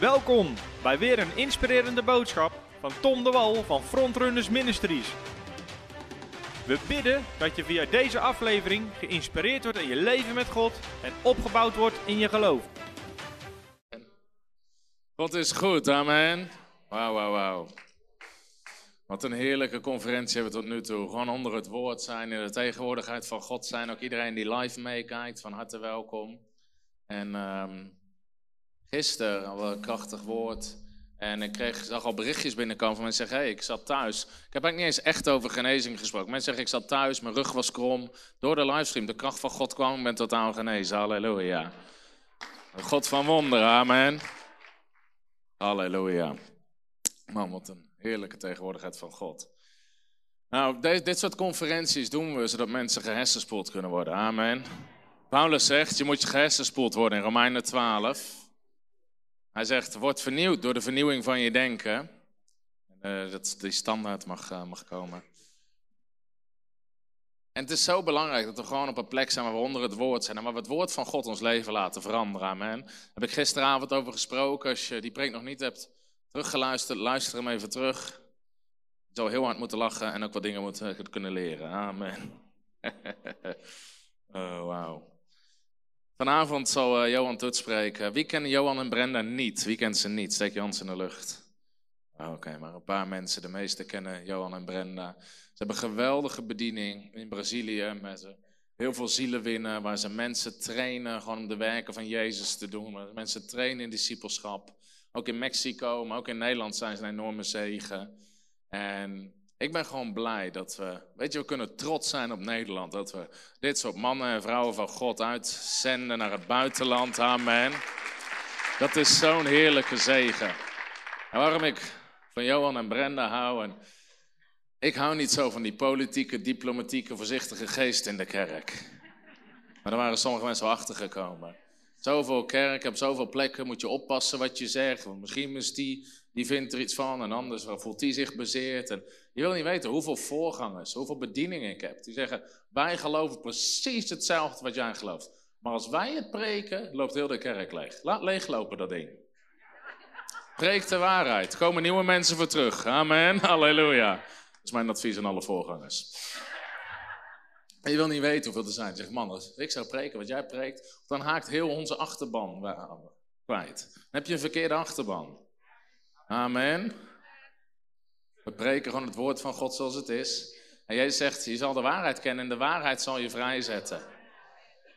Welkom bij weer een inspirerende boodschap van Tom de Wal van Frontrunners Ministries. We bidden dat je via deze aflevering geïnspireerd wordt in je leven met God en opgebouwd wordt in je geloof. God is goed, amen. Wauw, wauw, wauw. Wat een heerlijke conferentie hebben we tot nu toe. Gewoon onder het woord zijn, in de tegenwoordigheid van God zijn. Ook iedereen die live meekijkt, van harte welkom. En um, gisteren al een krachtig woord. En ik kreeg, zag al berichtjes binnenkomen van mensen zeggen: hey, ik zat thuis. Ik heb eigenlijk niet eens echt over genezing gesproken. Mensen zeggen: ik zat thuis, mijn rug was krom. Door de livestream, de kracht van God kwam, ik totaal genezen. Halleluja. God van wonderen, amen. Halleluja. Man, wat een heerlijke tegenwoordigheid van God. Nou, dit, dit soort conferenties doen we zodat mensen gehersenspoeld kunnen worden. Amen. Paulus zegt, je moet je gehersenspoeld worden in Romeinen 12. Hij zegt, word vernieuwd door de vernieuwing van je denken. Uh, dat die standaard mag, uh, mag komen. En het is zo belangrijk dat we gewoon op een plek zijn waar we onder het woord zijn. En waar we het woord van God ons leven laten veranderen. Amen. Daar heb ik gisteravond over gesproken. Als je die preek nog niet hebt teruggeluisterd, luister hem even terug. Je zal heel hard moeten lachen en ook wat dingen moeten kunnen leren. Amen. oh, wauw. Vanavond zal uh, Johan Toet spreken. Wie kent Johan en Brenda niet? Wie kent ze niet? Steek je hand in de lucht. Oh, Oké, maar een paar mensen. De meesten kennen Johan en Brenda. Ze hebben geweldige bediening in Brazilië. Met heel veel zielen winnen. Waar ze mensen trainen gewoon om de werken van Jezus te doen. Mensen trainen in discipelschap. Ook in Mexico, maar ook in Nederland zijn ze een enorme zegen. En ik ben gewoon blij dat we, weet je, we kunnen trots zijn op Nederland. Dat we dit soort mannen en vrouwen van God uitzenden naar het buitenland. Amen. Dat is zo'n heerlijke zegen. En waarom ik van Johan en Brenda hou. En ik hou niet zo van die politieke, diplomatieke, voorzichtige geest in de kerk. Maar daar waren sommige mensen wel achter gekomen. Zoveel kerken, op zoveel plekken moet je oppassen wat je zegt. Misschien is die, die vindt er iets van en anders voelt die zich bezeerd. En je wil niet weten hoeveel voorgangers, hoeveel bedieningen ik heb. Die zeggen, wij geloven precies hetzelfde wat jij gelooft. Maar als wij het preken, loopt heel de kerk leeg. Laat leeglopen dat ding. Preek de waarheid. Er komen nieuwe mensen voor terug. Amen. Halleluja. Dat is mijn advies aan alle voorgangers. Je wil niet weten hoeveel er zijn. Zeg, man, als ik zou preken wat jij preekt, dan haakt heel onze achterban kwijt. Dan heb je een verkeerde achterban. Amen. We preken gewoon het woord van God zoals het is. En Jezus zegt, je zal de waarheid kennen en de waarheid zal je vrijzetten.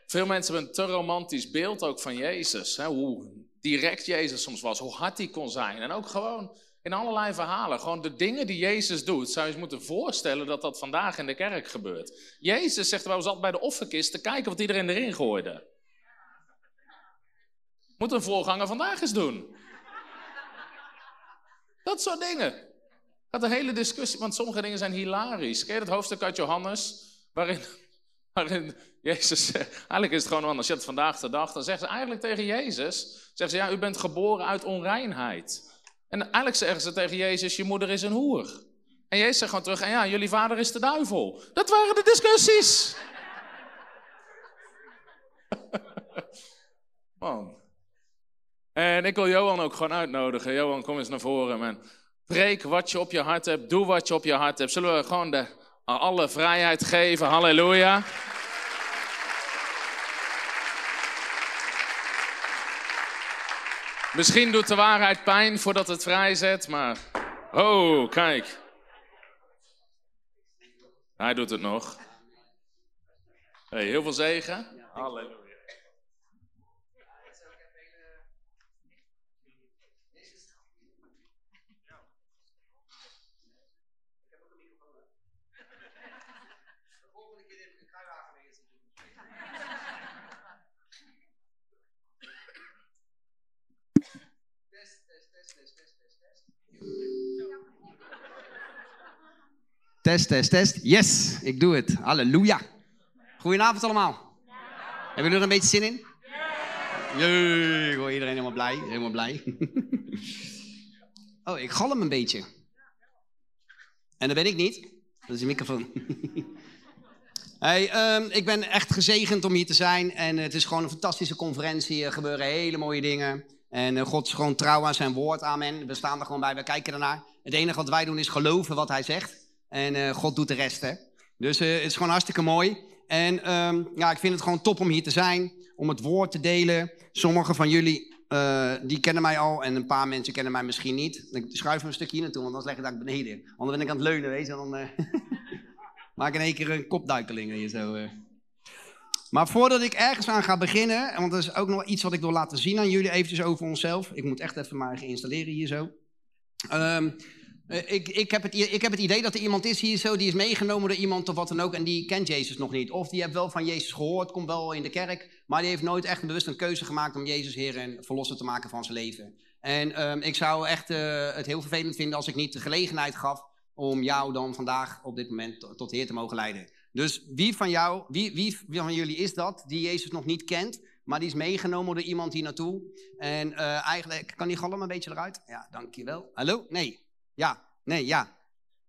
Veel mensen hebben een te romantisch beeld ook van Jezus. Hè? Hoe direct Jezus soms was, hoe hard hij kon zijn. En ook gewoon in allerlei verhalen. Gewoon de dingen die Jezus doet, zou je eens moeten voorstellen dat dat vandaag in de kerk gebeurt. Jezus zegt eens altijd bij de offerkist te kijken wat iedereen erin gooide. Moet een voorganger vandaag eens doen. Dat soort dingen. Gaat een hele discussie, want sommige dingen zijn hilarisch. Je het hoofdstuk uit Johannes? Waarin, waarin Jezus eigenlijk is het gewoon anders. Je hebt vandaag de dag, dan zegt ze eigenlijk tegen Jezus, zeggen ze, ja, u bent geboren uit onreinheid. En eigenlijk zeggen ze tegen Jezus, je moeder is een hoer. En Jezus zegt gewoon terug, en ja, jullie vader is de duivel. Dat waren de discussies. Man. En ik wil Johan ook gewoon uitnodigen. Johan, kom eens naar voren, man. Preek wat je op je hart hebt. Doe wat je op je hart hebt. Zullen we gewoon de, alle vrijheid geven? Halleluja. Misschien doet de waarheid pijn voordat het vrijzet, maar. Oh, kijk. Hij doet het nog. Hey, heel veel zegen. Halleluja. Test, test, test. Yes, ik doe het. Halleluja. Goedenavond allemaal. Hebben jullie er een beetje zin in? Jee, ik hoor iedereen helemaal blij. Helemaal blij. oh, ik galm een beetje. En dat ben ik niet. Dat is de microfoon. hey, um, ik ben echt gezegend om hier te zijn. En het is gewoon een fantastische conferentie. Er gebeuren hele mooie dingen. En uh, God is gewoon trouw aan zijn woord, amen. We staan er gewoon bij, we kijken ernaar. Het enige wat wij doen is geloven wat hij zegt. En uh, God doet de rest, hè. Dus uh, het is gewoon hartstikke mooi. En um, ja, ik vind het gewoon top om hier te zijn, om het woord te delen. Sommigen van jullie, die kennen mij al en een paar mensen kennen mij misschien niet. Ik schuif me een stukje hier naartoe, want dan leg ik dat beneden. Anders ben ik aan het leunen, weet je. Dan maak in één keer een kopduikeling hier zo. Maar voordat ik ergens aan ga beginnen, want dat is ook nog iets wat ik wil laten zien aan jullie eventjes over onszelf. Ik moet echt even maar geïnstalleerd hier zo. Um, ik, ik, heb het, ik heb het idee dat er iemand is hier zo, die is meegenomen door iemand of wat dan ook en die kent Jezus nog niet. Of die heeft wel van Jezus gehoord, komt wel in de kerk, maar die heeft nooit echt bewust een keuze gemaakt om Jezus Heer en verlosser te maken van zijn leven. En um, ik zou echt uh, het heel vervelend vinden als ik niet de gelegenheid gaf om jou dan vandaag op dit moment tot, Heer te mogen leiden. Dus wie van jou, wie, wie, van jullie is dat die Jezus nog niet kent, maar die is meegenomen door iemand hier naartoe? En uh, eigenlijk, kan die galm een beetje eruit? Ja, dankjewel. Hallo? Nee. Ja. Nee, ja.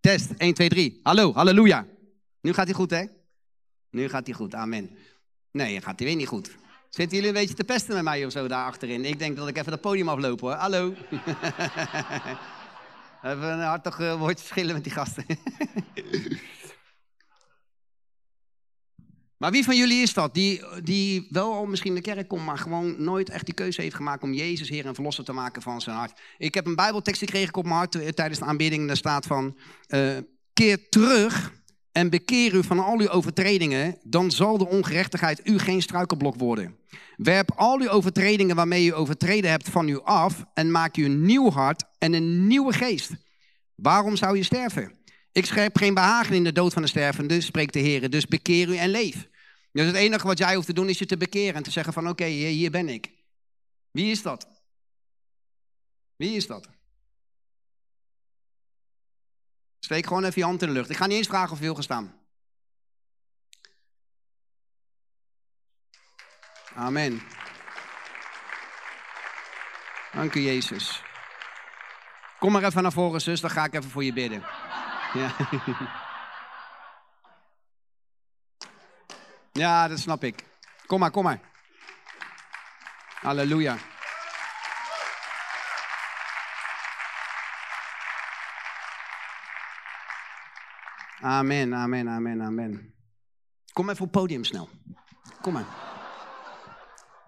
Test. 1, 2, 3. Hallo, halleluja. Nu gaat hij goed, hè? Nu gaat hij goed, amen. Nee, gaat hij weer niet goed. Zitten jullie een beetje te pesten met mij of zo daar achterin? Ik denk dat ik even het podium afloop hoor. Hallo. even een hartig uh, woordje schillen met die gasten. Maar wie van jullie is dat? Die, die wel al misschien in de kerk komt, maar gewoon nooit echt die keuze heeft gemaakt om Jezus Heer en Verlosser te maken van zijn hart. Ik heb een Bijbeltekst gekregen op mijn hart eh, tijdens de aanbidding. Daar staat van, uh, keer terug en bekeer u van al uw overtredingen, dan zal de ongerechtigheid u geen struikelblok worden. Werp al uw overtredingen waarmee u overtreden hebt van u af en maak u een nieuw hart en een nieuwe geest. Waarom zou je sterven? Ik schep geen behagen in de dood van de stervende, spreekt de Heer, dus bekeer u en leef. Dus het enige wat jij hoeft te doen is je te bekeren en te zeggen van oké, hier ben ik. Wie is dat? Wie is dat? Steek gewoon even je hand in de lucht. Ik ga niet eens vragen of je wil gaan staan. Amen. Dank u, Jezus. Kom maar even naar voren, zus, dan ga ik even voor je bidden. Ja. Ja, dat snap ik. Kom maar, kom maar. Halleluja. Amen, amen, amen, amen. Kom even op podium snel. Kom maar.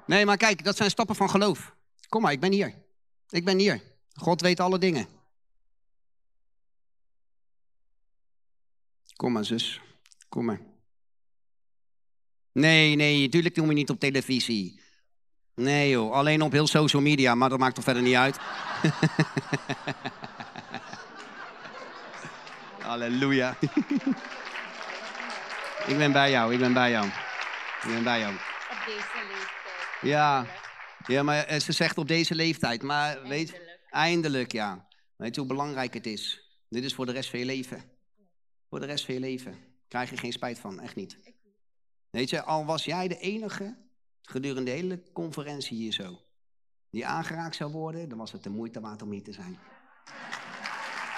Nee, maar kijk, dat zijn stappen van geloof. Kom maar, ik ben hier. Ik ben hier. God weet alle dingen. Kom maar, zus. Kom maar. Nee, nee, natuurlijk doen we niet op televisie. Nee joh, alleen op heel social media, maar dat maakt toch verder niet uit. Halleluja. ik ben bij jou, ik ben bij jou. Ik ben bij jou. Op deze leeftijd. Ja, ja maar eh, ze zegt op deze leeftijd, maar weet, Eindelijk. eindelijk ja. Weet je hoe belangrijk het is? Dit is voor de rest van je leven. Voor de rest van je leven. Krijg je geen spijt van, echt niet. Weet je, al was jij de enige gedurende de hele conferentie hier zo, die aangeraakt zou worden, dan was het de moeite waard om hier te zijn.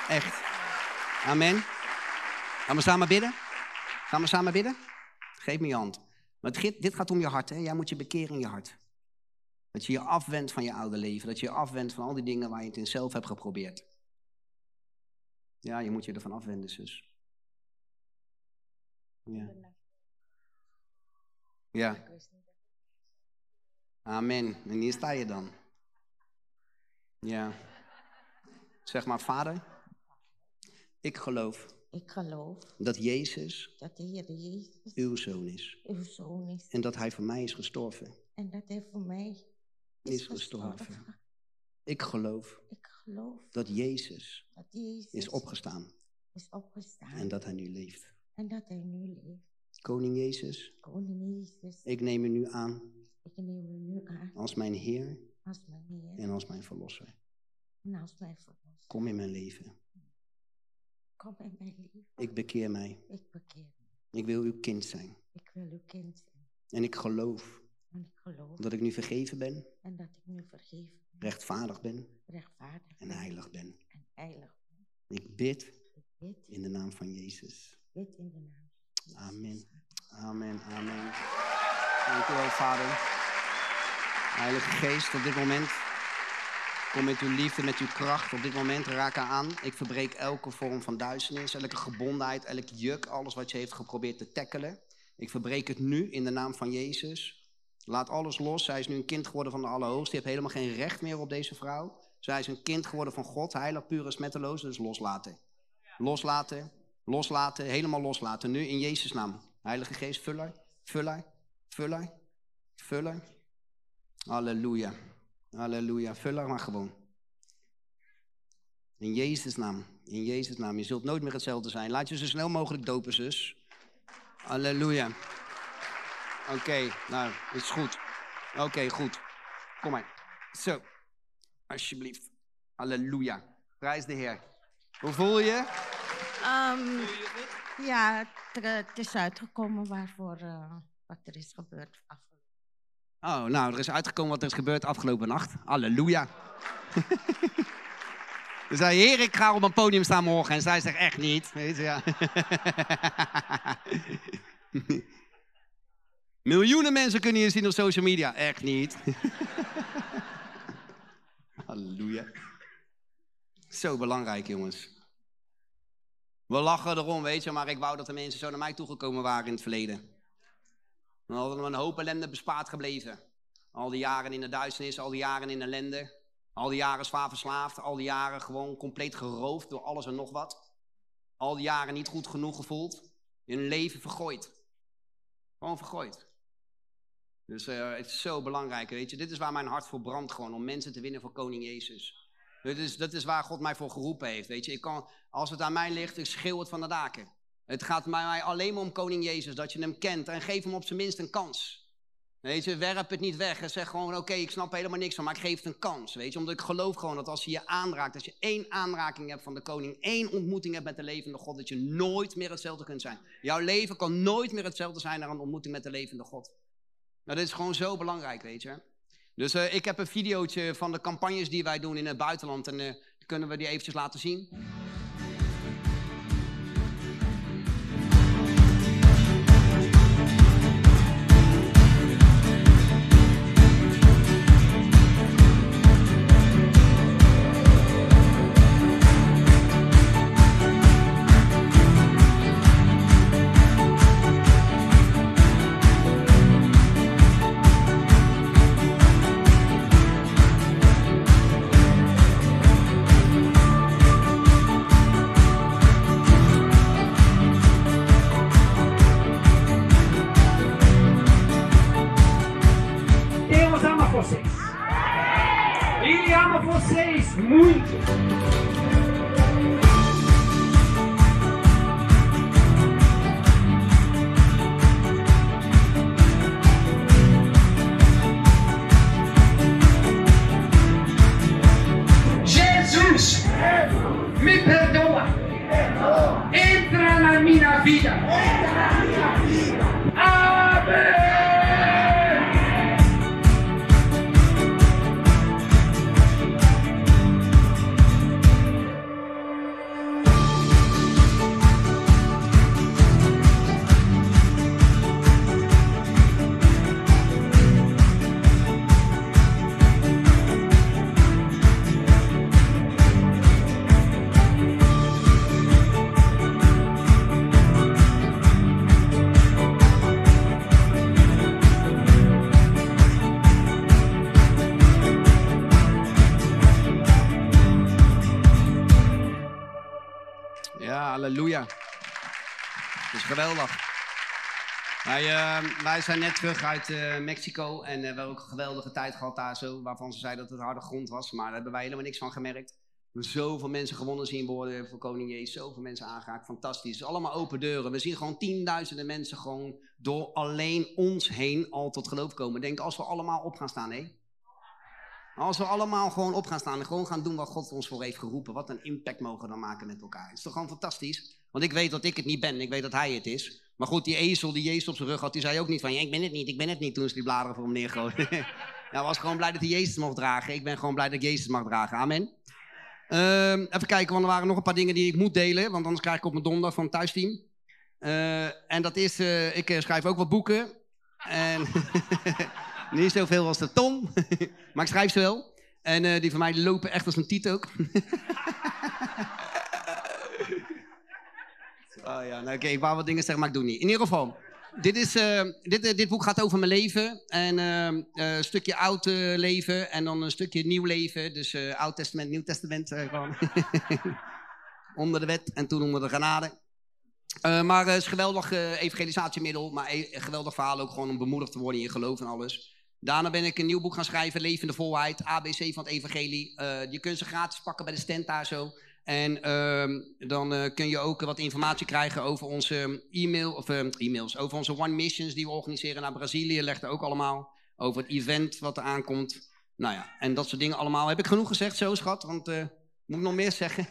Echt. Amen. Gaan we samen bidden? Gaan we samen bidden? Geef me je hand. Dit, dit gaat om je hart, hè? Jij moet je bekeren in je hart. Dat je je afwendt van je oude leven. Dat je je afwendt van al die dingen waar je het in zelf hebt geprobeerd. Ja, je moet je ervan afwenden, zus. Ja. Ja. Amen. En hier sta je dan. Ja. Zeg maar, vader, ik geloof Ik geloof dat Jezus dat de Heer Jezus uw zoon is. uw zoon is En dat hij voor mij is gestorven. en dat hij voor mij Is gestorven. Ik geloof Ik geloof dat Jezus dat Jezus is opgestaan is opgestaan en dat hij nu leeft. en dat hij nu leeft. Koning Jezus, Koning Jezus, ik neem u nu aan ik neem u nu aan als mijn Heer als mijn Heer en als mijn Verlosser. en als mijn verlosser. Kom in mijn leven. Kom in mijn leven. Ik bekeer mij. Ik bekeer me. Ik wil uw kind zijn. Ik wil uw kind zijn. En ik geloof En ik geloof dat ik nu vergeven ben, en dat ik nu vergeven ben, rechtvaardig ben rechtvaardig en heilig ben. en heilig ben. Ik bid Ik bid, in de naam van Jezus. bid in de naam. Amen. Amen, amen. Dank u wel, Vader. Heilige Geest, op dit moment Kom met uw liefde, met uw kracht op dit moment. Raak aan. Ik verbreek elke vorm van duisternis, elke gebondenheid, elk juk, alles wat je heeft geprobeerd te tackelen. Ik verbreek het nu in de naam van Jezus. Laat alles los. Zij is nu een kind geworden van de Allerhoogste. Je hebt helemaal geen recht meer op deze vrouw. Zij is een kind geworden van God, heilig, puur en smetteloos. Dus loslaten. Loslaten, loslaten, helemaal loslaten. Nu in Jezus' naam. Heilige Geest, vul haar, vul haar, vul haar, vul haar. Halleluja. Halleluja. Vul haar maar gewoon. In Jezus' naam. In Jezus' naam. Je zult nooit meer hetzelfde zijn. Laat je zo snel mogelijk dopen, zus. Halleluja. Oké, nou, is goed. Oké, goed. Kom maar. Zo. Alsjeblieft. Halleluja. Prijs de Heer. Hoe voel je? Ehm, ja, het, is uitgekomen waarvoor eh, wat er is gebeurd. afgelopen- Oh, nou, er is uitgekomen wat er is gebeurd afgelopen nacht. Halleluja. Toen zei Heer, ik ga op een podium staan morgen. En zij zegt, echt niet. Weet je, ja. Miljoenen mensen kunnen je zien op social media. Echt niet. Halleluja. Zo belangrijk, jongens. We lachen erom, weet je, maar ik wou dat de mensen zo naar mij toegekomen waren in het verleden. Dan hadden we een hoop ellende bespaard gebleven. Al die jaren in de duisternis, al die jaren in ellende. Al die jaren zwaar verslaafd, al die jaren gewoon compleet geroofd door alles en nog wat. Al die jaren niet goed genoeg gevoeld. Hun leven vergooid. Gewoon vergooid. Dus eh, het is zo belangrijk, weet je. Dit is waar mijn hart voor brandt gewoon, om mensen te winnen voor koning Jezus. Dit is, dat is waar God mij voor geroepen heeft, weet je. Ik kan, als het aan mij ligt, ik schreeuw het van de daken. Het gaat mij alleen maar om koning Jezus, dat je hem kent en geef hem op zijn minst een kans. Weet je, werp het niet weg en zeg gewoon, oké, ik snap helemaal niks van, maar ik geef het een kans. Weet je, omdat ik geloof gewoon dat als hij je aanraakt, als je één aanraking hebt van de koning, één ontmoeting hebt met de levende God, dat je nooit meer hetzelfde kunt zijn. Jouw leven kan nooit meer hetzelfde zijn naar een ontmoeting met de levende God. Nou, dit is gewoon zo belangrijk, weet je. Dus eh, ik heb een videootje van de campagnes die wij doen in het buitenland en eh, kunnen we die eventjes laten zien. Geweldig. Wij, eh, wij zijn net terug uit eh, Mexico en eh, we hebben ook een geweldige tijd gehad daar zo, waarvan ze zeiden dat het harde grond was, maar daar hebben wij helemaal niks van gemerkt. We zoveel mensen gewonnen zien worden voor Koning Jezus, zoveel mensen aangeraakt, fantastisch. Allemaal open deuren. We zien gewoon tienduizenden mensen gewoon door alleen ons heen al tot geloof komen. Denk als we allemaal op gaan staan, hé? Als we allemaal gewoon op gaan staan en gewoon gaan doen wat God ons voor heeft geroepen, wat een impact mogen we dan maken met elkaar. Het is toch gewoon fantastisch? Want ik weet dat ik het niet ben, ik weet dat hij het is. Maar goed, die ezel die Jezus op zijn rug had, die zei ook niet van, ja, ik ben het niet, ik ben het niet, toen ze die bladeren voor hem neergooiden. Hij was gewoon blij dat hij Jezus mocht dragen. Ik ben gewoon blij dat ik Jezus mag dragen. Amen. Ehm, even kijken, want er waren nog een paar dingen die ik moet delen, want anders krijg ik op mijn donder van het thuisteam. Eh, en dat is, eh, ik eh, schrijf ook wat boeken. En niet zoveel als de Tom, maar ik schrijf ze wel. En die van mij lopen echt als een tiet ook. Oh ja, nou, oké, ik wou wat dingen zeggen, maar ik doe niet. In ieder geval, dit, is, eh, dit, eh, dit boek gaat over mijn leven. En eh, een stukje oud leven en dan een stukje nieuw leven. Dus oud testament, nieuw testament. gewoon. onder de wet en toen onder de genade. Maar het is een geweldig evangelisatiemiddel. Maar e- een geweldig verhaal ook gewoon om bemoedigd te worden in je geloof en alles. Daarna ben ik een nieuw boek gaan schrijven, Levende Volheid, ABC van het Evangelie. Je kunt ze gratis pakken bij de stand daar zo. En ehm, dan eh, kun je ook wat informatie krijgen over onze e-mail, of, eh, e-mails, over onze One Missions die we organiseren naar Brazilië. Legt er ook allemaal over het event wat er aankomt. Nou ja, en dat soort dingen allemaal. Heb ik genoeg gezegd zo, schat? Want eh, moet ik nog meer zeggen?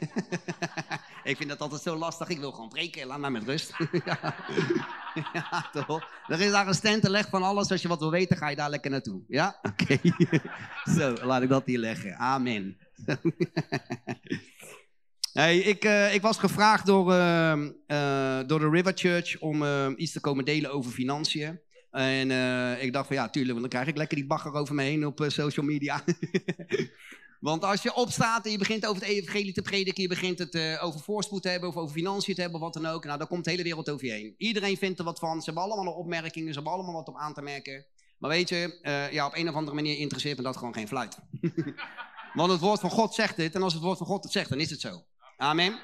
ik vind dat altijd zo lastig. Ik wil gewoon preken. Laat mij met rust. ja. ja, toch? Er is daar een stand te leggen van alles. Als je wat wil weten, ga je daar lekker naartoe. Ja? Oké. zo, laat ik dat hier leggen. Amen. Hey, ik, eh, ik was gevraagd door, ehm, eh, door de River Church om ehm, iets te komen delen over financiën. En eh, ik dacht van ja, tuurlijk, want dan krijg ik lekker die bagger over me heen op eh, social media. want als je opstaat en je begint over het evangelie te prediken, je begint het eh, over voorspoed te hebben, of over financiën te hebben, of wat dan ook. Nou, dan komt de hele wereld over je heen. Iedereen vindt er wat van, ze hebben allemaal opmerkingen, ze hebben allemaal wat op aan te merken. Maar weet je, eh, ja, op een of andere manier interesseert me dat gewoon geen fluit. want het woord van God zegt dit, en als het woord van God het zegt, dan is het zo. Amen.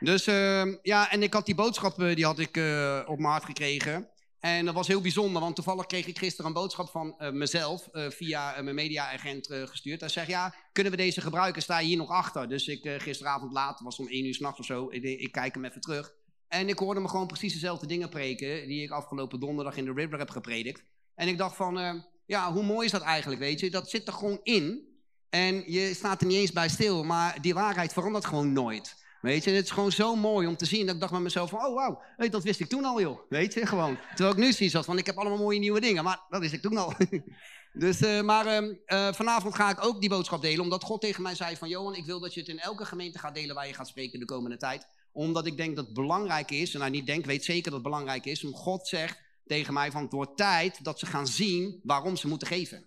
Dus uh, ja, en ik had die boodschap, uh, die had ik uh, op hart gekregen. En dat was heel bijzonder, want toevallig kreeg ik gisteren een boodschap van uh, mezelf via mijn mediaagent gestuurd. Hij zegt, ja, kunnen we deze gebruiken? Sta je hier nog achter? Dus ik gisteravond laat, was om één uur s'nachts of zo, ik, ik, kijk hem even terug. En ik hoorde me gewoon precies dezelfde dingen preken die ik afgelopen donderdag in de River heb gepredikt. En ik dacht van, ja, hoe mooi is dat eigenlijk, weet je? Dat zit er gewoon in. En je staat er niet eens bij stil, maar die waarheid verandert gewoon nooit. Weet je, het is gewoon zo mooi om te zien dat ik dacht bij mezelf van, oh wauw, dat wist ik toen al joh. Weet je, gewoon. Terwijl ik nu zie zoals van, ik heb allemaal mooie nieuwe dingen, maar dat wist ik toen al. dus, uh, maar uh, uh, vanavond ga ik ook die boodschap delen, omdat God tegen mij zei van, Johan, ik wil dat je het in elke gemeente gaat delen waar je gaat spreken de komende tijd. Omdat ik denk dat het belangrijk is, en nou niet denk, weet zeker dat het belangrijk is, om God zegt tegen mij van, het wordt tijd dat ze gaan zien waarom ze moeten geven.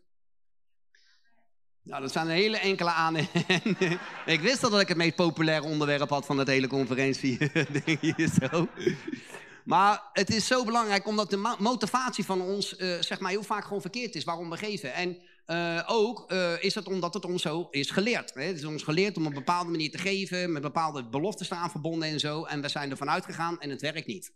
Nou, dat zijn een hele enkele aan. ik wist al dat ik het meest populaire onderwerp had van het hele conferentie. hier zo. Maar het is zo belangrijk omdat de motivatie van ons, uh, zeg maar, heel vaak gewoon verkeerd is waarom we geven. En uh, ook uh, is het omdat het ons zo is geleerd. Hè? Het is ons geleerd om op een bepaalde manier te geven, met bepaalde beloftes te aan verbonden en zo. En we zijn ervan uitgegaan en het werkt niet.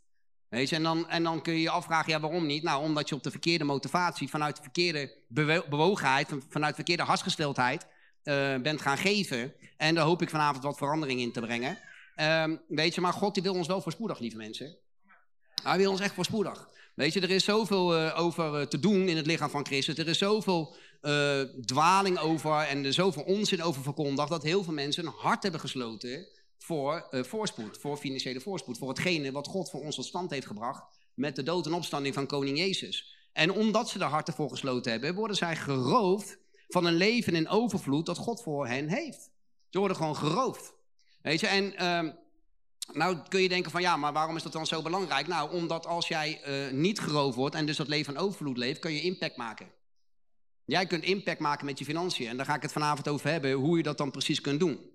En, dan, en dan kun je je afvragen, ja, waarom niet? Nou, omdat je op de verkeerde motivatie, vanuit de verkeerde bewo bewogenheid, vanuit de verkeerde hartsgesteldheid uh, bent gaan geven. En daar hoop ik vanavond wat verandering in te brengen. Uh, weet je, maar God die wil ons wel voorspoedig, lieve mensen. Hij wil ons echt voorspoedig. Weet je, er is zoveel uh, over uh, te doen in het lichaam van Christus. Er is zoveel uh, dwaling over en er zoveel onzin over verkondigd... dat heel veel mensen een hart hebben gesloten voor uh, voorspoed, voor financiële voorspoed, voor hetgene wat God voor ons tot stand heeft gebracht met de dood en opstanding van koning Jezus. En omdat ze de harten voor gesloten hebben, worden zij geroofd van een leven in overvloed dat God voor hen heeft. Ze worden gewoon geroofd. Weet je, en uh, nou kun je denken van ja, maar waarom is dat dan zo belangrijk? Nou, omdat als jij uh, niet geroofd wordt en dus dat leven in overvloed leeft, kun je impact maken. Jij kunt impact maken met je financiën en daar ga ik het vanavond over hebben, hoe je dat dan precies kunt doen.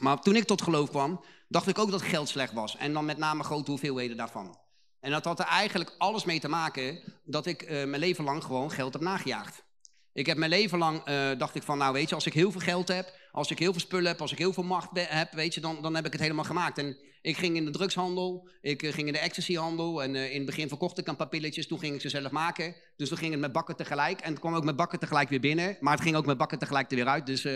Maar toen ik tot geloof kwam, dacht ik ook dat geld slecht was. En dan met name grote hoeveelheden daarvan. En dat had er eigenlijk alles mee te maken dat ik uh, mijn leven lang gewoon geld heb nagejaagd. Ik heb mijn leven lang, uh, dacht ik van, nou weet je, als ik heel veel geld heb, als ik heel veel spullen heb, als ik heel veel macht heb, weet je, dan, dan heb ik het helemaal gemaakt. En ik ging in de drugshandel, ik uh, ging in de ecstasyhandel en in het begin verkocht ik een paar pilletjes, toen ging ik ze zelf maken. Dus toen ging het met bakken tegelijk en het kwam ook met bakken tegelijk weer binnen, maar het ging ook met bakken tegelijk er weer uit, dus...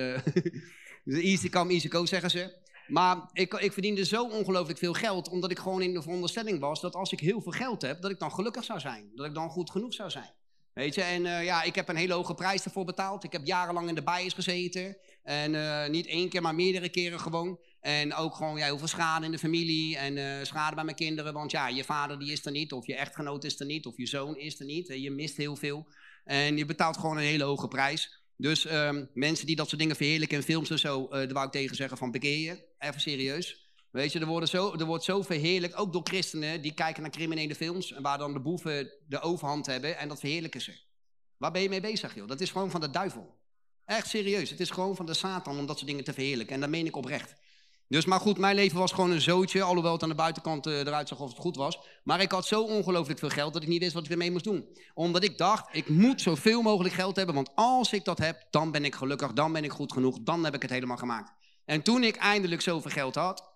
Dus easy come, easy go, zeggen ze. Maar ik, ik verdiende zo ongelooflijk veel geld, omdat ik gewoon in de veronderstelling was dat als ik heel veel geld heb, dat ik dan gelukkig zou zijn. Dat ik dan goed genoeg zou zijn. Weet je, en uh, ja, ik heb een hele hoge prijs ervoor betaald. Ik heb jarenlang in de bias gezeten. En uh, niet één keer, maar meerdere keren gewoon. En ook gewoon ja, heel veel schade in de familie en uh, schade bij mijn kinderen. Want ja, je vader die is er niet, of je echtgenoot is er niet, of je zoon is er niet. Je mist heel veel. En je betaalt gewoon een hele hoge prijs. Dus um, mensen die dat soort dingen verheerlijken in films en zo, uh, daar wou ik tegen zeggen van bekeer je, even serieus. Weet je, er, worden zo, er wordt zo verheerlijkt, ook door christenen, die kijken naar criminele films, waar dan de boeven de overhand hebben en dat verheerlijken ze. Waar ben je mee bezig, joh? Dat is gewoon van de duivel. Echt serieus. Het is gewoon van de Satan om dat soort dingen te verheerlijken. En dat meen ik oprecht. Dus, maar goed, mijn leven was gewoon een zootje. Alhoewel het aan de buitenkant eh, eruit zag of het goed was. Maar ik had zo ongelooflijk veel geld dat ik niet wist wat ik ermee moest doen. Omdat ik dacht, ik moet zoveel mogelijk geld hebben. Want als ik dat heb, dan ben ik gelukkig. Dan ben ik goed genoeg. Dan heb ik het helemaal gemaakt. En toen ik eindelijk zoveel geld had,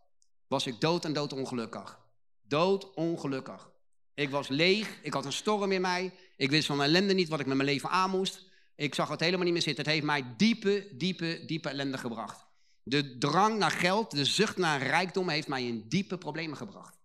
was ik dood en dood ongelukkig. Dood ongelukkig. Ik was leeg. Ik had een storm in mij. Ik wist van mijn ellende niet wat ik met mijn leven aan moest. Ik zag het helemaal niet meer zitten. Het heeft mij diepe, diepe, diepe ellende gebracht. De drang naar geld, de zucht naar rijkdom heeft mij in diepe problemen gebracht.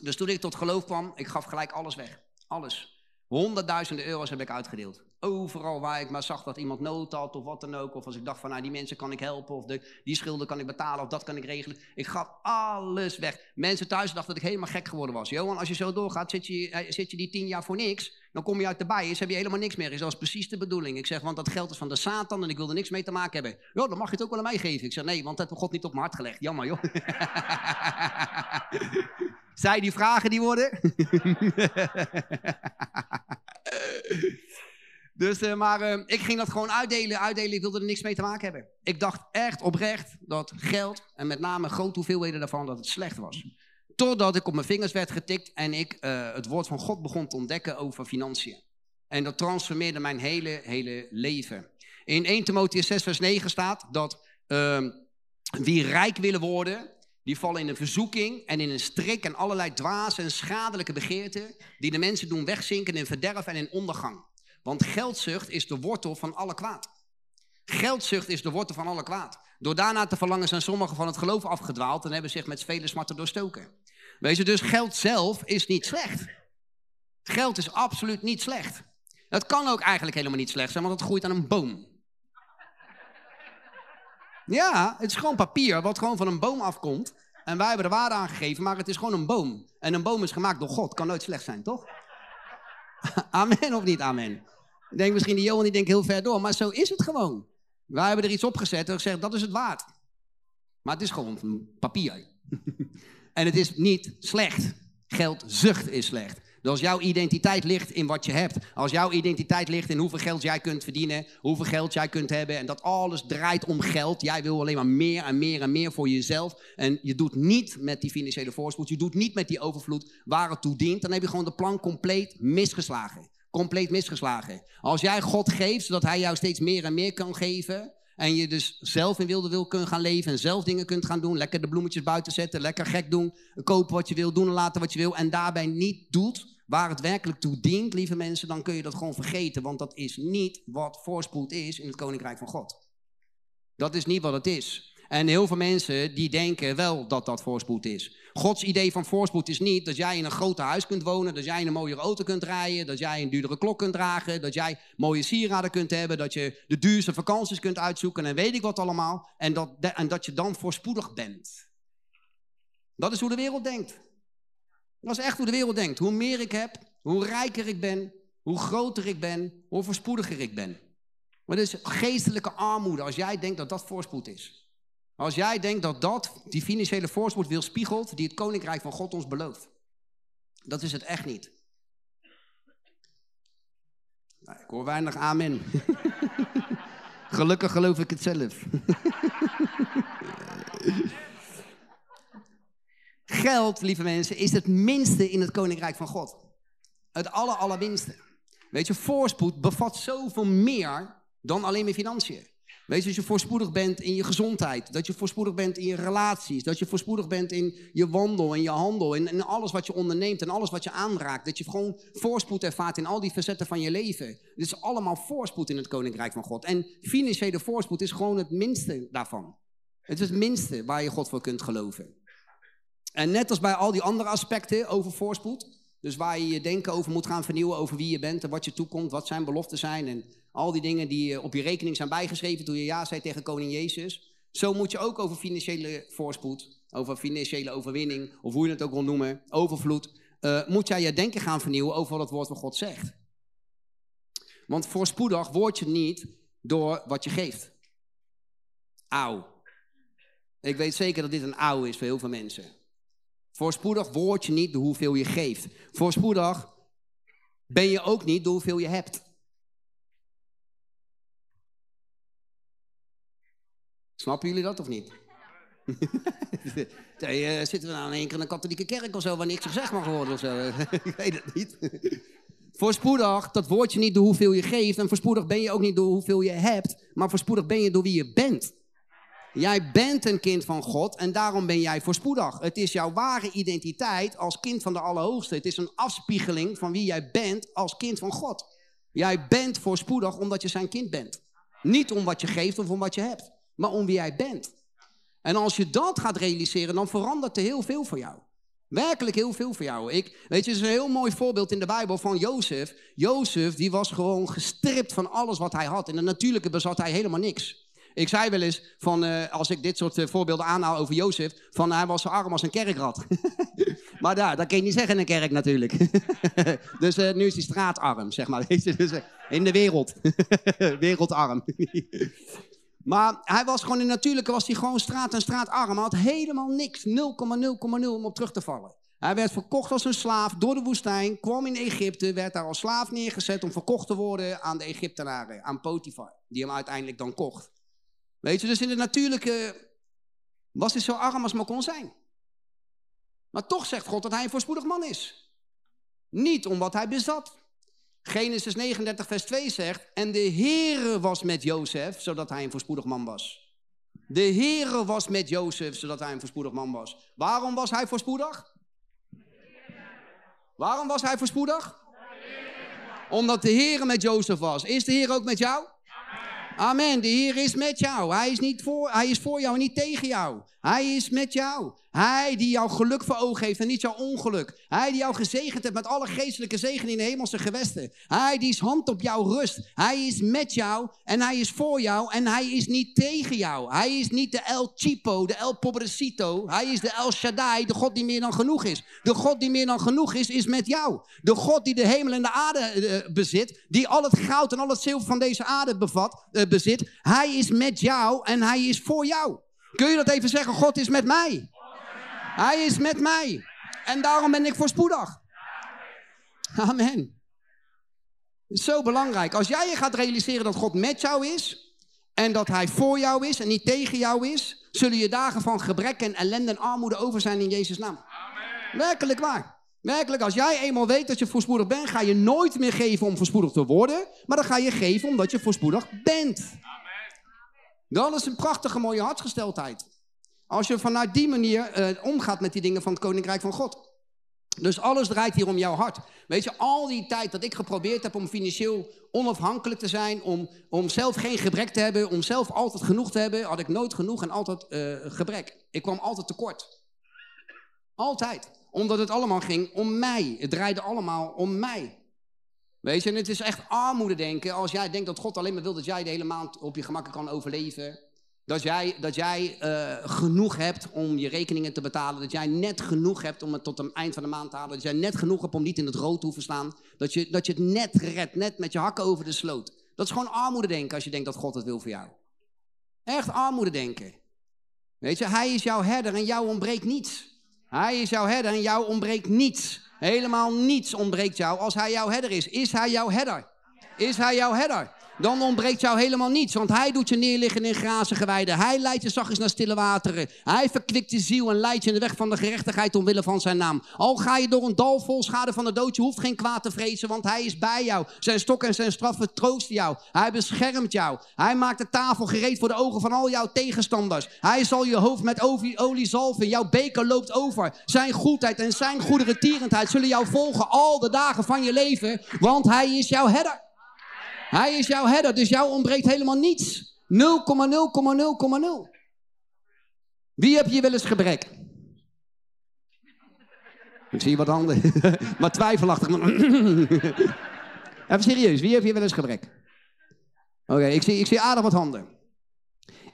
Dus toen ik tot geloof kwam, ik gaf gelijk alles weg. Alles. Honderdduizenden euro's heb ik uitgedeeld. Overal waar ik maar zag dat iemand nood had of wat dan ook. Of als ik dacht van nou die mensen kan ik helpen of de, die schulden kan ik betalen of dat kan ik regelen. Ik gaf alles weg. Mensen thuis dachten dat ik helemaal gek geworden was. Johan, als je zo doorgaat zit je, eh, zit je die tien jaar voor niks. Dan kom je uit de bijen, heb je helemaal niks meer. Dat is precies de bedoeling. Ik zeg, want dat geld is van de Satan en ik wil er niks mee te maken hebben. Ja, dan mag je het ook wel aan mij geven. Ik zeg, nee, want dat heeft God niet op mijn hart gelegd. Jammer joh. Zij die vragen die worden? dus, uh, maar uh, ik ging dat gewoon uitdelen, uitdelen. Ik wilde er niks mee te maken hebben. Ik dacht echt oprecht dat geld, en met name grote hoeveelheden daarvan, dat het slecht was. Totdat ik op mijn vingers werd getikt en ik uh, het woord van God begon te ontdekken over financiën. En dat transformeerde mijn hele, hele leven. In 1 Timotheüs 6 vers 9 staat dat ehm, wie rijk willen worden, die vallen in een verzoeking en in een strik en allerlei dwaze en schadelijke begeerten die de mensen doen wegzinken in verderf en in ondergang. Want geldzucht is de wortel van alle kwaad. Geldzucht is de wortel van alle kwaad. Door daarna te verlangen zijn sommigen van het geloof afgedwaald en hebben zich met vele smarten doorstoken. Weet je, dus geld zelf is niet slecht. Geld is absoluut niet slecht. Het kan ook eigenlijk helemaal niet slecht zijn, want het groeit aan een boom. Ja, het is gewoon papier wat gewoon van een boom afkomt. En wij hebben de waarde aangegeven, maar het is gewoon een boom. En een boom is gemaakt door God. Kan nooit slecht zijn, toch? amen of niet amen? Ik denk misschien die Johan die denkt heel ver door, maar zo is het gewoon. Wij hebben er iets opgezet en gezegd, dat is het waard. Maar het is gewoon papier. en het is niet slecht. Geldzucht is slecht. Als jouw identiteit ligt in wat je hebt, als jouw identiteit ligt in hoeveel geld jij kunt verdienen, hoeveel geld jij kunt hebben en dat alles draait om geld, jij wil alleen maar meer en meer en meer voor jezelf en je doet niet met die financiële voorspoed, je doet niet met die overvloed waar het toe dient, dan heb je gewoon de plan compleet misgeslagen. Compleet misgeslagen. Als jij God geeft, zodat hij jou steeds meer en meer kan geven, en je dus zelf in wilde wil kunt gaan leven en zelf dingen kunt gaan doen. Lekker de bloemetjes buiten zetten, lekker gek doen. Kopen wat je wil, doen en laten wat je wil. En daarbij niet doet waar het werkelijk toe dient, lieve mensen, dan kun je dat gewoon vergeten. Want dat is niet wat voorspoed is in het Koninkrijk van God. Dat is niet wat het is. En heel veel mensen die denken wel dat dat voorspoed is. Gods idee van voorspoed is niet dat jij in een groter huis kunt wonen, dat jij in een mooiere auto kunt rijden, dat jij een duurdere klok kunt dragen, dat jij mooie sieraden kunt hebben, dat je de duurste vakanties kunt uitzoeken en weet ik wat allemaal. En dat, en dat je dan voorspoedig bent. Dat is hoe de wereld denkt. Dat is echt hoe de wereld denkt. Hoe meer ik heb, hoe rijker ik ben, hoe groter ik ben, hoe voorspoediger ik ben. Maar dat is geestelijke armoede als jij denkt dat dat voorspoed is. Als jij denkt dat dat die financiële voorspoed wil spiegelt die het koninkrijk van God ons belooft. Dat is het echt niet. Nou, ik hoor weinig amen. Gelukkig geloof ik het zelf. Geld, lieve mensen, is het minste in het koninkrijk van God. Het aller, allerminste. Weet je, voorspoed bevat zoveel meer dan alleen mijn financiën. Weet je, als je voorspoedig bent in je gezondheid, dat je voorspoedig bent in je relaties, dat je voorspoedig bent in je wandel en je handel, in, in alles wat je onderneemt en alles wat je aanraakt, dat je gewoon voorspoed ervaart in al die facetten van je leven. Dit is allemaal voorspoed in het koninkrijk van God. En financiële voorspoed is gewoon het minste daarvan. Het is het minste waar je God voor kunt geloven. En net als bij al die andere aspecten over voorspoed, dus waar je je denken over moet gaan vernieuwen, over wie je bent en wat je toekomt, wat zijn beloften zijn en al die dingen die op je rekening zijn bijgeschreven toen je ja zei tegen koning Jezus. Zo moet je ook over financiële voorspoed, over financiële overwinning, of hoe je het ook wil noemen, overvloed, uh, moet jij je denken gaan vernieuwen over wat het woord van God zegt. Want voorspoedig word je niet door wat je geeft. Auw. Ik weet zeker dat dit een auw is voor heel veel mensen. Voorspoedig word je niet door hoeveel je geeft. Voorspoedig ben je ook niet door hoeveel je hebt. Snappen jullie dat of niet? Nee, eh, zitten we nou in in een katholieke kerk of zo, waar niks gezegd mag worden of zo? ik weet het niet. Voorspoedig, dat woordje niet door hoeveel je geeft. En voorspoedig ben je ook niet door hoeveel je hebt. Maar voorspoedig ben je door wie je bent. Jij bent een kind van God en daarom ben jij voorspoedig. Het is jouw ware identiteit als kind van de Allerhoogste. Het is een afspiegeling van wie jij bent als kind van God. Jij bent voorspoedig omdat je zijn kind bent. Niet om wat je geeft of om wat je hebt, maar om wie jij bent. En als je dat gaat realiseren, dan verandert er heel veel voor jou. Werkelijk heel veel voor jou. Ik, weet je, het is een heel mooi voorbeeld in de Bijbel van Jozef. Jozef, die was gewoon gestript van alles wat hij had. In de natuurlijke bezat hij helemaal niks. Ik zei wel eens, van, uh, als ik dit soort uh, voorbeelden aanhaal over Jozef, van hij was zo arm als een kerkrat. maar daar, dat kan je niet zeggen in een kerk natuurlijk. dus uh, nu is hij straatarm, zeg maar. Dus, in de wereld. Wereldarm. Maar hij was gewoon in natuurlijke, was hij gewoon straat en straatarm. Hij had helemaal niks, 0,0,0 om op terug te vallen. Hij werd verkocht als een slaaf door de woestijn, kwam in Egypte, werd daar als slaaf neergezet om verkocht te worden aan de Egyptenaren, aan Potifar, die hem uiteindelijk dan kocht. Weet je, dus in de natuurlijke was hij zo arm als maar kon zijn. Maar toch zegt God dat hij een voorspoedig man is. Niet om wat hij bezat. Genesis 39, vers 2 zegt, en de Heere was met Jozef, zodat hij een voorspoedig man was. De Heere was met Jozef, zodat hij een voorspoedig man was. Waarom was hij voorspoedig? Waarom was hij voorspoedig? Omdat de Heere met Jozef was. Is de Heer ook met jou? Amen. De Heer is met jou. Hij is, niet voor, hij is voor jou en niet tegen jou. Hij is met jou. Hij die jouw geluk voor ogen heeft en niet jouw ongeluk. Hij die jou gezegend heeft met alle geestelijke zegen in de hemelse gewesten. Hij die is hand op jou rust. Hij is met jou en hij is voor jou en hij is niet tegen jou. Hij is niet de El Chipo, de El Pobrecito. Hij is de El Shaddai, de God die meer dan genoeg is. De God die meer dan genoeg is, is met jou. De God die de hemel en de aarde uh, bezit, die al het goud en al het zilver van deze aarde bevat, uh, bezit. Hij is met jou en hij is voor jou. Kun je dat even zeggen? God is met mij. Hij is met mij. En daarom ben ik voorspoedig. Amen. Het is zo belangrijk. Als jij je gaat realiseren dat God met jou is. En dat hij voor jou is en niet tegen jou is. Zullen je dagen van gebrek en ellende en armoede over zijn in Jezus' naam. Amen. Werkelijk waar. Werkelijk, als jij eenmaal weet dat je voorspoedig bent, ga je nooit meer geven om voorspoedig te worden. Maar dan ga je geven omdat je voorspoedig bent. Amen. Dat is een prachtige mooie hartsgesteldheid. Als je vanuit die manier uh, omgaat met die dingen van het Koninkrijk van God. Dus alles draait hier om jouw hart. Weet je, al die tijd dat ik geprobeerd heb om financieel onafhankelijk te zijn, om, om zelf geen gebrek te hebben, om zelf altijd genoeg te hebben, had ik nooit genoeg en altijd uh, gebrek. Ik kwam altijd tekort. Altijd. Omdat het allemaal ging om mij. Het draaide allemaal om mij. Weet je, en het is echt armoede denken als jij denkt dat God alleen maar wil dat jij de hele maand op je gemak kan overleven. Dat jij, dat jij uh, genoeg hebt om je rekeningen te betalen. Dat jij net genoeg hebt om het tot het eind van de maand te halen. Dat jij net genoeg hebt om niet in het rood te hoeven staan. Dat je, dat je het net redt, net met je hakken over de sloot. Dat is gewoon armoede denken als je denkt dat God het wil voor jou. Echt armoede denken. Weet je, hij is jouw herder en jou ontbreekt niets. Hij is jouw herder en jou ontbreekt niets. Helemaal niets ontbreekt jou als hij jouw herder is. Is hij jouw herder? Is hij jouw herder? Dan ontbreekt jou helemaal niets. Want hij doet je neerliggen in grazige weiden. Hij leidt je zachtjes naar stille wateren. Hij verkwikt je ziel en leidt je in de weg van de gerechtigheid omwille van zijn naam. Al ga je door een dal vol schade van de dood, je hoeft geen kwaad te vrezen, want hij is bij jou. Zijn stok en zijn straf vertroosten jou. Hij beschermt jou. Hij maakt de tafel gereed voor de ogen van al jouw tegenstanders. Hij zal je hoofd met olie, zalven. Jouw beker loopt over. Zijn goedheid en zijn goede tierendheid zullen jou volgen al de dagen van je leven, want hij is jouw herder. Hij is jouw herder, dus jou ontbreekt helemaal niets. 0,0,0,0,0. Wie heb je wel eens gebrek? Ik zie wat handen. maar twijfelachtig. Even serieus, wie heb je wel eens gebrek? Oké, ik, zie, ik zie aardig wat handen.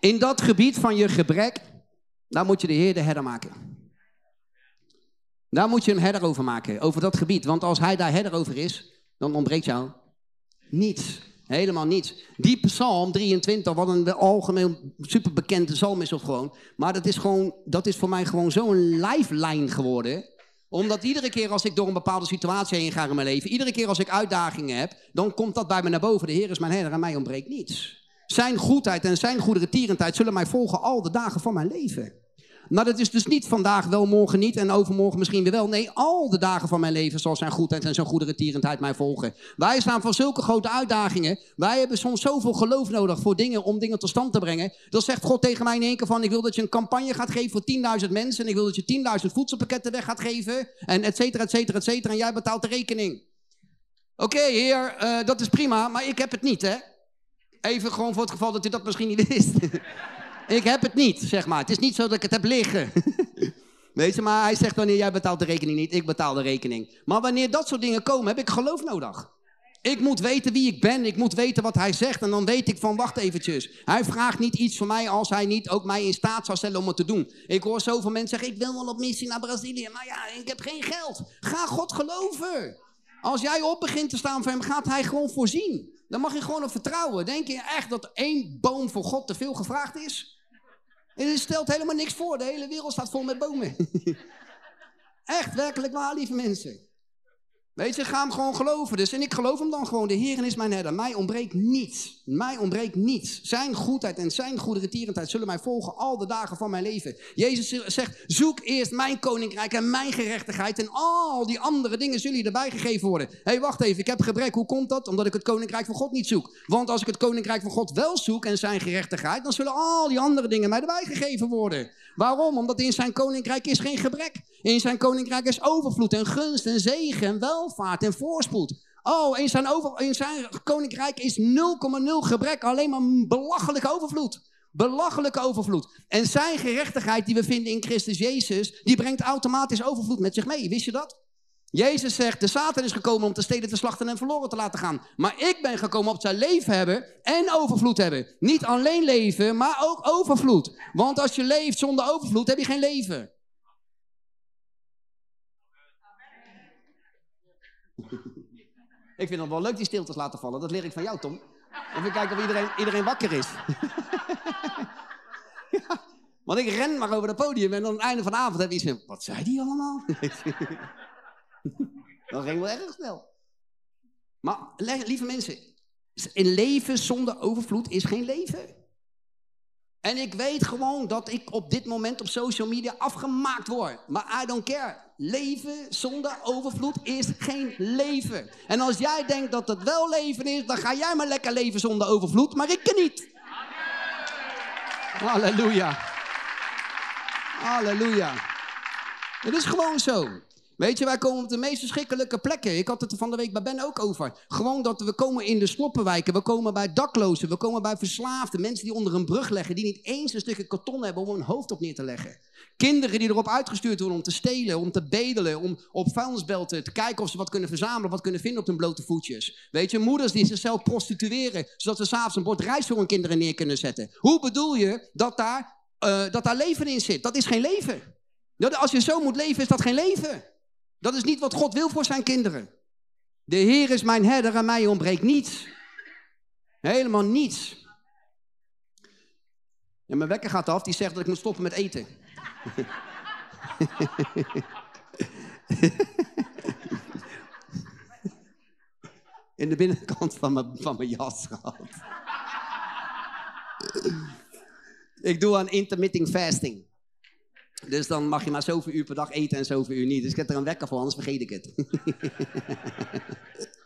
In dat gebied van je gebrek, daar moet je de Heer de herder maken. Daar moet je een herder over maken, over dat gebied. Want als hij daar herder over is, dan ontbreekt jou Niets. Helemaal niets. Die psalm 23, wat een algemeen superbekende psalm is of gewoon. Maar dat is, gewoon, dat is voor mij gewoon zo'n lifeline geworden. Omdat iedere keer als ik door een bepaalde situatie heen ga in mijn leven, iedere keer als ik uitdagingen heb, dan komt dat bij me naar boven. De Heer is mijn herder en mij ontbreekt niets. Zijn goedheid en zijn goederentierendheid zullen mij volgen al de dagen van mijn leven. Nou, dat is dus niet vandaag wel, morgen niet en overmorgen misschien wel. Nee, al de dagen van mijn leven zal zijn goedheid en zijn goederentierendheid mij volgen. Wij staan voor zulke grote uitdagingen. Wij hebben soms zoveel geloof nodig voor dingen, om dingen tot stand te brengen. Dan zegt God tegen mij in één keer van, ik wil dat je een campagne gaat geven voor 10.000 mensen. En ik wil dat je 10.000 voedselpakketten weg gaat geven. En et cetera, et cetera, et cetera. En jij betaalt de rekening. Oké, heer, uh, dat is prima, maar ik heb het niet, hè. Even gewoon voor het geval dat u dat misschien niet wist. Ik heb het niet, zeg maar. Het is niet zo dat ik het heb liggen. Weet je, maar hij zegt wanneer jij betaalt de rekening niet, ik betaal de rekening. Maar wanneer dat soort dingen komen, heb ik geloof nodig. Ik moet weten wie ik ben, ik moet weten wat hij zegt en dan weet ik van wacht eventjes. Hij vraagt niet iets van mij als hij niet ook mij in staat zou stellen om het te doen. Ik hoor zoveel mensen zeggen, ik wil wel op missie naar Brazilië, maar ja, ik heb geen geld. Ga God geloven. Als jij op begint te staan voor hem, gaat hij gewoon voorzien. Dan mag je gewoon op vertrouwen. Denk je echt dat één boom voor God te veel gevraagd is? Het stelt helemaal niks voor. De hele wereld staat vol met bomen. Echt, werkelijk waar, lieve mensen. Weet je, ga hem gewoon geloven. Dus, en ik geloof hem dan gewoon. De Heer is mijn herder. Mij ontbreekt niets. Mij ontbreekt niets. Zijn goedheid en zijn goederentierendheid zullen mij volgen al de dagen van mijn leven. Jezus zegt, zoek eerst mijn koninkrijk en mijn gerechtigheid. En al die andere dingen zullen je erbij gegeven worden. Hé, hey, wacht even. Ik heb gebrek. Hoe komt dat? Omdat ik het koninkrijk van God niet zoek. Want als ik het koninkrijk van God wel zoek en zijn gerechtigheid, dan zullen al die andere dingen mij erbij gegeven worden. Waarom? Omdat in zijn koninkrijk is geen gebrek. In zijn koninkrijk is overvloed en gunst en zegen en welvaart en voorspoed. Oh, in zijn, over, in zijn koninkrijk is 0,0 gebrek, alleen maar belachelijke overvloed. Belachelijke overvloed. En zijn gerechtigheid die we vinden in Christus Jezus, die brengt automatisch overvloed met zich mee. Wist je dat? Jezus zegt, de Satan is gekomen om te stelen, te slachten en verloren te laten gaan. Maar ik ben gekomen om zijn leven hebben en overvloed hebben. Niet alleen leven, maar ook overvloed. Want als je leeft zonder overvloed, heb je geen leven. Ik vind het wel leuk die stiltes laten vallen. Dat leer ik van jou, Tom. Even kijken of iedereen, iedereen wakker is. want ik ren maar over het podium en aan het einde van de avond heb je iets van... Wat zei die allemaal? dat ging wel erg snel. Maar lieve mensen, een leven zonder overvloed is geen leven. En ik weet gewoon dat ik op dit moment op social media afgemaakt word. Maar I don't care. Leven zonder overvloed is geen leven. En als jij denkt dat het wel leven is, dan ga jij maar lekker leven zonder overvloed, maar ik niet. Halleluja. Halleluja. Het is gewoon zo. Weet je, wij komen op de meest verschrikkelijke plekken. Ik had het er van de week bij Ben ook over. Gewoon dat we komen in de sloppenwijken, we komen bij daklozen, we komen bij verslaafden. Mensen die onder een brug leggen, die niet eens een stukje karton hebben om hun hoofd op neer te leggen. Kinderen die erop uitgestuurd worden om te stelen, om te bedelen, om op vuilnisbelten te kijken of ze wat kunnen verzamelen, wat kunnen vinden op hun blote voetjes. Weet je, moeders die zichzelf prostitueren, zodat ze s'avonds een bord rijst voor hun kinderen neer kunnen zetten. Hoe bedoel je dat daar, uh, dat daar leven in zit? Dat is geen leven. Als je zo moet leven, is dat geen leven. Dat is niet wat God wil voor zijn kinderen. De Heer is mijn herder en mij ontbreekt niets. Helemaal niets. En mijn wekker gaat af, die zegt dat ik moet stoppen met eten. In de binnenkant van mijn, van mijn jas gehad. ik doe aan intermittent fasting. Dus dan mag je maar zoveel uur per dag eten en zoveel uur niet. Dus ik heb er een wekker voor, anders vergeet ik het.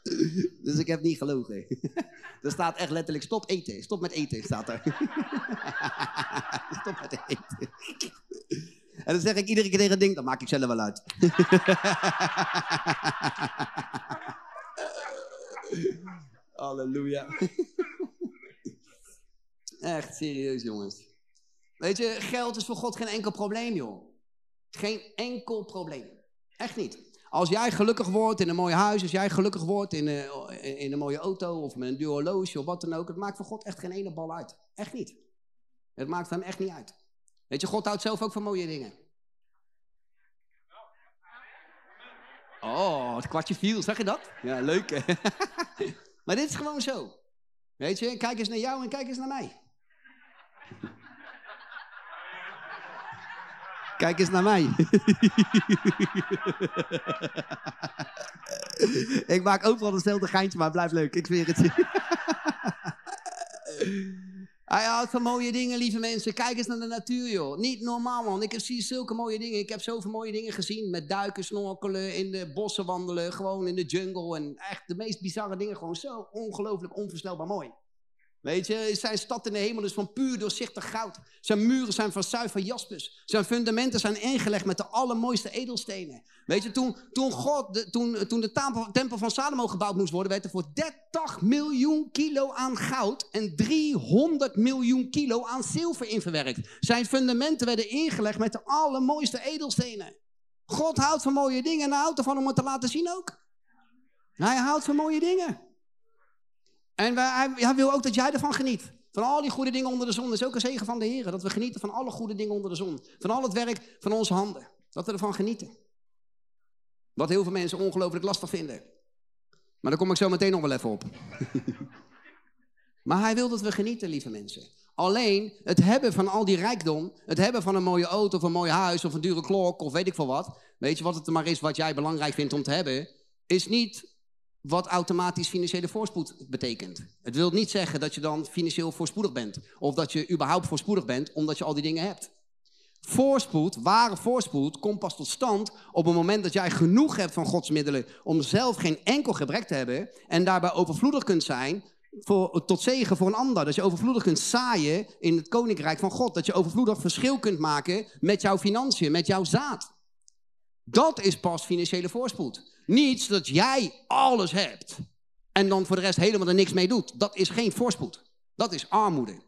dus ik heb niet gelogen. er staat echt letterlijk stop eten. Stop met eten, staat er. stop met eten. en dan zeg ik iedere keer tegen het ding, dat maak ik zelf wel uit. Halleluja. Echt serieus, jongens. Weet je, geld is voor God geen enkel probleem, joh. Geen enkel probleem. Echt niet. Als jij gelukkig wordt in een mooi huis, als jij gelukkig wordt in een, eh, in een mooie auto of met een duur of wat dan ook, het maakt voor God echt geen ene bal uit. Echt niet. Het maakt hem echt niet uit. Weet je, God houdt zelf ook van mooie dingen. Oh, het kwartje viel, zag je dat? Ja, leuk maar dit is gewoon zo. Weet je, kijk eens naar jou en kijk eens naar mij. Kijk eens naar mij. ik maak overal hetzelfde geintje, maar blijf leuk. Ik zweer het. Hij houdt van mooie dingen, lieve mensen. Kijk eens naar de natuur, joh. Niet normaal, man. Ik zie zulke mooie dingen. Ik heb zoveel mooie dingen gezien. Met duiken, snorkelen, in de bossen wandelen. Gewoon in de jungle. En echt de meest bizarre dingen. Gewoon zo ongelooflijk onvoorstelbaar mooi. Weet je, zijn stad in de hemel is van puur doorzichtig goud. Zijn muren zijn van zuiver jaspis. Zijn fundamenten zijn ingelegd met de allermooiste edelstenen. Weet je, toen, toen, God, de, toen, toen de tempel, tempel van Salomo gebouwd moest worden, werd er voor 30 miljoen kilo aan goud en 300 miljoen kilo aan zilver in verwerkt. Zijn fundamenten werden ingelegd met de allermooiste edelstenen. God houdt van mooie dingen en hij houdt ervan om het te laten zien ook. Hij houdt van mooie dingen. En hij, wil ook dat jij ervan geniet. Van al die goede dingen onder de zon. Dat is ook een zegen van de Heer. Dat we genieten van alle goede dingen onder de zon. Van al het werk van onze handen. Dat we ervan genieten. Wat heel veel mensen ongelooflijk lastig vinden. Maar daar kom ik zo meteen nog wel even op. maar hij wil dat we genieten, lieve mensen. Alleen het hebben van al die rijkdom, het hebben van een mooie auto of een mooi huis of een dure klok of weet ik veel wat. Weet je wat het er maar is wat jij belangrijk vindt om te hebben, is niet wat automatisch financiële voorspoed betekent. Het wil niet zeggen dat je dan financieel voorspoedig bent. Of dat je überhaupt voorspoedig bent omdat je al die dingen hebt. Voorspoed, ware voorspoed, komt pas tot stand op het moment dat jij genoeg hebt van Gods middelen om zelf geen enkel gebrek te hebben en daarbij overvloedig kunt zijn voor, tot zegen voor een ander. Dat je overvloedig kunt zaaien in het koninkrijk van God. Dat je overvloedig verschil kunt maken met jouw financiën, met jouw zaad. Dat is pas financiële voorspoed. Niets dat jij alles hebt en dan voor de rest helemaal er niks mee doet. Dat is geen voorspoed. Dat is armoede.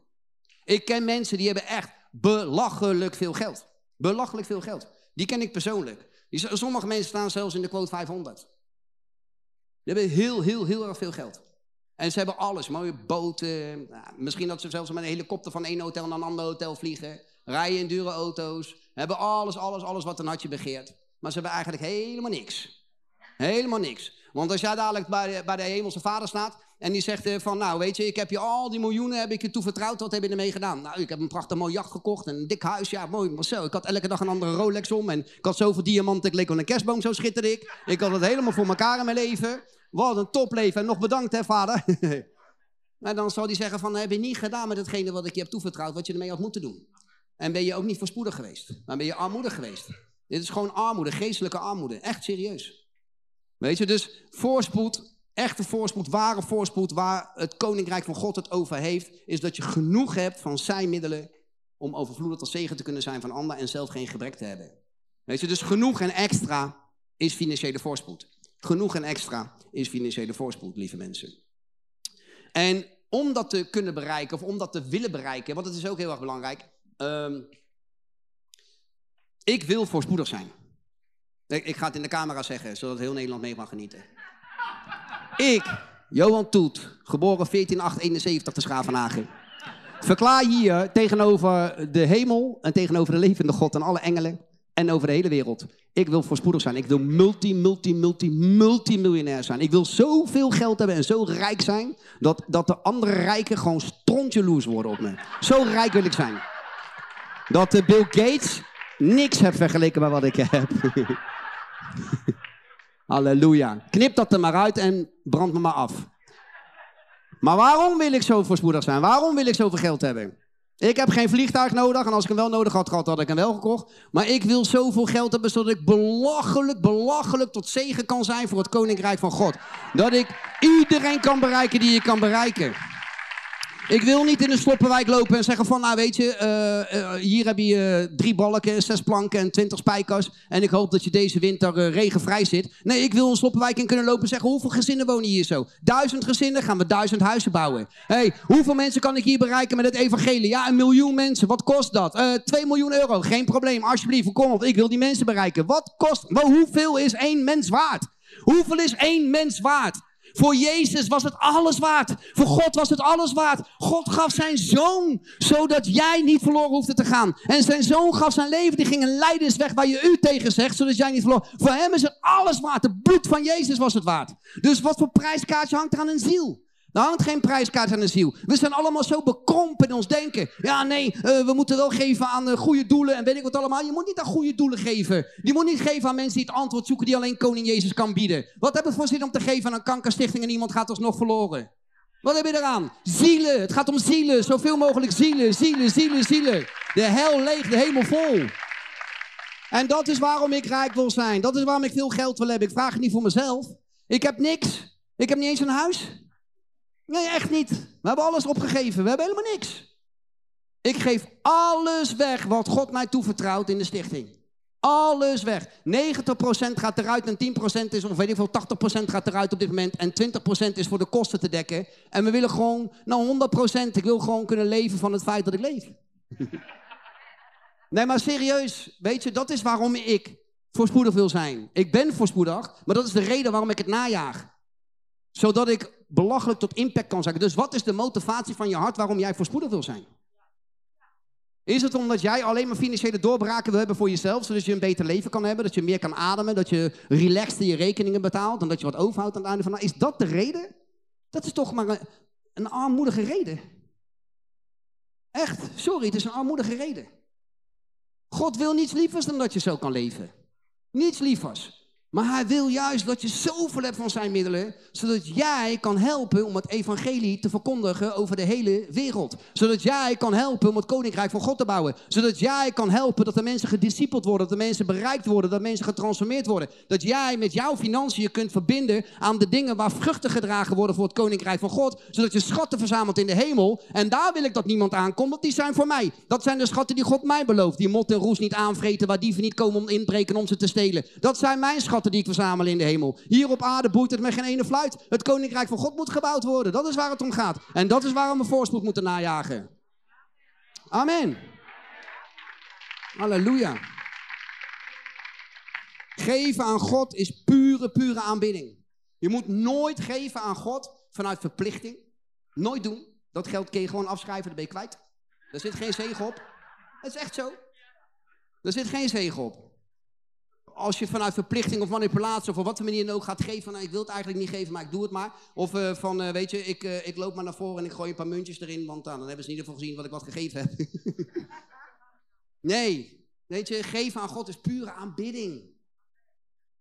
Ik ken mensen die hebben echt belachelijk veel geld. Belachelijk veel geld. Die ken ik persoonlijk. sommige mensen staan zelfs in de quote 500. Die hebben heel, heel, heel erg veel geld. En ze hebben alles. Mooie boten. Nou, misschien dat ze zelfs met een helikopter van één hotel naar een ander hotel vliegen. Rijden in dure auto's. Hebben alles, alles, alles wat een hartje begeert. Maar ze hebben eigenlijk helemaal niks. Helemaal niks. Want als jij dadelijk bij bij de hemelse vader staat en die zegt eh, van, nou weet je, ik heb je al die miljoenen heb ik je toevertrouwd, wat heb je ermee gedaan? Nou, ik heb een prachtig mooi jacht gekocht en een dik huis, ja mooi, maar zo. Ik had elke dag een andere Rolex om en ik had zoveel diamanten, ik leek wel een kerstboom, zo schitterde ik. Ik had het helemaal voor elkaar in mijn leven. Wat een topleven en nog bedankt hè vader. maar dan zou hij zeggen van, heb je niet gedaan met hetgene wat ik je heb toevertrouwd, wat je ermee had moeten doen. En ben je ook niet voorspoedig geweest, maar ben je armoedig geweest. Dit is gewoon armoede, geestelijke armoede, echt serieus. Weet je, dus voorspoed, echte voorspoed, ware voorspoed, waar het koninkrijk van God het over heeft, is dat je genoeg hebt van zijn middelen om overvloedig tot zegen te kunnen zijn van anderen en zelf geen gebrek te hebben. Weet je, dus genoeg en extra is financiële voorspoed. Genoeg en extra is financiële voorspoed, lieve mensen. En om dat te kunnen bereiken, of om dat te willen bereiken, want het is ook heel erg belangrijk. Um, ik wil voorspoedig zijn. Ik ga het in de camera zeggen, zodat heel Nederland mee mag genieten. Ik, Johan Toet, geboren 1471 te Schavenhagen. Verklaar hier tegenover de hemel en tegenover de levende God en alle engelen en over de hele wereld. Ik wil voorspoedig zijn. Ik wil multi, multi, multi, multimiljonair zijn. Ik wil zoveel geld hebben en zo rijk zijn... dat, dat de andere rijken gewoon strontjeloers worden op me. Zo rijk wil ik zijn. Dat Bill Gates niks heeft vergeleken met wat ik heb. Halleluja. Knip dat er maar uit en brand me maar af. Maar waarom wil ik zo voorspoedig zijn? Waarom wil ik zoveel geld hebben? Ik heb geen vliegtuig nodig en als ik hem wel nodig had gehad, had ik hem wel gekocht. Maar ik wil zoveel geld hebben zodat ik belachelijk, belachelijk tot zegen kan zijn voor het koninkrijk van God. Dat ik iedereen kan bereiken die je kan bereiken. Ik wil niet in een sloppenwijk lopen en zeggen van, nou weet je, uh, uh, hier heb je uh, drie balken, zes planken en twintig spijkers. En ik hoop dat je deze winter regenvrij zit. Nee, ik wil een sloppenwijk in kunnen lopen en zeggen, hoeveel gezinnen wonen hier zo? Duizend gezinnen, gaan we duizend huizen bouwen. hey, hoeveel mensen kan ik hier bereiken met het evangelie? Ja, een miljoen mensen. Wat kost dat? Twee miljoen euro. Geen probleem, alsjeblieft, kom op. Ik wil die mensen bereiken. Wat kost, hoeveel is één mens waard? Hoeveel is één mens waard? Voor Jezus was het alles waard. Voor God was het alles waard. God gaf zijn zoon, zodat jij niet verloren hoefde te gaan. En zijn zoon gaf zijn leven, die ging een lijdensweg waar je u tegen zegt, zodat jij niet verloren. Voor hem is het alles waard. Het bloed van Jezus was het waard. Dus wat voor prijskaartje hangt er aan een ziel? Er hangt geen prijskaart aan de ziel. We zijn allemaal zo bekrompen in ons denken. Ja, nee, uh, we moeten wel geven aan uh, goede doelen en weet ik wat allemaal. Je moet niet aan goede doelen geven. Je moet niet geven aan mensen die het antwoord zoeken die alleen koning Jezus kan bieden. Wat hebben we voor zin om te geven aan een kankerstichting en iemand gaat alsnog verloren? Wat heb je eraan? Zielen. Het gaat om zielen. Zoveel mogelijk zielen, zielen, zielen, zielen. De hel leeg, de hemel vol. En dat is waarom ik rijk wil zijn. Dat is waarom ik veel geld wil hebben. Ik vraag het niet voor mezelf. Ik heb niks. Ik heb niet eens een huis. Nee, echt niet. We hebben alles opgegeven. We hebben helemaal niks. Ik geef alles weg wat God mij toevertrouwt in de stichting. Alles weg. 90% gaat eruit en 10% is, of weet ik veel, 80% gaat eruit op dit moment. En 20% is voor de kosten te dekken. En we willen gewoon, nou 100%, ik wil gewoon kunnen leven van het feit dat ik leef. nee, maar serieus, weet je, dat is waarom ik voorspoedig wil zijn. Ik ben voorspoedig, maar dat is de reden waarom ik het najaag. Zodat ik belachelijk tot impact kan zijn. Dus wat is de motivatie van je hart waarom jij voorspoedig wil zijn? Is het omdat jij alleen maar financiële doorbraken wil hebben voor jezelf, zodat je een beter leven kan hebben, dat je meer kan ademen, dat je relaxed je rekeningen betaalt en dat je wat overhoudt aan het einde van de Is dat de reden? Dat is toch maar een, een armoedige reden. Echt, sorry, het is een armoedige reden. God wil niets lievers dan dat je zo kan leven. Niets lievers. Maar hij wil juist dat je zoveel hebt van zijn middelen, zodat jij kan helpen om het evangelie te verkondigen over de hele wereld. Zodat jij kan helpen om het koninkrijk van God te bouwen. Zodat jij kan helpen dat de mensen gediscipeld worden, dat de mensen bereikt worden, dat mensen getransformeerd worden. Dat jij met jouw financiën kunt verbinden aan de dingen waar vruchten gedragen worden voor het koninkrijk van God. Zodat je schatten verzamelt in de hemel. En daar wil ik dat niemand aankomt, want die zijn voor mij. Dat zijn de schatten die God mij belooft. Die mot en roes niet aanvreten, waar dieven niet komen om inbreken om ze te stelen. Dat zijn mijn schatten die ik verzamel in de hemel. Hier op aarde boeit het met geen ene fluit. Het koninkrijk van God moet gebouwd worden. Dat is waar het om gaat. En dat is waarom we voorspoed moeten najagen. Amen. Halleluja. Geven aan God is pure, pure aanbidding. Je moet nooit geven aan God vanuit verplichting. Nooit doen. Dat geld kun je gewoon afschrijven, dan ben je kwijt. Er zit geen zegen op. Het is echt zo. Er zit geen zegen op als je vanuit verplichting of manipulatie of op wat voor manier dan ook gaat geven, nou, ik wil het eigenlijk niet geven, maar ik doe het maar. Of uh, van, uh, weet je, ik, uh, ik loop maar naar voren en ik gooi een paar muntjes erin, want dan hebben ze in ieder geval gezien wat ik wat gegeven heb. nee, weet je, geven aan God is pure aanbidding.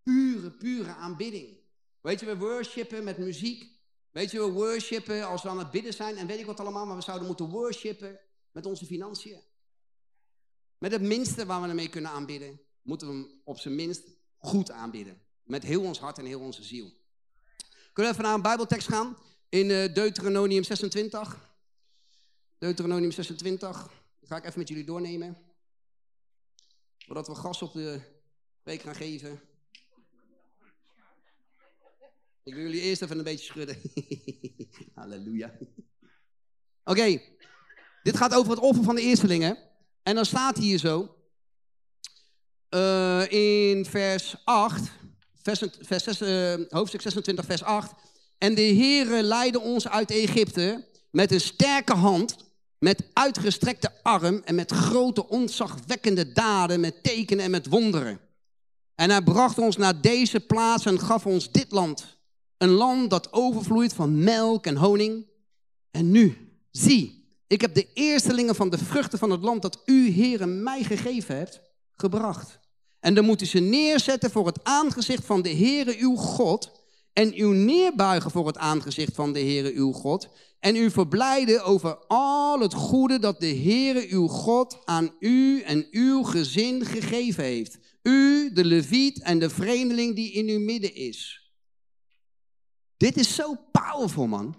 Pure, pure aanbidding. Weet je, we worshipen met muziek. Weet je, we worshipen als we aan het bidden zijn en weet ik wat allemaal, maar we zouden moeten worshipen met onze financiën. Met het minste waar we ermee kunnen aanbidden moeten we hem op zijn minst goed aanbidden. Met heel ons hart en heel onze ziel. Kunnen we even naar een Bijbeltekst gaan? In uh, Deuteronomium 26. Deuteronomium 26. Dat ga ik even met jullie doornemen. Voordat we gas op de week gaan geven. Ik wil jullie eerst even een beetje schudden. Halleluja. Oké, dit gaat over het offer van de eerstelingen. En dan staat hier zo. Uh, in vers 8, vers, vers 6, uh, hoofdstuk 26, vers 8. En de Heere leidde ons uit Egypte met een sterke hand, met uitgestrekte arm en met grote ontzagwekkende daden, met tekenen en met wonderen. En hij bracht ons naar deze plaats en gaf ons dit land. Een land dat overvloeit van melk en honing. En nu, zie, ik heb de eerstelingen van de vruchten van het land dat u, Heere, mij gegeven hebt, gebracht. En dan moeten ze neerzetten voor het aangezicht van de Heere uw God. En u neerbuigen voor het aangezicht van de Heere uw God. En u verblijden over al het goede dat de Heere uw God aan u en uw gezin gegeven heeft. U, de leviet en de vreemdeling die in uw midden is. Dit is zo powerful, man.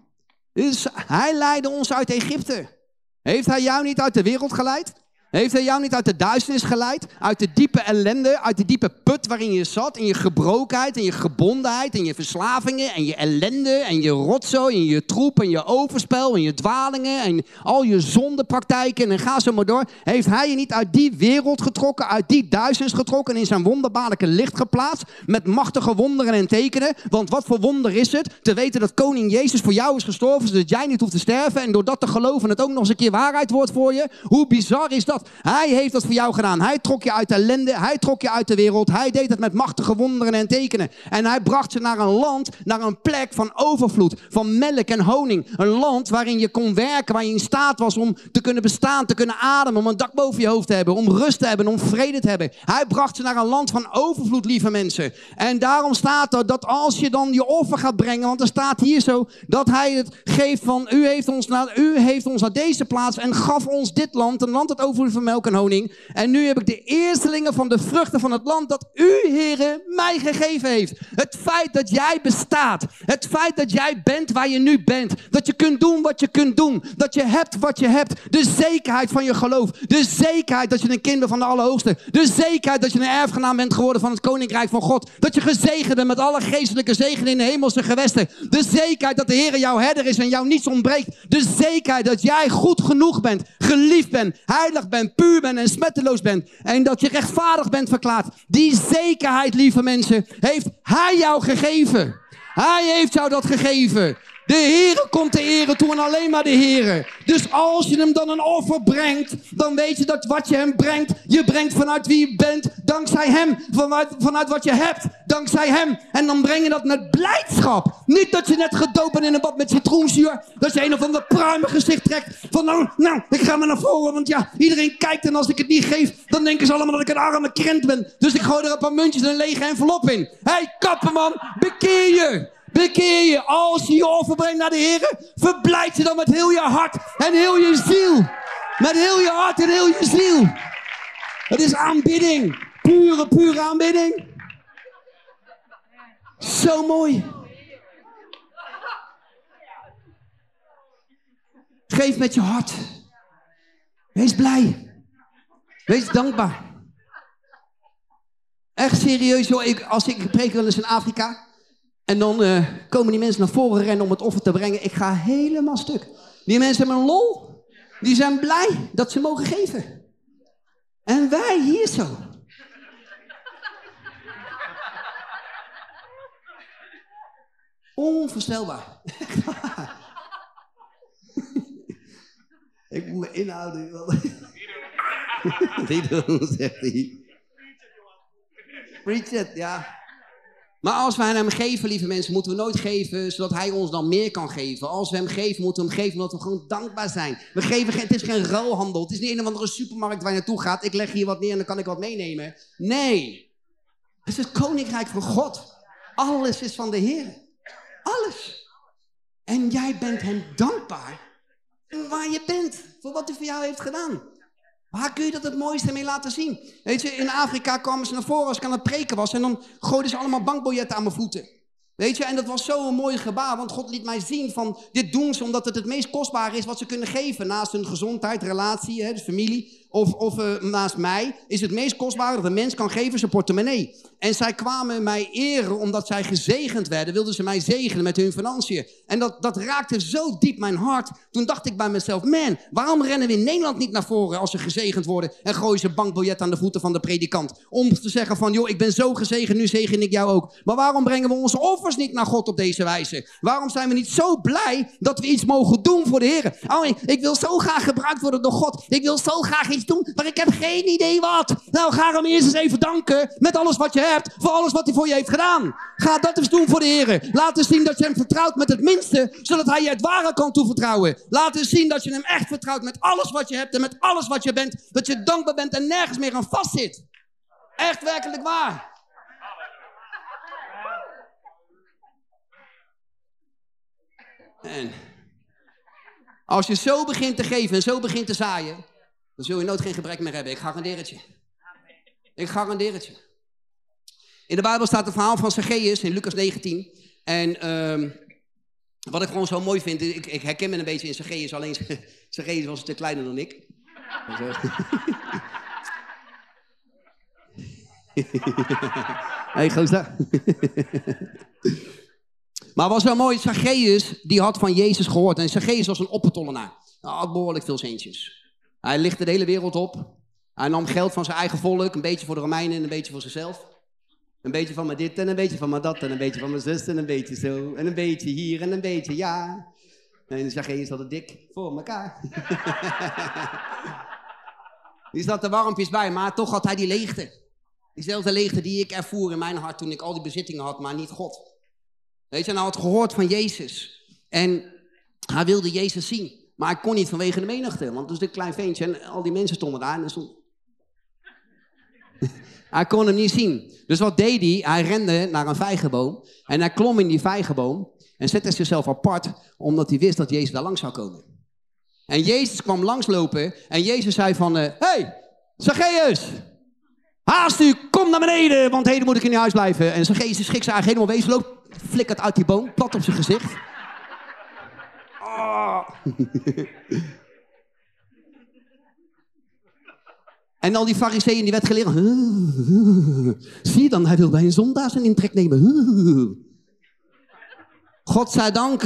Is, hij leidde ons uit Egypte. Heeft hij jou niet uit de wereld geleid? Heeft hij jou niet uit de duisternis geleid? Uit de diepe ellende, uit de diepe put waarin je zat, in je gebrokenheid, in je gebondenheid, in je verslavingen en je ellende en je rotzooi en je troep en je overspel en je dwalingen en al je zondepraktijken en ga zo maar door. Heeft hij je niet uit die wereld getrokken, uit die duisternis getrokken en in zijn wonderbaarlijke licht geplaatst met machtige wonderen en tekenen? Want wat voor wonder is het te weten dat koning Jezus voor jou is gestorven zodat jij niet hoeft te sterven en door dat te geloven het ook nog eens een keer waarheid wordt voor je? Hoe bizar is dat? Hij heeft dat voor jou gedaan. Hij trok je uit ellende. Hij trok je uit de wereld. Hij deed het met machtige wonderen en tekenen. En hij bracht ze naar een land, naar een plek van overvloed. Van melk en honing. Een land waarin je kon werken. Waar je in staat was om te kunnen bestaan, te kunnen ademen. Om een dak boven je hoofd te hebben. Om rust te hebben. Om vrede te hebben. Hij bracht ze naar een land van overvloed, lieve mensen. En daarom staat er dat als je dan je offer gaat brengen. Want er staat hier zo dat hij het geeft van. U heeft ons naar, u heeft ons naar deze plaats. En gaf ons dit land. Een land dat van melk en honing. En nu heb ik de eerstelingen van de vruchten van het land dat u, heren, mij gegeven heeft. Het feit dat jij bestaat. Het feit dat jij bent waar je nu bent. Dat je kunt doen wat je kunt doen. Dat je hebt wat je hebt. De zekerheid van je geloof. De zekerheid dat je een kind bent van de Allerhoogste. De zekerheid dat je een erfgenaam bent geworden van het Koninkrijk van God. Dat je gezegend bent met alle geestelijke zegen in de hemelse gewesten. De zekerheid dat de Heer jouw herder is en jou niets ontbreekt. De zekerheid dat jij goed genoeg bent. Geliefd bent. Heilig bent. Puur bent en smetteloos bent. En dat je rechtvaardig bent verklaard. Die zekerheid, lieve mensen, heeft Hij jou gegeven. Hij heeft jou dat gegeven. De Heere komt de ere toe en alleen maar de Heere. Dus als je hem dan een offer brengt, dan weet je dat wat je hem brengt, je brengt vanuit wie je bent, dankzij hem, vanuit, vanuit wat je hebt, dankzij hem. En dan breng je dat met blijdschap. Niet dat je net gedoopt bent in een bad met citroenzuur, dat je een of ander pruimig gezicht trekt. Van nou, nou, ik ga maar naar voren, want ja, iedereen kijkt en als ik het niet geef, dan denken ze allemaal dat ik een arme krent ben. Dus ik gooi er een paar muntjes en een lege envelop in. Hé, hey, kappenman, bekeer je. Bekeer je. Als je je offer brengt naar de Heer, verblijd je dan met heel je hart en heel je ziel. Met heel je hart en heel je ziel. Het is aanbidding. Pure, pure aanbidding. Zo mooi. Geef met je hart. Wees blij. Wees dankbaar. Echt serieus, joh. Ik, als ik preek wel eens in Afrika. En dan uh, komen die mensen naar voren rennen om het offer te brengen. Ik ga helemaal stuk. Die mensen hebben een lol. Die zijn blij dat ze mogen geven. En wij hier zo. Onvoorstelbaar. Ik moet me inhouden. Die doen, zegt. Preach it, ja. Maar als wij hem geven, lieve mensen, moeten we nooit geven zodat hij ons dan meer kan geven. Als we hem geven, moeten we hem geven omdat we gewoon dankbaar zijn. We geven geen, het is geen ruilhandel. Het is niet een of andere supermarkt waar je naartoe gaat. Ik leg hier wat neer en dan kan ik wat meenemen. Nee. Het is het koninkrijk van God. Alles is van de Heer. Alles. En jij bent hem dankbaar waar je bent. Voor wat hij voor jou heeft gedaan. Waar kun je dat het mooiste mee laten zien? Weet je, in Afrika kwamen ze naar voren als ik aan het preken was. En dan gooiden ze allemaal bankbiljetten aan mijn voeten. Weet je, en dat was zo'n mooi gebaar. Want God liet mij zien van, dit doen ze omdat het het meest kostbare is wat ze kunnen geven. Naast hun gezondheid, relatie, hè, dus familie. Of, of uh, naast mij is het meest kostbare dat een mens kan geven zijn portemonnee. En zij kwamen mij eren omdat zij gezegend werden. Wilden ze mij zegenen met hun financiën. En dat, dat raakte zo diep mijn hart. Toen dacht ik bij mezelf, man, waarom rennen we in Nederland niet naar voren als ze gezegend worden. En gooien ze bankbiljet aan de voeten van de predikant. Om te zeggen van, joh, ik ben zo gezegend, nu zegen ik jou ook. Maar waarom brengen we onze offers niet naar God op deze wijze? Waarom zijn we niet zo blij dat we iets mogen doen voor de Heer? Oh, ik wil zo graag gebruikt worden door God. Ik wil zo graag iets maar ik heb geen idee wat. Nou, ga hem eerst eens even danken met alles wat je hebt, voor alles wat hij voor je heeft gedaan. Ga dat eens doen voor de Heer. Laat eens zien dat je hem vertrouwt met het minste, zodat hij je het ware kan toevertrouwen. Laat eens zien dat je hem echt vertrouwt met alles wat je hebt en met alles wat je bent. Dat je dankbaar bent en nergens meer aan vastzit. Echt werkelijk waar. En als je zo begint te geven en zo begint te zaaien, dan zul je nooit geen gebrek meer hebben. Ik garandeer het je. Ik garandeer het je. In de Bijbel staat het verhaal van Zacchaeus in Lucas 19. En um, wat ik gewoon zo mooi vind, ik, ik herken me een beetje in Zacchaeus, alleen Zacchaeus was een stuk kleiner dan ik. hey, gozer. maar was wel mooi, Zacchaeus, die had van Jezus gehoord. En Zacchaeus was een oppertollenaar. Hij had behoorlijk veel centjes. Hij lichtte de hele wereld op. Hij nam geld van zijn eigen volk, een beetje voor de Romeinen en een beetje voor zichzelf. Een beetje van me dit en een beetje van me dat en een beetje van mijn zus en een beetje zo. En een beetje hier en een beetje ja. En dan zeg je eens dat het dik voor elkaar. Die zat er warmpjes bij, maar toch had hij die leegte. Diezelfde leegte die ik ervoer in mijn hart toen ik al die bezittingen had, maar niet God. Weet je, hij had gehoord van Jezus. En hij wilde Jezus zien. Maar hij kon niet vanwege de menigte, want het was een klein ventje en al die mensen stonden daar. En stond... hij kon hem niet zien. Dus wat deed hij? Hij rende naar een vijgenboom en hij klom in die vijgenboom en zette zichzelf apart, omdat hij wist dat Jezus daar langs zou komen. En Jezus kwam langslopen en Jezus zei van, hé, hey, Zacchaeus, haast u, kom naar beneden, want heden moet ik in je huis blijven. En Zacchaeus schrik zich eigenlijk helemaal wezen, loopt, flikkert uit die boom, plat op zijn gezicht. En al die fariseeën die werd geleerd. Zie je dan, hij wil bij een zondaar zijn intrek nemen. God zij dank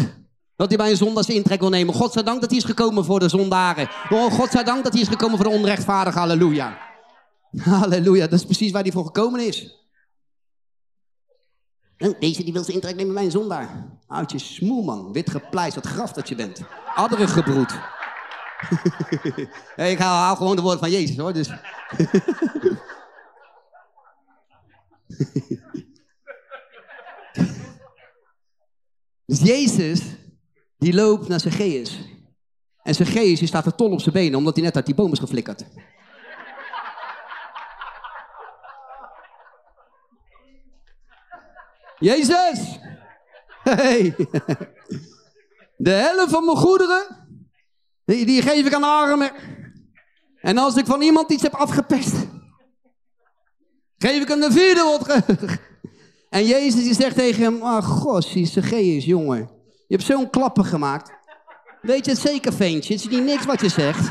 dat hij bij een zondaar zijn intrek wil nemen. God zij dank dat hij is gekomen voor de zondaren. Oh, dank dat hij is gekomen voor de onrechtvaardigen. Halleluja. Halleluja, dat is precies waar hij voor gekomen is. Deze die wil zijn intrek nemen bij een zondaar. Houd je smoel, man. Wit gepleist, wat graf dat je bent. Adderen gebroed. ik haal, haal, gewoon de woorden van Jezus, hoor. Dus. dus Jezus, die loopt naar Zacchaeus. En Zacchaeus die staat er tol op zijn benen, omdat hij net uit die boom is geflikkerd. Jezus! Hey. De helft van mijn goederen, die, die geef ik aan de armen. En als ik van iemand iets heb afgepest, geef ik hem de vierde terug. En Jezus die zegt tegen hem, ah oh, gossie, Zacchaeus, jongen. Je hebt zo'n klappen gemaakt. Weet je het zeker, ventje? Het is niet niks wat je zegt.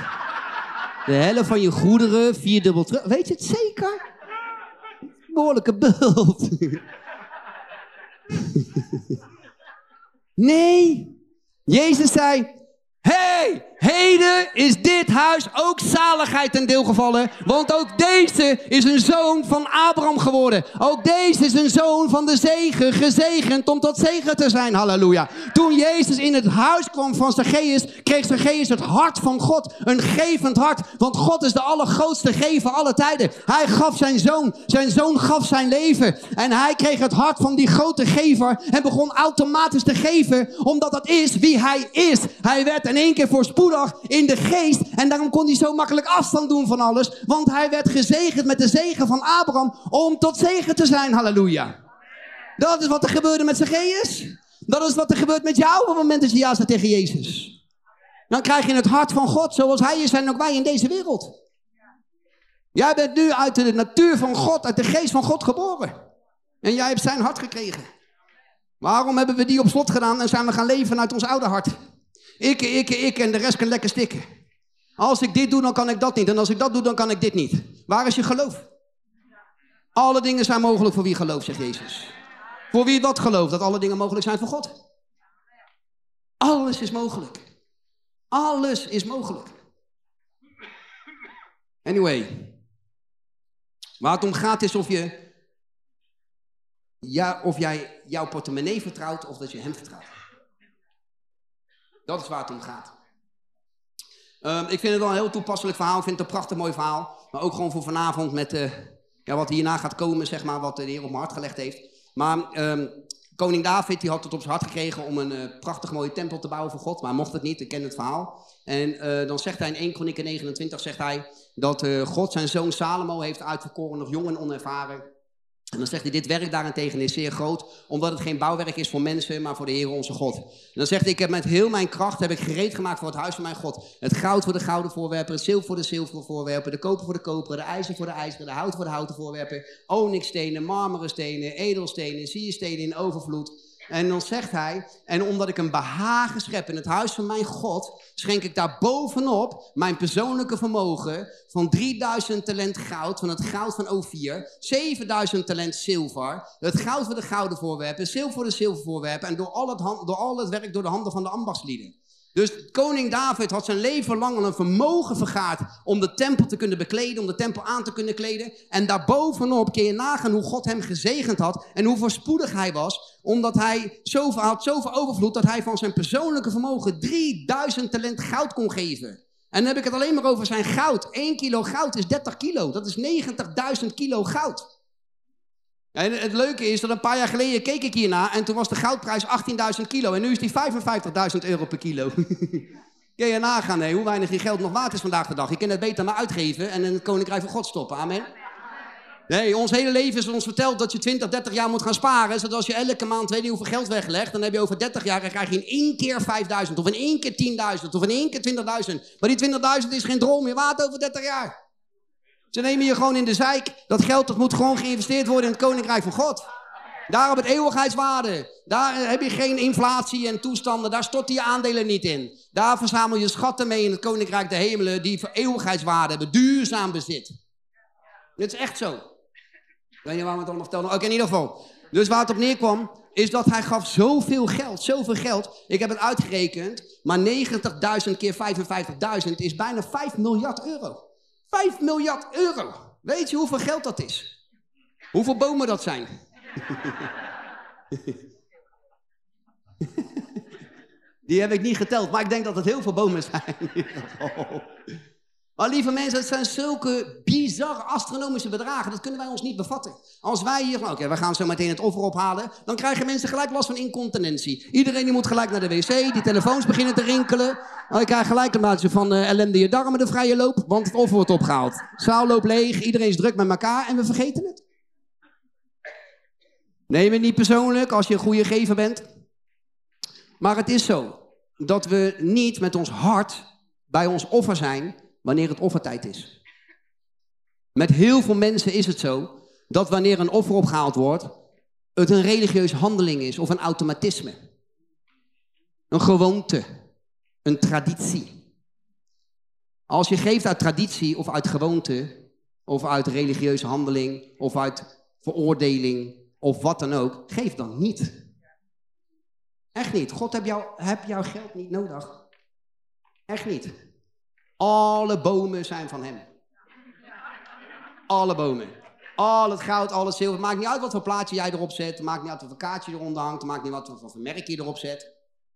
De helft van je goederen, vierdubbel terug. Weet je het zeker? Behoorlijke bult. Nee. Jezus zei, hey, heden is dit huis ook zaligheid ten deel gevallen. Want ook deze is een zoon van Abraham geworden. Ook deze is een zoon van de zegen, gezegend om tot zegen te zijn. Halleluja. Toen Jezus in het huis kwam van Zacchaeus, kreeg Zacchaeus het hart van God. Een gevend hart. Want God is de allergrootste gever alle tijden. Hij gaf zijn zoon. Zijn zoon gaf zijn leven. En hij kreeg het hart van die grote gever. En begon automatisch te geven. Omdat dat is wie hij is. Hij werd in één keer voorspoedig in de geest. En daarom kon hij zo makkelijk afstand doen van alles. Want hij werd gezegend met de zegen van Abraham om tot zegen te zijn. Halleluja. Dat is wat er gebeurde met Zacchaeus. Dat is wat er gebeurt met jou op het moment dat je ja zegt tegen Jezus. Dan krijg je het hart van God zoals hij is en ook wij in deze wereld. Jij bent nu uit de natuur van God, uit de geest van God geboren. En jij hebt zijn hart gekregen. Waarom hebben we die op slot gedaan en zijn we gaan leven uit ons oude hart? Ik, ik, ik en de rest kan lekker stikken. Als ik dit doe, dan kan ik dat niet. En als ik dat doe, dan kan ik dit niet. Waar is je geloof? Alle dingen zijn mogelijk voor wie gelooft, zegt Jezus. Voor wie wat gelooft, dat alle dingen mogelijk zijn voor God. Alles is mogelijk. Alles is mogelijk. Anyway. Waar het om gaat is of je ja, of jij jouw portemonnee vertrouwt of dat je hem vertrouwt. Dat is waar het om gaat. Um, ik vind het wel een heel toepasselijk verhaal. Ik vind het een prachtig mooi verhaal. Maar ook gewoon voor vanavond met uh, ja, wat hierna gaat komen, zeg maar, wat de Heer op mijn hart gelegd heeft. Maar um, koning David die had het op zijn hart gekregen om een uh, prachtig mooie tempel te bouwen voor God. Maar mocht het niet, ik ken het verhaal. En uh, dan zegt hij in 1 Kronieken 29, zegt hij dat God zijn zoon Salomo heeft uitverkoren, nog jong en onervaren. En dan zegt hij, dit werk daarentegen is zeer groot, omdat het geen bouwwerk is voor mensen, maar voor de Heer onze God. En dan zegt hij, ik heb met heel mijn kracht heb ik gereed gemaakt voor het huis van mijn God. Het goud voor de gouden voorwerpen, het zilver voor de zilveren voorwerpen, de koper voor de koperen, de ijzer voor de ijzeren, de hout voor de houten voorwerpen, onyxstenen, marmeren stenen, edelstenen, sierstenen in overvloed. En dan zegt hij, en omdat ik een behagen schep in het huis van mijn God, schenk ik daar bovenop mijn persoonlijke vermogen van 3000 talent goud, van het goud van O4, 7000 talent zilver, het goud voor de gouden voorwerpen, zilver voor de zilvervoorwerpen en door al, het door al het werk door de handen van de ambachtslieden. Dus koning David had zijn leven lang al een vermogen vergaard om de tempel te kunnen bekleden, om de tempel aan te kunnen kleden. En daarbovenop kun je nagaan hoe God hem gezegend had en hoe voorspoedig hij was, omdat hij zoveel had, zoveel overvloed dat hij van zijn persoonlijke vermogen 3000 talent goud kon geven. En dan heb ik het alleen maar over zijn goud. 1 kilo goud is 30 kilo. Dat is 90.000 kilo goud. En het leuke is dat een paar jaar geleden keek ik hierna en toen was de goudprijs 18.000 kilo. En nu is die 55.000 euro per kilo. Kun je nagaan nee, hoe weinig je geld nog waard is vandaag de dag. Je kunt het beter maar uitgeven en in het koninkrijk van God stoppen. Amen. Nee, ons hele leven is ons verteld dat je 20, 30 jaar moet gaan sparen. Zodat als je elke maand weet je hoeveel geld weglegt, dan heb je over 30 jaar en krijg je in één keer 5000 of in één keer 10.000 of in één keer 20.000. Maar die 20.000 is geen droom meer waard over 30 jaar. Ze nemen je gewoon in de zijk. Dat geld dat moet gewoon geïnvesteerd worden in het koninkrijk van God. Daar op het eeuwigheidswaarde. Daar heb je geen inflatie en toestanden. Daar stort je aandelen niet in. Daar verzamel je schatten mee in het koninkrijk der hemelen. Die voor eeuwigheidswaarde hebben. Duurzaam bezit. Dit is echt zo. Ik weet niet waar we het allemaal vertellen. Oké, in ieder geval. Dus waar het op neerkwam, is dat hij gaf zoveel geld, zoveel geld. Ik heb het uitgerekend, maar 90.000 keer 55.000 is bijna 5 miljard euro. 5 miljard euro. Weet je hoeveel geld dat is? Hoeveel bomen dat zijn? Die heb ik niet geteld, maar ik denk dat het heel veel bomen zijn. Maar lieve mensen, het zijn zulke bizarre astronomische bedragen. Dat kunnen wij ons niet bevatten. Als wij hier, oké, we gaan zo meteen het offer ophalen. Dan krijgen mensen gelijk last van incontinentie. Iedereen die moet gelijk naar de wc. Die telefoons beginnen te rinkelen. Nou, je gelijk een maatje van uh, ellende je darmen de vrije loop. Want het offer wordt opgehaald. Zaal loopt leeg. Iedereen is druk met elkaar. En we vergeten het. Neem het niet persoonlijk als je een goede gever bent. Maar het is zo dat we niet met ons hart bij ons offer zijn wanneer het offertijd is. Met heel veel mensen is het zo dat wanneer een offer opgehaald wordt, het een religieuze handeling is of een automatisme. Een gewoonte, een traditie. Als je geeft uit traditie of uit gewoonte, of uit religieuze handeling, of uit veroordeling, of wat dan ook, geef dan niet. Echt niet. God heb, jou, heb jouw geld niet nodig. Echt niet. Alle bomen zijn van hem. Alle bomen. Al het goud, al het zilver. Maakt niet uit wat voor plaatje jij erop zet. Maakt niet uit wat voor kaartje eronder hangt. Maakt niet uit wat voor merk je erop zet.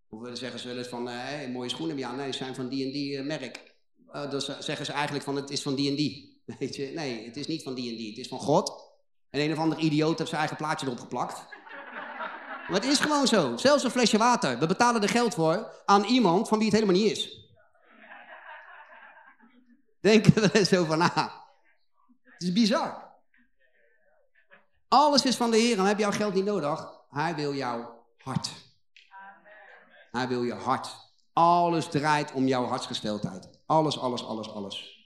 Of willen zeggen ze wel eens van, uh, mooie schoenen ja, nee, ze zijn van die en die uh, merk. Uh, dus zeggen ze eigenlijk van, het is van die en die. Weet je, nee, het is niet van die en die. Het is van God. En een of andere idioot heeft zijn eigen plaatje erop geplakt. Maar het is gewoon zo. Zelfs een flesje water. We betalen er geld voor aan iemand van wie het helemaal niet is. Denk er eens over na. Het is bizar. Alles is van de Heer en heb jouw geld niet nodig. Hij wil jouw hart. Hij wil je hart. Alles draait om jouw hartsgesteldheid. Alles, alles, alles, alles.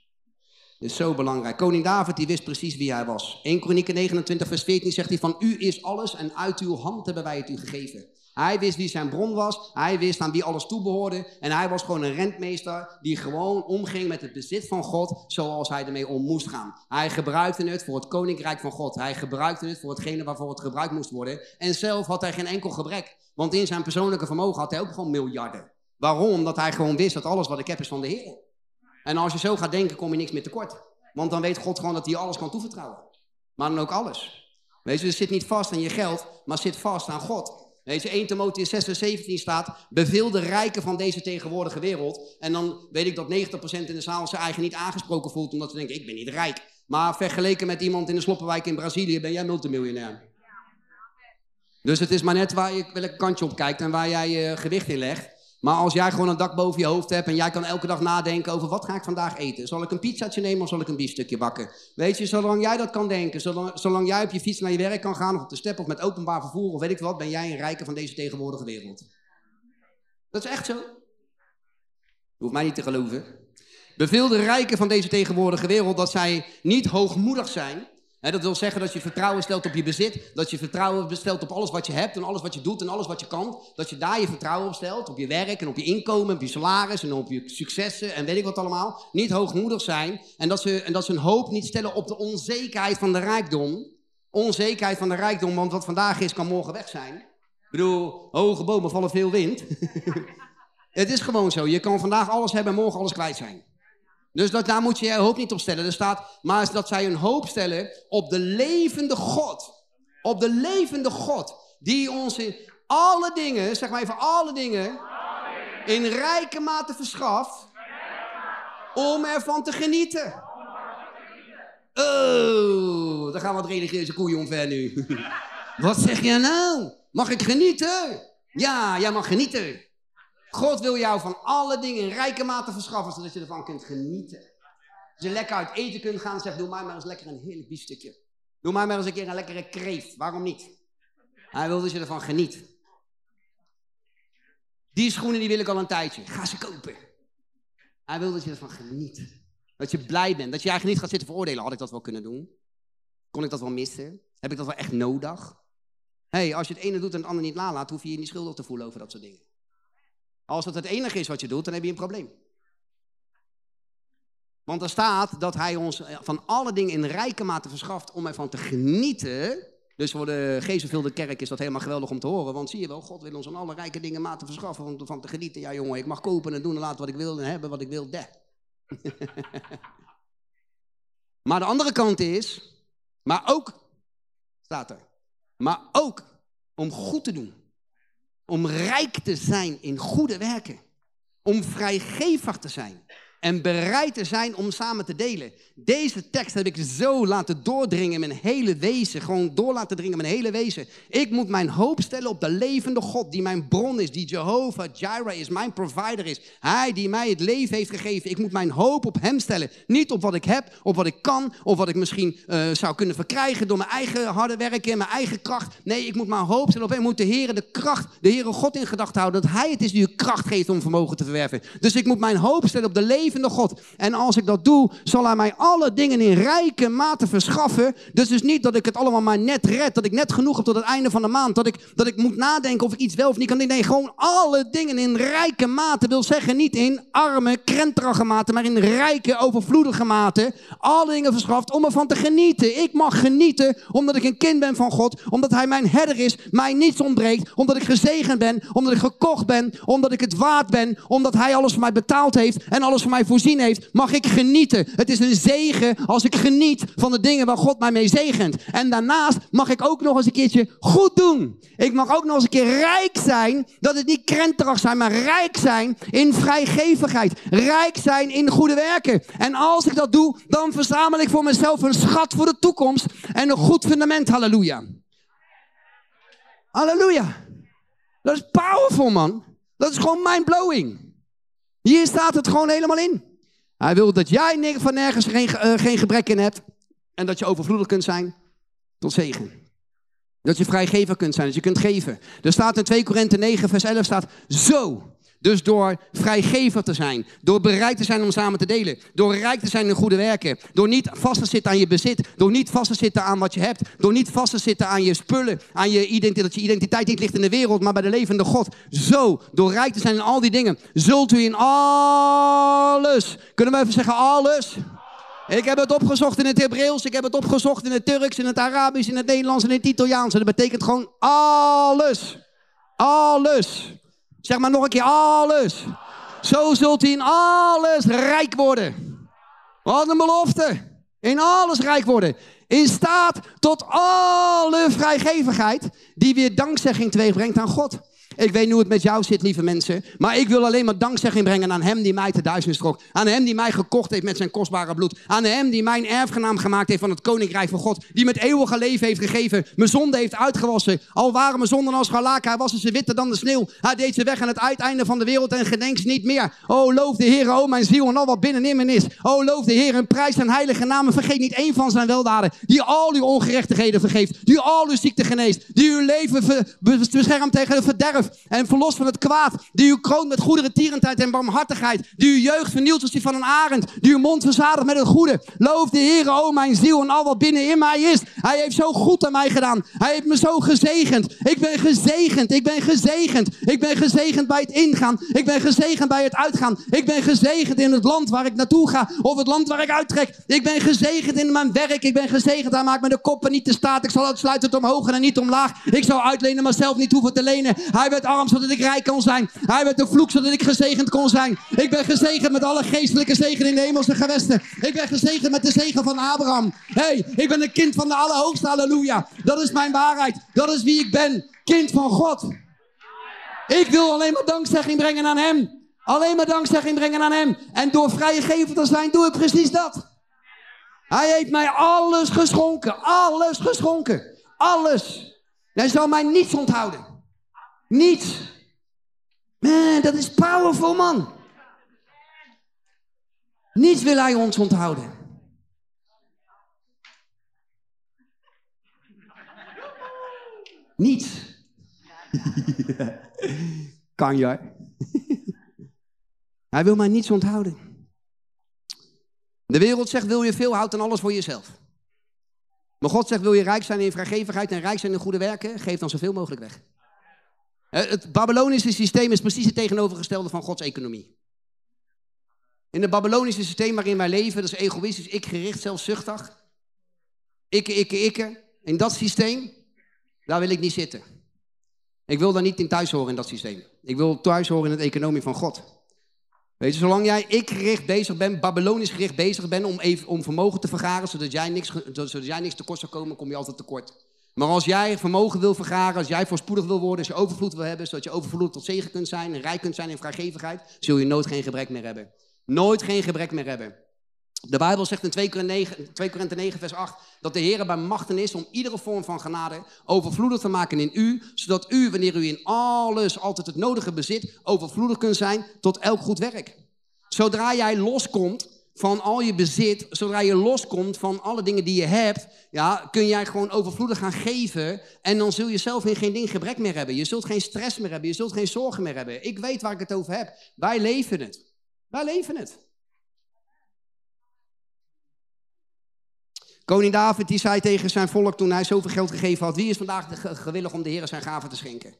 Dit is zo belangrijk. Koning David die wist precies wie hij was. 1 Kronieken 29 vers 14 zegt hij van u is alles en uit uw hand hebben wij het u gegeven. Hij wist wie zijn bron was. Hij wist aan wie alles toebehoorde. En hij was gewoon een rentmeester die gewoon omging met het bezit van God zoals hij ermee om moest gaan. Hij gebruikte het voor het koninkrijk van God. Hij gebruikte het voor hetgene waarvoor het gebruikt moest worden. En zelf had hij geen enkel gebrek. Want in zijn persoonlijke vermogen had hij ook gewoon miljarden. Waarom? Omdat hij gewoon wist dat alles wat ik heb is van de Heer. En als je zo gaat denken, kom je niks meer tekort. Want dan weet God gewoon dat hij alles kan toevertrouwen. Maar dan ook alles. Weet je, dus zit niet vast aan je geld, maar zit vast aan God. Weet je, 1 Timotheus 6 vers 17 staat, beveel de rijken van deze tegenwoordige wereld. En dan weet ik dat 90% in de zaal zijn eigen niet aangesproken voelt, omdat ze denken, ik ben niet rijk. Maar vergeleken met iemand in de sloppenwijk in Brazilië, ben jij multimiljonair. Dus het is maar net waar je, welke kantje op kijkt en waar jij je gewicht in legt. Maar als jij gewoon een dak boven je hoofd hebt en jij kan elke dag nadenken over wat ga ik vandaag eten? Zal ik een pizzaatje nemen of zal ik een biefstukje bakken? Weet je, zolang jij dat kan denken, zolang, jij op je fiets naar je werk kan gaan of op de step of met openbaar vervoer of weet ik wat, ben jij een rijke van deze tegenwoordige wereld. Dat is echt zo. Je hoeft mij niet te geloven. Beveel de rijken van deze tegenwoordige wereld dat zij niet hoogmoedig zijn, dat wil zeggen dat je vertrouwen stelt op je bezit. Dat je vertrouwen stelt op alles wat je hebt en alles wat je doet en alles wat je kan. Dat je daar je vertrouwen op stelt. Op je werk en op je inkomen, op je salaris en op je successen en weet ik wat allemaal. Niet hoogmoedig zijn. En dat ze, en dat ze hun hoop niet stellen op de onzekerheid van de rijkdom. Onzekerheid van de rijkdom, want wat vandaag is, kan morgen weg zijn. Ik bedoel, hoge bomen vallen veel wind. Het is gewoon zo. Je kan vandaag alles hebben en morgen alles kwijt zijn. Dus dat, daar moet je je hoop niet op stellen. Er staat, maar dat zij hun hoop stellen op de levende God. Op de levende God. Die ons in alle dingen, zeg maar even alle dingen, in rijke mate verschaft. Om ervan te genieten. Oh, daar gaan wat religieuze koeien omver nu. Wat zeg je nou? Mag ik genieten? Ja, jij mag genieten. God wil jou van alle dingen in rijke mate verschaffen, zodat je ervan kunt genieten. Als je lekker uit eten kunt gaan, zeg doe mij maar eens lekker een heerlijk biefstukje. Doe mij maar eens een keer een lekkere kreeft. Waarom niet? Hij wil dat je ervan geniet. Die schoenen die wil ik al een tijdje. Ga ze kopen. Hij wil dat je ervan geniet. Dat je blij bent. Dat je eigenlijk niet gaat zitten veroordelen. Had ik dat wel kunnen doen? Kon ik dat wel missen? Heb ik dat wel echt nodig? hey, als je het ene doet en het andere niet nalaat, hoef je je niet schuldig te voelen over dat soort dingen. Als het het enige is wat je doet, dan heb je een probleem. Want er staat dat hij ons van alle dingen in rijke mate verschaft om ervan te genieten. Dus voor de geestvervulde kerk is dat helemaal geweldig om te horen. Want zie je wel, God wil ons van alle rijke dingen mate verschaffen om ervan te genieten. Ja jongen, ik mag kopen en doen en laten wat ik wil en hebben wat ik wil. De. maar de andere kant is, maar ook, staat er, maar ook om goed te doen. Om rijk te zijn in goede werken. Om vrijgevig te zijn en bereid te zijn om samen te delen. Deze tekst heb ik zo laten doordringen in mijn hele wezen. Gewoon door laten dringen in mijn hele wezen. Ik moet mijn hoop stellen op de levende God, die mijn bron is, die Jehovah Jireh is, mijn provider is. Hij die mij het leven heeft gegeven. Ik moet mijn hoop op hem stellen. Niet op wat ik heb, op wat ik kan, of wat ik misschien uh, zou kunnen verkrijgen door mijn eigen harde werken en mijn eigen kracht. Nee, ik moet mijn hoop stellen op hem. Ik moet de Heer de kracht, de Heere God in gedachten houden. Dat hij het is die u kracht geeft om vermogen te verwerven. Dus ik moet mijn hoop stellen op de levende God. En als ik dat doe, zal hij mij alle dingen in rijke mate verschaffen. Dus dus niet dat ik het allemaal maar net red, dat ik net genoeg heb tot het einde van de maand, dat ik, dat ik moet nadenken of ik iets wel of niet kan. Nee, gewoon alle dingen in rijke mate wil zeggen, niet in arme, krenterige mate, maar in rijke, overvloedige mate. Alle dingen verschaft om ervan te genieten. Ik mag genieten omdat ik een kind ben van God, omdat hij mijn herder is, mij niets ontbreekt, omdat ik gezegend ben, omdat ik gekocht ben, omdat ik het waard ben, omdat hij alles voor mij betaald heeft en alles voor mij voorzien heeft, mag ik genieten. Het is een zegen als ik geniet van de dingen waar God mij mee zegent. En daarnaast mag ik ook nog eens een keertje goed doen. Ik mag ook nog eens een keer rijk zijn. Dat het niet krenterig zijn, maar rijk zijn in vrijgevigheid. Rijk zijn in goede werken. En als ik dat doe, dan verzamel ik voor mezelf een schat voor de toekomst. En een goed fundament. Halleluja. Halleluja. Dat is powerful, man. Dat is gewoon mind-blowing. Hier staat het gewoon helemaal in. Hij wil dat jij van nergens geen, uh, geen gebrek in hebt. En dat je overvloedig kunt zijn tot zegen. Dat je vrijgever kunt zijn, dat je kunt geven. Er staat in 2 Korinthe 9, vers 11 staat, zo. Dus door vrijgever te zijn, door bereid te zijn om samen te delen, door rijk te zijn in goede werken, door niet vast te zitten aan je bezit, door niet vast te zitten aan wat je hebt, door niet vast te zitten aan je spullen, aan je identiteit, dat je identiteit niet ligt in de wereld, maar bij de levende God. Zo, door rijk te zijn in al die dingen, zult u in alles, kunnen we even zeggen alles? Ik heb het opgezocht in het Hebreeuws, ik heb het opgezocht in het Turks, in het Arabisch, in het Nederlands en in het Italiaans. En dat betekent gewoon alles. Alles. Zeg maar nog een keer alles. Zo zult u in alles rijk worden. Wat een belofte. In alles rijk worden. In staat tot alle vrijgevigheid die weer dankzegging teweeg aan God. Ik weet niet hoe het met jou zit, lieve mensen. Maar ik wil alleen maar dankzegging brengen aan hem die mij te duizend trok. Aan hem die mij gekocht heeft met zijn kostbare bloed. Aan hem die mijn erfgenaam gemaakt heeft van het koninkrijk van God. Die met eeuwige leven heeft gegeven. Mijn zonde heeft uitgewassen. Al waren mijn zonden als scharlaken. Hij was ze witter dan de sneeuw. Hij deed ze weg aan het uiteinde van de wereld en gedenk ze niet meer. Oh, loof de Heer, oh mijn ziel en al wat binnenin me is. Oh, loof de Heer en prijs zijn heilige naam. En vergeet niet één van zijn weldaden. Die al uw ongerechtigheden vergeeft. Die al uw ziekte geneest. Die uw leven beschermt tegen het verderf en verlost van het kwaad. Die u kroont met goedere tierendheid en barmhartigheid. Die uw jeugd vernielt als die van een arend. Die uw mond verzadigt met het goede. Loof de Heer, o mijn ziel en al wat binnen in mij is. Hij heeft zo goed aan mij gedaan. Hij heeft me zo gezegend. Ik ben gezegend. Ik ben gezegend. Ik ben gezegend bij het ingaan. Ik ben gezegend bij het uitgaan. Ik ben gezegend in het land waar ik naartoe ga. Of het land waar ik uittrek. Ik ben gezegend in mijn werk. Ik ben gezegend. Hij maakt me de koppen niet te staat. Ik zal uitsluitend omhoog en niet omlaag. Ik zal uitlenen, maar zelf niet hoeven te lenen. Hij werd arm zodat ik rijk kon zijn. Hij werd de vloek zodat ik gezegend kon zijn. Ik ben gezegend met alle geestelijke zegen in de hemelse gewesten. Ik ben gezegend met de zegen van Abraham. hey, ik ben een kind van de Allerhoogste. Halleluja. Dat is mijn waarheid. Dat is wie ik ben. Kind van God. Ik wil alleen maar dankzegging brengen aan hem. Alleen maar dankzegging brengen aan hem. En door vrijgever te zijn, doe ik precies dat. Hij heeft mij alles geschonken. Alles geschonken. Alles. Hij zal mij niets onthouden. Niets. Man, dat is powerful, man. Niets wil hij ons onthouden. Niets. kan je. hij wil mij niets onthouden. De wereld zegt, wil je veel, houd dan alles voor jezelf. Maar God zegt, wil je rijk zijn in vrijgevigheid en rijk zijn in goede werken, geef dan zoveel mogelijk weg. Het Babylonische systeem is precies het tegenovergestelde van Gods economie. In het Babylonische systeem waarin wij leven, dat is egoïstisch, ikgericht, zelfzuchtig. Ikke, ikke, ikke. In dat systeem, daar wil ik niet zitten. Ik wil daar niet in thuis horen in dat systeem. Ik wil thuis horen in het economie van God. Weet je, zolang jij ik-gericht bezig bent, Babylonisch gericht bezig bent om, even, om vermogen te vergaren, zodat jij, niks, zodat jij niks tekort zou komen, kom je altijd tekort. Maar als jij vermogen wil vergaren, als jij voorspoedig wil worden, als je overvloed wil hebben, zodat je overvloed tot zegen kunt zijn en rijk kunt zijn in vrijgevigheid, zul je nooit geen gebrek meer hebben. Nooit geen gebrek meer hebben. De Bijbel zegt in 2 Korinthe 9, 2 Korinthe 9 vers 8 dat de Heer bij machten is om iedere vorm van genade overvloedig te maken in u, zodat u, wanneer u in alles altijd het nodige bezit, overvloedig kunt zijn tot elk goed werk. Zodra jij loskomt van al je bezit, zodra je loskomt van alle dingen die je hebt, ja, kun jij gewoon overvloedig gaan geven. En dan zul je zelf in geen ding gebrek meer hebben. Je zult geen stress meer hebben, je zult geen zorgen meer hebben. Ik weet waar ik het over heb. Wij leven het. Wij leven het. Koning David die zei tegen zijn volk toen hij zoveel geld gegeven had: Wie is vandaag gewillig om de Heer zijn gaven te schenken?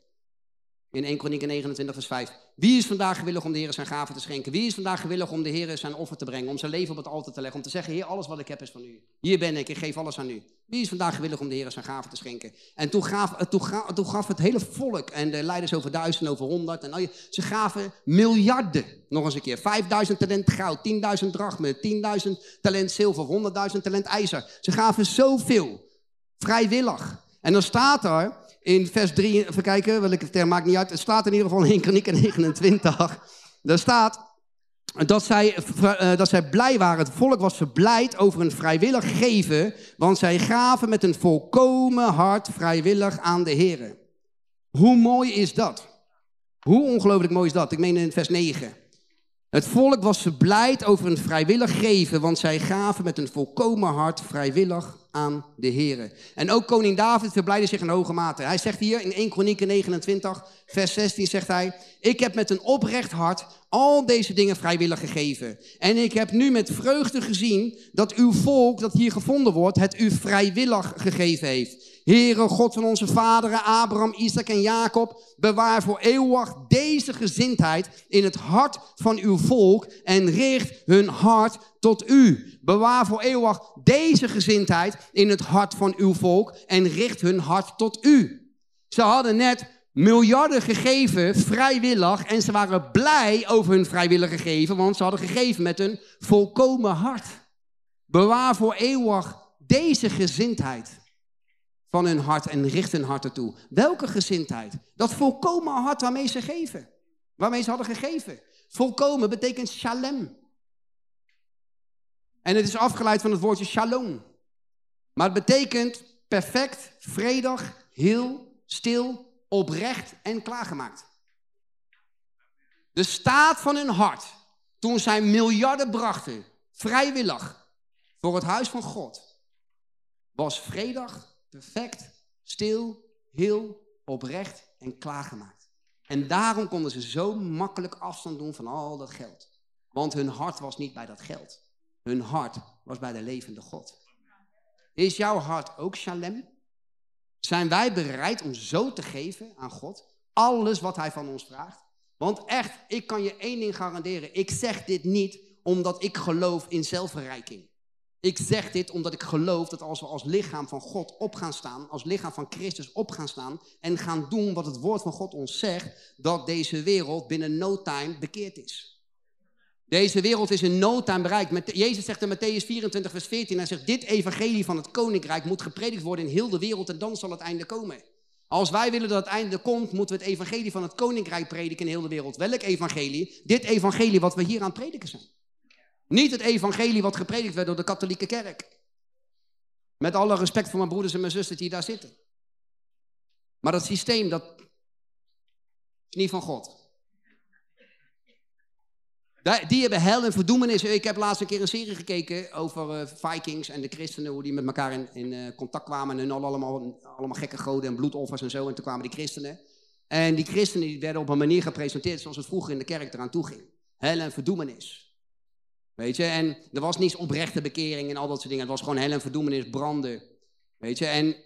In 1 Kronieken 29 vers 5. Wie is vandaag gewillig om de Heer zijn gaven te schenken? Wie is vandaag gewillig om de Heer zijn offer te brengen? Om zijn leven op het altaar te leggen? Om te zeggen, Heer, alles wat ik heb is van u. Hier ben ik, ik geef alles aan u. Wie is vandaag gewillig om de Heer zijn gaven te schenken? En toen gaf, eh, toen, ga- toen gaf het hele volk, en de leiders over duizend, over honderd, en al je- ze gaven miljarden, nog eens een keer. 5000 talent goud, 10.000 drachmen, 10.000 talent zilver, 100.000 talent ijzer. Ze gaven zoveel, vrijwillig. En dan staat er in vers 3, even kijken, welke term maakt niet uit. Het staat in ieder geval in 1 Kronieken 29. Daar staat dat zij, eh, dat zij blij waren. Het volk was verblijd over een vrijwillig geven, want zij gaven met een volkomen hart vrijwillig aan de Heer. Hoe mooi is dat? Hoe ongelooflijk mooi is dat? Ik meen in vers 9. Het volk was verblijd over een vrijwillig geven, want zij gaven met een volkomen hart vrijwillig aan de Heer. En ook koning David verblijdde zich in hoge mate. Hij zegt hier in 1 Kronieken 29, vers 16, zegt hij... Ik heb met een oprecht hart al deze dingen vrijwillig gegeven. En ik heb nu met vreugde gezien dat uw volk dat hier gevonden wordt... het u vrijwillig gegeven heeft. Heere God van onze vaderen, Abraham, Isaac en Jacob, bewaar voor eeuwig deze gezindheid in het hart van uw volk en richt hun hart tot u. Bewaar voor eeuwig deze gezindheid in het hart van uw volk en richt hun hart tot u. Ze hadden net miljarden gegeven, vrijwillig, en ze waren blij over hun vrijwillige geven, want ze hadden gegeven met een volkomen hart. Bewaar voor eeuwig deze gezindheid van hun hart en richt hun hart ertoe. Welke gezindheid? Dat volkomen hart waarmee ze geven. Waarmee ze hadden gegeven. Volkomen betekent shalem. En het is afgeleid van het woordje shalom. Maar het betekent perfect, vredig, heel, stil, oprecht en klaargemaakt. De staat van hun hart, toen zij miljarden brachten, vrijwillig, voor het huis van God, was vredig, perfect, stil, heel, oprecht en klaargemaakt. En daarom konden ze zo makkelijk afstand doen van al dat geld. Want hun hart was niet bij dat geld. Hun hart was bij de levende God. Is jouw hart ook shalem? Zijn wij bereid om zo te geven aan God? Alles wat Hij van ons vraagt? Want echt, ik kan je één ding garanderen. Ik zeg dit niet omdat ik geloof in zelfverrijking. Ik zeg dit omdat ik geloof dat als we als lichaam van God op gaan staan, als lichaam van Christus op gaan staan en gaan doen wat het woord van God ons zegt, dat deze wereld binnen no time bekeerd is. Deze wereld is in no time bereikt. Jezus zegt in Matthäus 24, vers 14, hij zegt, dit evangelie van het koninkrijk moet gepredikt worden in heel de wereld en dan zal het einde komen. Als wij willen dat het einde komt, moeten we het evangelie van het koninkrijk prediken in heel de wereld. Welk evangelie? Dit evangelie wat we hier aan het prediken zijn. Niet het evangelie wat gepredikt werd door de katholieke kerk. Met alle respect voor mijn broeders en mijn zusters die daar zitten. Maar dat systeem, dat is niet van God. Die hebben hel en verdoemenis. Ik heb laatst een keer een serie gekeken over eh, Vikings en de christenen, hoe die met elkaar in, in eh, contact kwamen. En hun allemaal, allemaal gekke goden en bloedoffers en zo. En toen kwamen die christenen. En die christenen die werden op een manier gepresenteerd zoals het vroeger in de kerk eraan toe ging. Hel en verdoemenis. Weet je, en er was niets oprechte bekering en al dat soort dingen. Het was gewoon hel en verdoemenis, branden. Weet je, en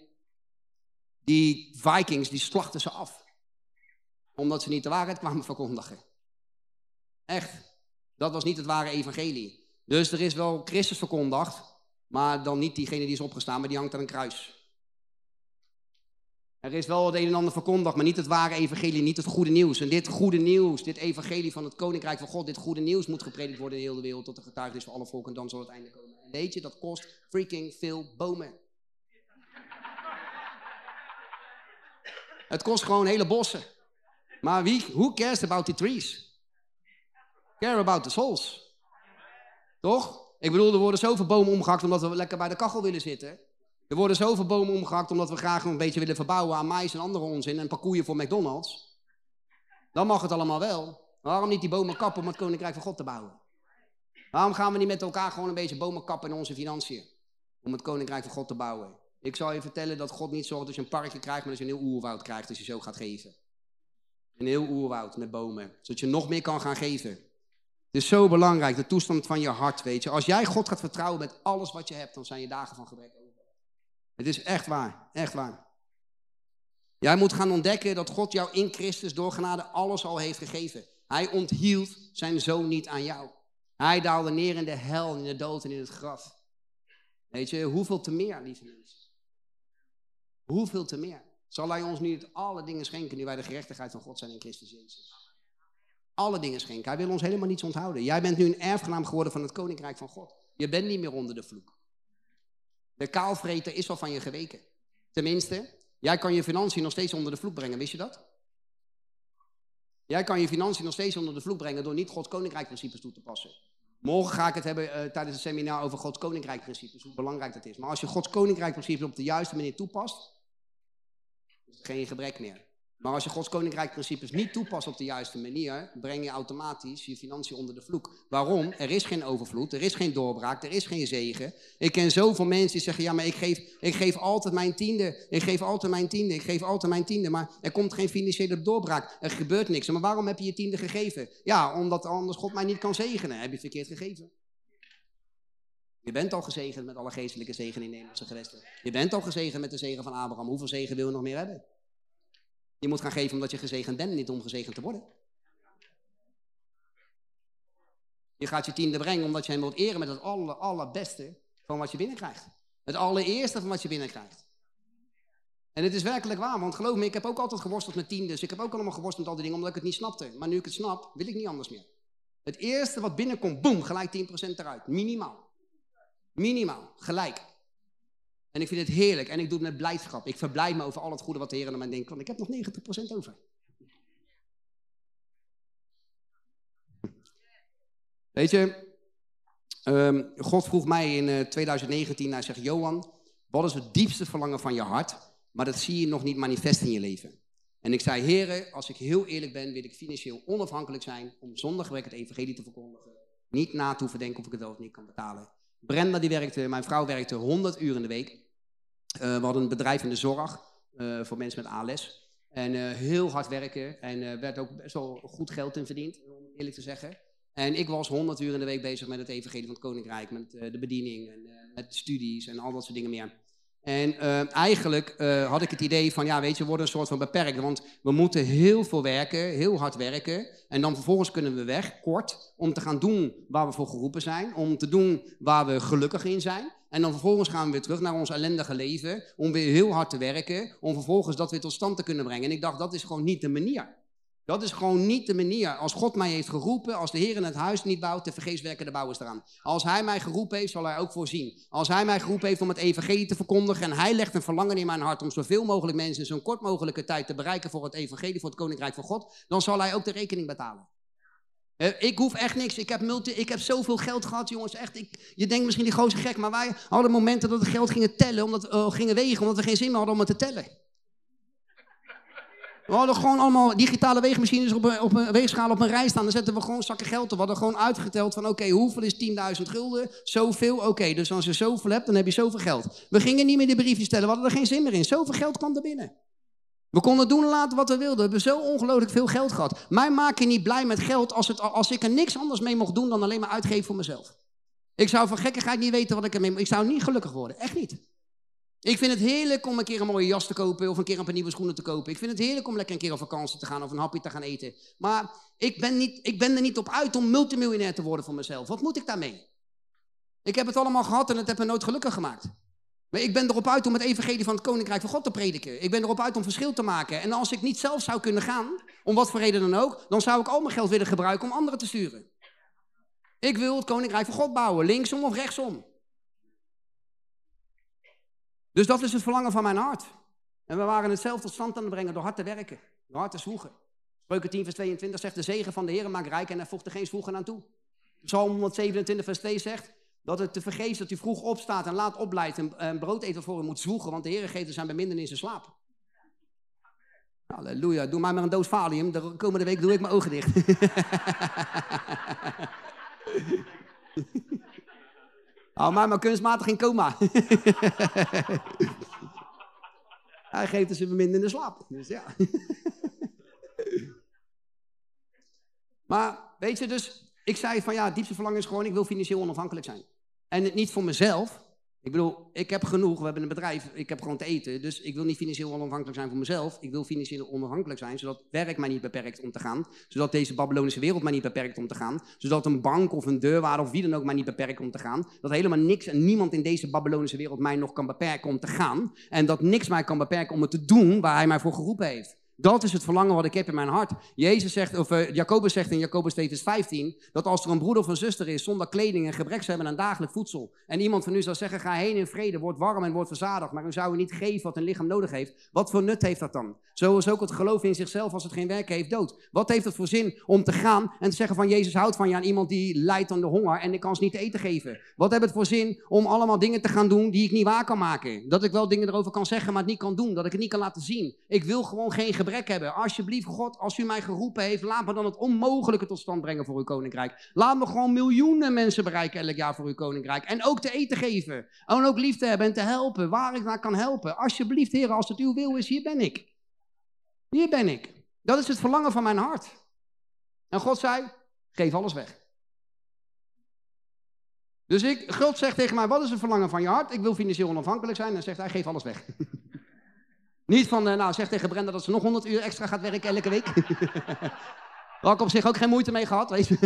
die Vikings, die slachten ze af. Omdat ze niet de waarheid kwamen verkondigen. Echt. Dat was niet het ware evangelie. Dus er is wel Christus verkondigd, maar dan niet diegene die is opgestaan, maar die hangt aan een kruis. Er is wel het een en ander verkondigd, maar niet het ware evangelie, niet het goede nieuws. En dit goede nieuws, dit evangelie van het koninkrijk van God, dit goede nieuws moet gepredikt worden in heel de wereld tot de getuigenis voor alle volken en dan zal het einde komen. En weet je, dat kost freaking veel bomen. Het kost gewoon hele bossen. Maar wie, who cares about the trees? Care about the souls. Toch? Ik bedoel, er worden zoveel bomen omgehakt omdat we lekker bij de kachel willen zitten. Er worden zoveel bomen omgehakt omdat we graag een beetje willen verbouwen aan mais en andere onzin en parcours voor McDonald's. Dan mag het allemaal wel. Waarom niet die bomen kappen om het koninkrijk van God te bouwen? Waarom gaan we niet met elkaar gewoon een beetje bomen kappen in onze financiën? Om het koninkrijk van God te bouwen. Ik zal je vertellen dat God niet zorgt dat je een parkje krijgt, maar dat je een heel oerwoud krijgt als je zo gaat geven. Een heel oerwoud met bomen, zodat je nog meer kan gaan geven. Het is zo belangrijk, de toestand van je hart, weet je. Als jij God gaat vertrouwen met alles wat je hebt, dan zijn je dagen van gebrek. Het is echt waar, echt waar. Jij moet gaan ontdekken dat God jou in Christus door genade alles al heeft gegeven. Hij onthield zijn zoon niet aan jou. Hij daalde neer in de hel, in de dood en in het graf. Weet je, hoeveel te meer, lieve mensen? Hoeveel te meer? Zal hij ons niet alle dingen schenken nu wij de gerechtigheid van God zijn in Christus Jezus? Alle dingen schenken. Hij wil ons helemaal niets onthouden. Jij bent nu een erfgenaam geworden van het koninkrijk van God. Je bent niet meer onder de vloek. De kaalvreter is al van je geweken. Tenminste, jij kan je financiën nog steeds onder de vloek brengen. Wist je dat? Jij kan je financiën nog steeds onder de vloek brengen door niet Gods koninkrijkprincipes toe te passen. Morgen ga ik het hebben uh, tijdens het seminar over Gods koninkrijkprincipes, hoe belangrijk dat is. Maar als je Gods koninkrijkprincipes op de juiste manier toepast, is er geen gebrek meer. Maar als je Gods koninkrijkprincipes niet toepast op de juiste manier, breng je automatisch je financiën onder de vloek. Waarom? Er is geen overvloed, er is geen doorbraak, er is geen zegen. Ik ken zoveel mensen die zeggen, ja, maar ik geef, ik geef altijd mijn tiende, ik geef altijd mijn tiende, ik geef altijd mijn tiende, maar er komt geen financiële doorbraak, er gebeurt niks. Maar waarom heb je je tiende gegeven? Ja, omdat anders God mij niet kan zegenen. Heb je verkeerd gegeven? Je bent al gezegend met alle geestelijke zegen in Nederlandse gewesten. Je bent al gezegend met de zegen van Abraham. Hoeveel zegen wil je nog meer hebben? Je moet gaan geven omdat je gezegend bent, niet om gezegend te worden. Je gaat je tiende brengen omdat je hem wilt eren met het aller, allerbeste van wat je binnenkrijgt. Het allereerste van wat je binnenkrijgt. En het is werkelijk waar, want geloof me, ik heb ook altijd geworsteld met tiendes. Ik heb ook allemaal geworsteld met al die dingen omdat ik het niet snapte. Maar nu ik het snap, wil ik niet anders meer. Het eerste wat binnenkomt, boem, gelijk 10% eruit. Minimaal. Minimaal, gelijk. En ik vind het heerlijk en ik doe het met blijdschap. Ik verblijd me over al het goede wat de Heer aan mij denkt, want ik heb nog 90% over. Weet je, um, God vroeg mij in uh, 2019, hij zegt, Johan, wat is het diepste verlangen van je hart, maar dat zie je nog niet manifest in je leven. En ik zei, heren, als ik heel eerlijk ben, wil ik financieel onafhankelijk zijn om zonder gebrek het evangelie te verkondigen. Niet na te hoeven denken of ik het wel of niet kan betalen. Brenda, die werkte, mijn vrouw werkte 100 uur in de week. Uh, we hadden een bedrijf in de zorg uh, voor mensen met ALS. En uh, heel hard werken. En er werd ook best wel goed geld in verdiend, om eerlijk te zeggen. En ik was 100 uur in de week bezig met het evangelie van het koninkrijk. Met de bediening en met studies en al dat soort dingen meer. En uh, eigenlijk uh, had ik het idee van, ja, weet je, we worden een soort van beperkt. Want we moeten heel veel werken, heel hard werken. En dan vervolgens kunnen we weg, kort, om te gaan doen waar we voor geroepen zijn. Om te doen waar we gelukkig in zijn. En dan vervolgens gaan we weer terug naar ons ellendige leven. Om weer heel hard te werken. Om vervolgens dat weer tot stand te kunnen brengen. En ik dacht, dat is gewoon niet de manier. Dat is gewoon niet de manier. Als God mij heeft geroepen, als de Heer in het huis niet bouwt, te vergeefs werken de bouwers eraan. Als Hij mij geroepen heeft, zal Hij ook voorzien. Als Hij mij geroepen heeft om het evangelie te verkondigen en Hij legt een verlangen in mijn hart om zoveel mogelijk mensen in zo'n kort mogelijke tijd te bereiken voor het evangelie, voor het koninkrijk van God, dan zal Hij ook de rekening betalen. Ik hoef echt niks. Ik heb, multi, ik heb zoveel geld gehad, jongens. Echt, ik, je denkt misschien die gozer gek, maar wij hadden momenten dat we geld gingen tellen, omdat, eh, gingen wegen, omdat we geen zin meer hadden om het te tellen. We hadden gewoon allemaal digitale weegmachines op een, op een weegschaal op een rij staan. Dan zetten we gewoon zakken geld op. We hadden gewoon uitgeteld van oké, hoeveel is 10.000 gulden? Zoveel, oké. dus als je zoveel hebt, dan heb je zoveel geld. We gingen niet meer de briefjes tellen. We hadden er geen zin meer in. Zoveel geld kwam er binnen. We konden doen en laten wat we wilden. We hebben zo ongelooflijk veel geld gehad. Mij maak je niet blij met geld als, het, als ik er niks anders mee mocht doen dan alleen maar uitgeven voor mezelf. Ik zou van gekkigheid niet weten wat ik ermee... Ik zou niet gelukkig worden. Echt niet. Ik vind het heerlijk om een keer een mooie jas te kopen of een keer een paar nieuwe schoenen te kopen. Ik vind het heerlijk om lekker een keer op vakantie te gaan of een hapje te gaan eten. Maar ik ben, niet, ik ben er niet op uit om multimiljonair te worden voor mezelf. Wat moet ik daarmee? Ik heb het allemaal gehad en het heeft me nooit gelukkig gemaakt. Maar ik ben erop uit om het evangelie van het koninkrijk van God te prediken. Ik ben erop uit om verschil te maken. En als ik niet zelf zou kunnen gaan, om wat voor reden dan ook, dan zou ik al mijn geld willen gebruiken om anderen te sturen. Ik wil het koninkrijk van God bouwen, linksom of rechtsom. Dus dat is het verlangen van mijn hart. En we waren het zelf tot stand aan het brengen door hard te werken, door hard te zwoegen. Spreuken 10 vers 22 zegt, de zegen van de Heer maakt rijk en hij voegt er geen zwoegen aan toe. Psalm 127 vers 2 zegt, dat het te vergeefs dat u vroeg opstaat en laat opblijft en, en brood eet voor u moet zwoegen, want de Heer geeft er zijn beminden in zijn slaap. Halleluja, doe mij maar een doos valium, de komende week doe ik mijn ogen dicht. Hou mij maar kunstmatig in coma. Hij geeft er zijn beminden in de slaap. Dus ja. maar weet je, dus ik zei van ja, het diepste verlangen is gewoon, ik wil financieel onafhankelijk zijn. En het niet voor mezelf. Ik bedoel, ik heb genoeg, we hebben een bedrijf, ik heb gewoon te eten. Dus ik wil niet financieel onafhankelijk zijn voor mezelf. Ik wil financieel onafhankelijk zijn, zodat werk mij niet beperkt om te gaan. Zodat deze Babylonische wereld mij niet beperkt om te gaan. Zodat een bank of een deurwaarder of wie dan ook mij niet beperkt om te gaan. Dat helemaal niks en niemand in deze Babylonische wereld mij nog kan beperken om te gaan. En dat niks mij kan beperken om het te doen waar hij mij voor geroepen heeft. Dat is het verlangen wat ik heb in mijn hart. Jezus zegt, of uh, Jacobus zegt in Jacobus 2 vers 15, dat als er een broeder of een zuster is zonder kleding en gebrek ze hebben aan dagelijk voedsel, en iemand van u zou zeggen, ga heen in vrede, word warm en word verzadigd, maar u zou u niet geven wat een lichaam nodig heeft, wat voor nut heeft dat dan? Zo is ook het geloof in zichzelf als het geen werk heeft dood. Wat heeft het voor zin om te gaan en te zeggen van Jezus houdt van je aan iemand die lijdt aan de honger en ik kan ze niet te eten geven? Wat heeft het voor zin om allemaal dingen te gaan doen die ik niet waar kan maken? Dat ik wel dingen erover kan zeggen, maar het niet kan doen, dat ik het niet kan laten zien. Ik wil gewoon geen gebrek hebben. Alsjeblieft God, als u mij geroepen heeft, laat me dan het onmogelijke tot stand brengen voor uw koninkrijk. Laat me gewoon miljoenen mensen bereiken elk jaar voor uw koninkrijk. En ook te eten geven. En ook lief te hebben en te helpen, waar ik naar kan helpen. Alsjeblieft, Heer, als het uw wil is, hier ben ik. Hier ben ik. Dat is het verlangen van mijn hart. En God zei, geef alles weg. Dus ik, God zegt tegen mij, wat is het verlangen van je hart? Ik wil financieel onafhankelijk zijn. En zegt hij, geef alles weg. Niet van, nou zeg tegen Brenda dat ze nog 100 uur extra gaat werken elke week. Daar had ik op zich ook geen moeite mee gehad, weet.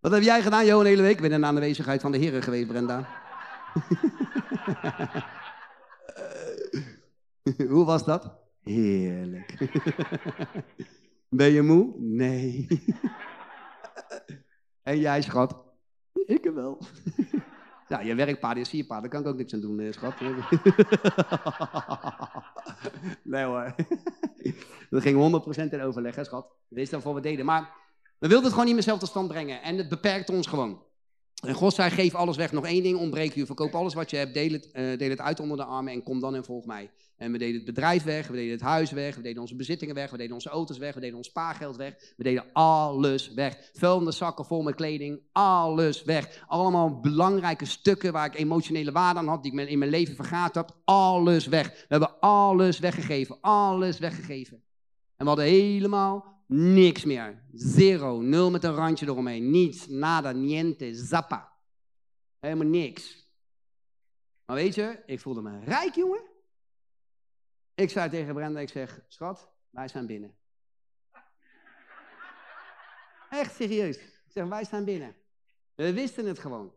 Wat heb jij gedaan, Johan, hele week? Ik ben in aanwezigheid van de heren geweest, Brenda. Hoe was dat? Heerlijk. ben je moe? Nee. En jij, schat? Ik wel. Ja, je werkpaard is sierpaard, daar kan ik ook niks aan doen, eh, schat. nee hoor. Dat ging 100% in overleg, hè, schat. Wees dan voor we deden. Maar we wilden het gewoon niet meer zelf tot stand brengen. En het beperkte ons gewoon. En God zei, geef alles weg. Nog één ding, ontbreek u. Verkoop alles wat je hebt, deel het, uh, deel het uit onder de armen en kom dan en volg mij. En we deden het bedrijf weg, we deden het huis weg, we deden onze bezittingen weg, we deden onze auto's weg, we deden ons spaargeld weg. We deden alles weg. Vuilende zakken vol met kleding, alles weg. Allemaal belangrijke stukken waar ik emotionele waarde aan had, die ik in mijn leven vergaat heb. Alles weg. We hebben alles weggegeven, alles weggegeven. En we hadden helemaal niks meer. Zero, nul met een randje eromheen. Niets, nada, niente, zappa. Helemaal niks. Maar weet je, ik voelde me rijk, jongen. Ik zei tegen Brenda, ik zeg, schat, wij zijn binnen. Echt serieus. Ik zeg, wij zijn binnen. We wisten het gewoon.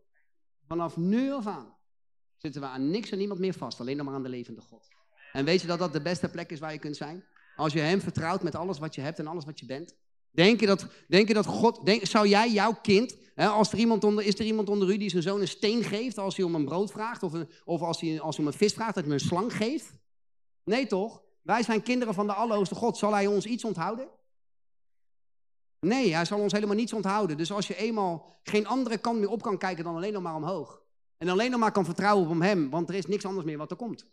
Vanaf nu af aan. zitten we aan niks en niemand meer vast, alleen nog maar aan de levende God. En weet je dat dat de beste plek is waar je kunt zijn? Als je Hem vertrouwt met alles wat je hebt en alles wat je bent. Denk je dat, denk je dat God, denk, zou jij jouw kind, hè, als er iemand onder, is er iemand onder u die zijn zoon een steen geeft als hij om een brood vraagt, of, een, of als, hij, als hij om een vis vraagt, dat hij hem een slang geeft? Nee toch? Wij zijn kinderen van de Allerhoogste God. Zal hij ons iets onthouden? Nee, hij zal ons helemaal niets onthouden. Dus als je eenmaal geen andere kant meer op kan kijken dan alleen nog maar omhoog. En alleen nog maar kan vertrouwen op hem, want er is niks anders meer wat er komt.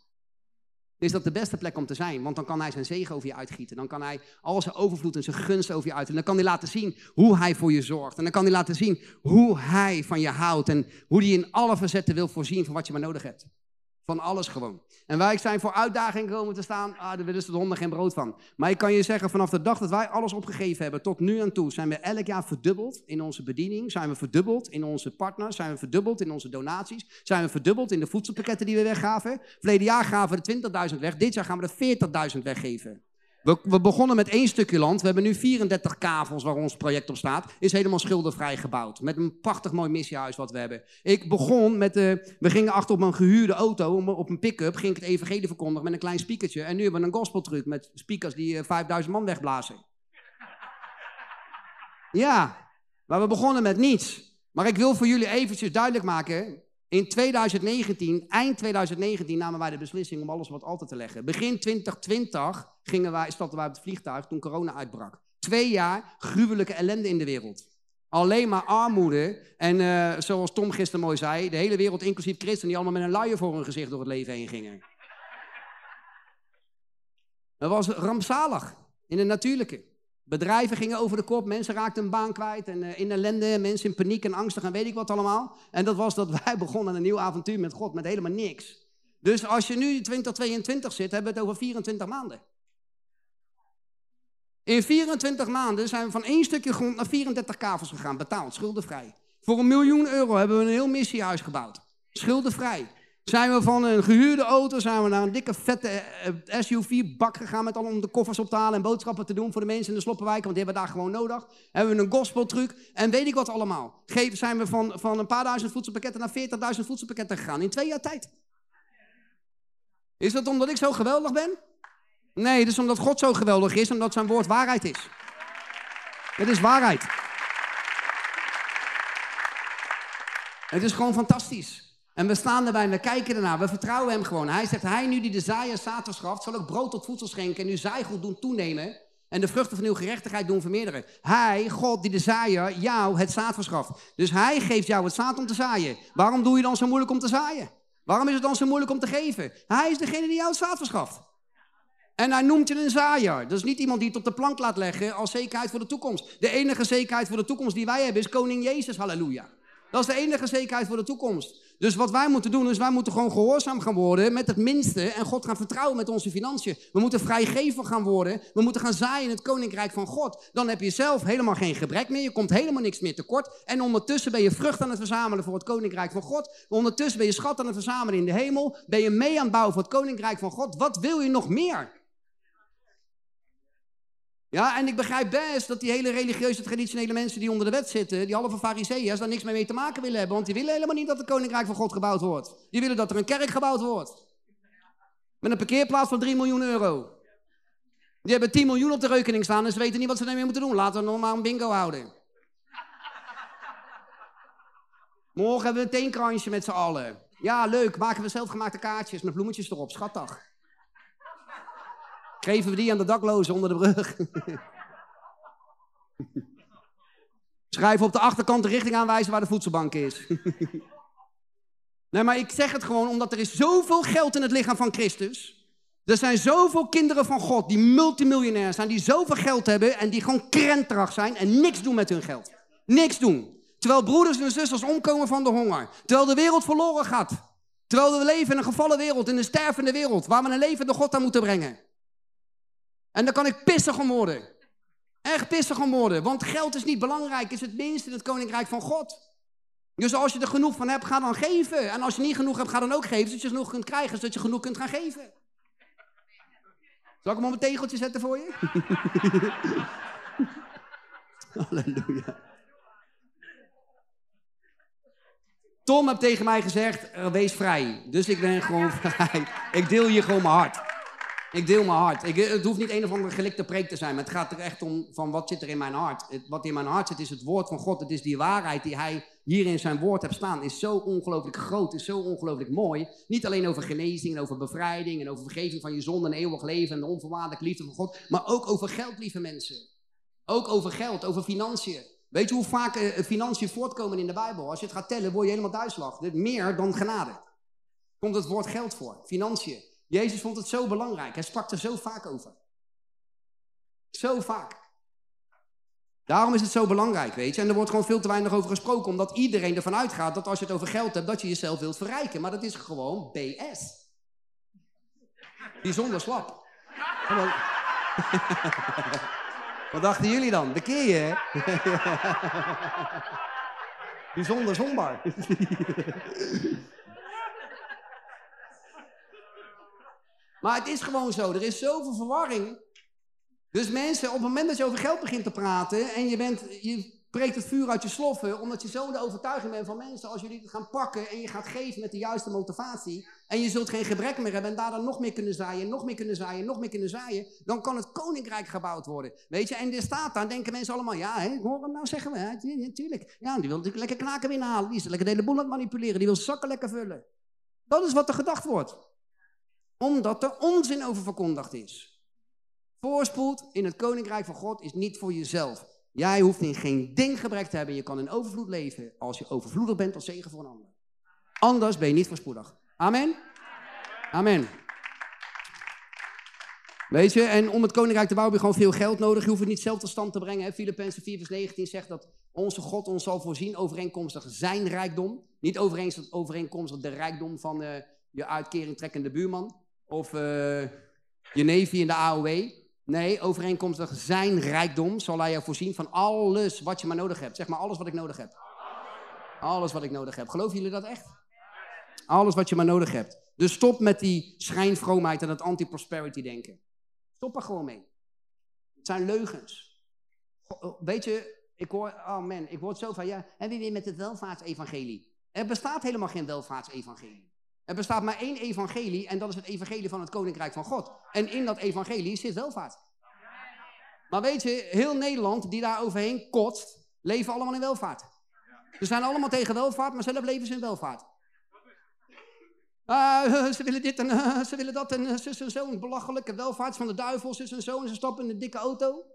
Is dat de beste plek om te zijn? Want dan kan hij zijn zegen over je uitgieten. Dan kan hij al zijn overvloed en zijn gunst over je uit. En dan kan hij laten zien hoe hij voor je zorgt. En dan kan hij laten zien hoe hij van je houdt. En hoe hij in alle verzetten wil voorzien van wat je maar nodig hebt. Van alles gewoon. En wij zijn voor uitdagingen komen te staan, ah, daar willen ze de honden geen brood van. Maar ik kan je zeggen, vanaf de dag dat wij alles opgegeven hebben tot nu aan toe, zijn we elk jaar verdubbeld in onze bediening, zijn we verdubbeld in onze partners, zijn we verdubbeld in onze donaties, zijn we verdubbeld in de voedselpakketten die we weggaven. Verleden jaar gaven we de 20.000 weg, dit jaar gaan we de 40.000 weggeven. We, we, begonnen met één stukje land. We hebben nu 34 kavels waar ons project op staat. Is helemaal schildervrij gebouwd. Met een prachtig mooi missiehuis wat we hebben. Ik begon met, uh, we gingen achter op een gehuurde auto, op een pick-up, ging ik het evangelie verkondigen met een klein speakertje. En nu hebben we een gospeltruc met speakers die uh, 5000 man wegblazen. Ja, maar we begonnen met niets. Maar ik wil voor jullie eventjes duidelijk maken, in 2019, eind 2019, namen wij de beslissing om alles wat altijd te leggen. Begin 2020 gingen wij, stapten wij op het vliegtuig toen corona uitbrak. Twee jaar gruwelijke ellende in de wereld. Alleen maar armoede. En uh, zoals Tom gisteren mooi zei, de hele wereld, inclusief christenen, die allemaal met een luier voor hun gezicht door het leven heen gingen. Dat was rampzalig in het natuurlijke. Bedrijven gingen over de kop, mensen raakten een baan kwijt en uh, in ellende, mensen in paniek en angstig en weet ik wat allemaal. En dat was dat wij begonnen een nieuw avontuur met God, met helemaal niks. Dus als je nu in 2022 zit, hebben we het over 24 maanden. In 24 maanden zijn we van één stukje grond naar 34 kavels gegaan, betaald, schuldenvrij. Voor een miljoen euro hebben we een heel missiehuis gebouwd. Schuldenvrij. Zijn we van een gehuurde auto zijn we naar een dikke vette eh, SUV-bak gegaan met al om de koffers op te halen en boodschappen te doen voor de mensen in de sloppenwijk, want die hebben daar gewoon nodig. Hebben we een gospeltruc en weet ik wat allemaal. Zijn we van, van een paar duizend voedselpakketten naar 40.000 voedselpakketten gegaan in twee jaar tijd. Is dat omdat ik zo geweldig ben? Nee, het is omdat God zo geweldig is omdat zijn woord waarheid is. Het is waarheid. Het is gewoon fantastisch. En we staan erbij en we kijken ernaar. We vertrouwen hem gewoon. Hij zegt, hij nu die de zaaier zaad schaft, zal ook brood tot voedsel schenken en uw zaaigoed doen toenemen. En de vruchten van uw gerechtigheid doen vermeerderen. Hij, God, die de zaaier, jou het zaad verschaft. Dus hij geeft jou het zaad om te zaaien. Waarom doe je dan zo moeilijk om te zaaien? Waarom is het dan zo moeilijk om te geven? Hij is degene die jou het zaad verschaft. En hij noemt je een zaaier. Dat is niet iemand die het op de plank laat leggen als zekerheid voor de toekomst. De enige zekerheid voor de toekomst die wij hebben is koning Jezus, halleluja. Dat is de enige zekerheid voor de toekomst. Dus wat wij moeten doen, is wij moeten gewoon gehoorzaam gaan worden met het minste en God gaan vertrouwen met onze financiën. We moeten vrijgever gaan worden. We moeten gaan zaaien in het koninkrijk van God. Dan heb je zelf helemaal geen gebrek meer. Je komt helemaal niks meer tekort. En ondertussen ben je vrucht aan het verzamelen voor het koninkrijk van God. Ondertussen ben je schat aan het verzamelen in de hemel. Ben je mee aan het bouwen voor het koninkrijk van God. Wat wil je nog meer? Ja, en ik begrijp best dat die hele religieuze, traditionele mensen die onder de wet zitten, die halve fariseeërs, daar niks mee, mee te maken willen hebben. Want die willen helemaal niet dat het koninkrijk van God gebouwd wordt. Die willen dat er een kerk gebouwd wordt. Met een parkeerplaats van 3 miljoen euro. Die hebben 10 miljoen op de rekening staan en ze weten niet wat ze daarmee moeten doen. Laten we nog maar een bingo houden. Morgen hebben we een teenkransje met z'n allen. Ja, leuk. Maken we zelfgemaakte kaartjes met bloemetjes erop. Schattig. Geven we die aan de daklozen onder de brug? Schrijven op de achterkant de richting aanwijzen waar de voedselbank is. nee, maar ik zeg het gewoon omdat er is zoveel geld in het lichaam van Christus. Er zijn zoveel kinderen van God die multimiljonair zijn, die zoveel geld hebben en die gewoon krenterig zijn en niks doen met hun geld. Niks doen. Terwijl broeders en zusters omkomen van de honger. Terwijl de wereld verloren gaat. Terwijl we leven in een gevallen wereld, in een stervende wereld, waar we een levende God aan moeten brengen. En dan kan ik pissig om worden. Echt pissig om worden. Want geld is niet belangrijk, is het minst in het koninkrijk van God. Dus als je er genoeg van hebt, ga dan geven. En als je niet genoeg hebt, ga dan ook geven. Zodat je genoeg kunt krijgen, zodat je genoeg kunt gaan geven. Zal ik hem op een tegeltje zetten voor je? Halleluja. Tom heeft tegen mij gezegd, eh, wees vrij. Dus ik ben gewoon vrij. Ik deel hier gewoon mijn hart. Ik deel mijn hart. Ik, het hoeft niet een of andere gelikte preek te zijn, maar het gaat er echt om van wat zit er in mijn hart. Wat in mijn hart zit is het woord van God. Het is die waarheid die hij hier in zijn woord hebt staan. Is zo ongelooflijk groot, is zo ongelooflijk mooi. Niet alleen over genezing en over bevrijding en over vergeving van je zonde en eeuwig leven en de onvoorwaardelijke liefde van God. Maar ook over geld, lieve mensen. Ook over geld, over financiën. Weet je hoe vaak eh, financiën voortkomen in de Bijbel? Als je het gaat tellen, word je helemaal duizelig. Meer dan genade. Komt het woord geld voor, financiën. Jezus vond het zo belangrijk. Hij sprak er zo vaak over. Zo vaak. Daarom is het zo belangrijk, weet je. En er wordt gewoon veel te weinig over gesproken, omdat iedereen ervan uitgaat dat als je het over geld hebt, dat je jezelf wilt verrijken. Maar dat is gewoon BS. Bijzonder slap. Wat dachten jullie dan? Bekeer je, hè? Bijzonder zonbaar. maar het is gewoon zo. Er is zoveel verwarring. Dus mensen, op het moment dat je over geld begint te praten en je, bent, je breekt het vuur uit je sloffen, omdat je zo de overtuiging bent van mensen, als jullie het gaan pakken en je gaat geven met de juiste motivatie, en je zult geen gebrek meer hebben en daardoor nog meer kunnen zaaien, nog meer kunnen zaaien, nog meer kunnen zaaien, dan kan het koninkrijk gebouwd worden. Weet je, en er staat daar, denken mensen allemaal, ja, hè, hoor hem nou zeggen, hè, natuurlijk. Ja, die wil natuurlijk lekker knaken binnenhalen, die is lekker de hele boel aan het manipuleren, die wil zakken lekker vullen. Dat is wat er gedacht wordt. Omdat er onzin over verkondigd is. Voorspoed in het koninkrijk van God is niet voor jezelf. Jij hoeft in geen ding gebrek te hebben. Je kan in overvloed leven als je overvloedig bent als zegen voor een ander. Anders ben je niet voorspoedig. Amen? Amen. Weet je, en om het koninkrijk te bouwen heb je gewoon veel geld nodig. Je hoeft het niet zelf tot stand te brengen. Filippenzen 4 vers 19 zegt dat onze God ons zal voorzien overeenkomstig zijn rijkdom. Niet overeenkomstig, overeenkomstig de rijkdom van eh, je uitkering trekkende buurman. Of eh, je in de AOW. Nee, overeenkomstig zijn rijkdom zal hij jou voorzien van alles wat je maar nodig hebt. Zeg maar alles wat ik nodig heb. Alles wat ik nodig heb. Geloven jullie dat echt? Alles wat je maar nodig hebt. Dus stop met die schijnvroomheid en dat anti-prosperity denken. Stop er gewoon mee. Het zijn leugens. Go- Weet je, ik hoor, oh man, ik hoor zo van, ja, en wie weer met het welvaartsevangelie? Er bestaat helemaal geen welvaartsevangelie. Er bestaat maar één evangelie en dat is het evangelie van het koninkrijk van God. En in dat evangelie zit welvaart. Maar weet je, heel Nederland die daar overheen kotst, leven allemaal in welvaart. Ze zijn allemaal tegen welvaart, maar zelf leven ze in welvaart. Ah, ze willen dit en ze willen dat en eh, zus zo. Een belachelijke welvaart van de duivel, zus en zo. En ze stappen in een dikke auto.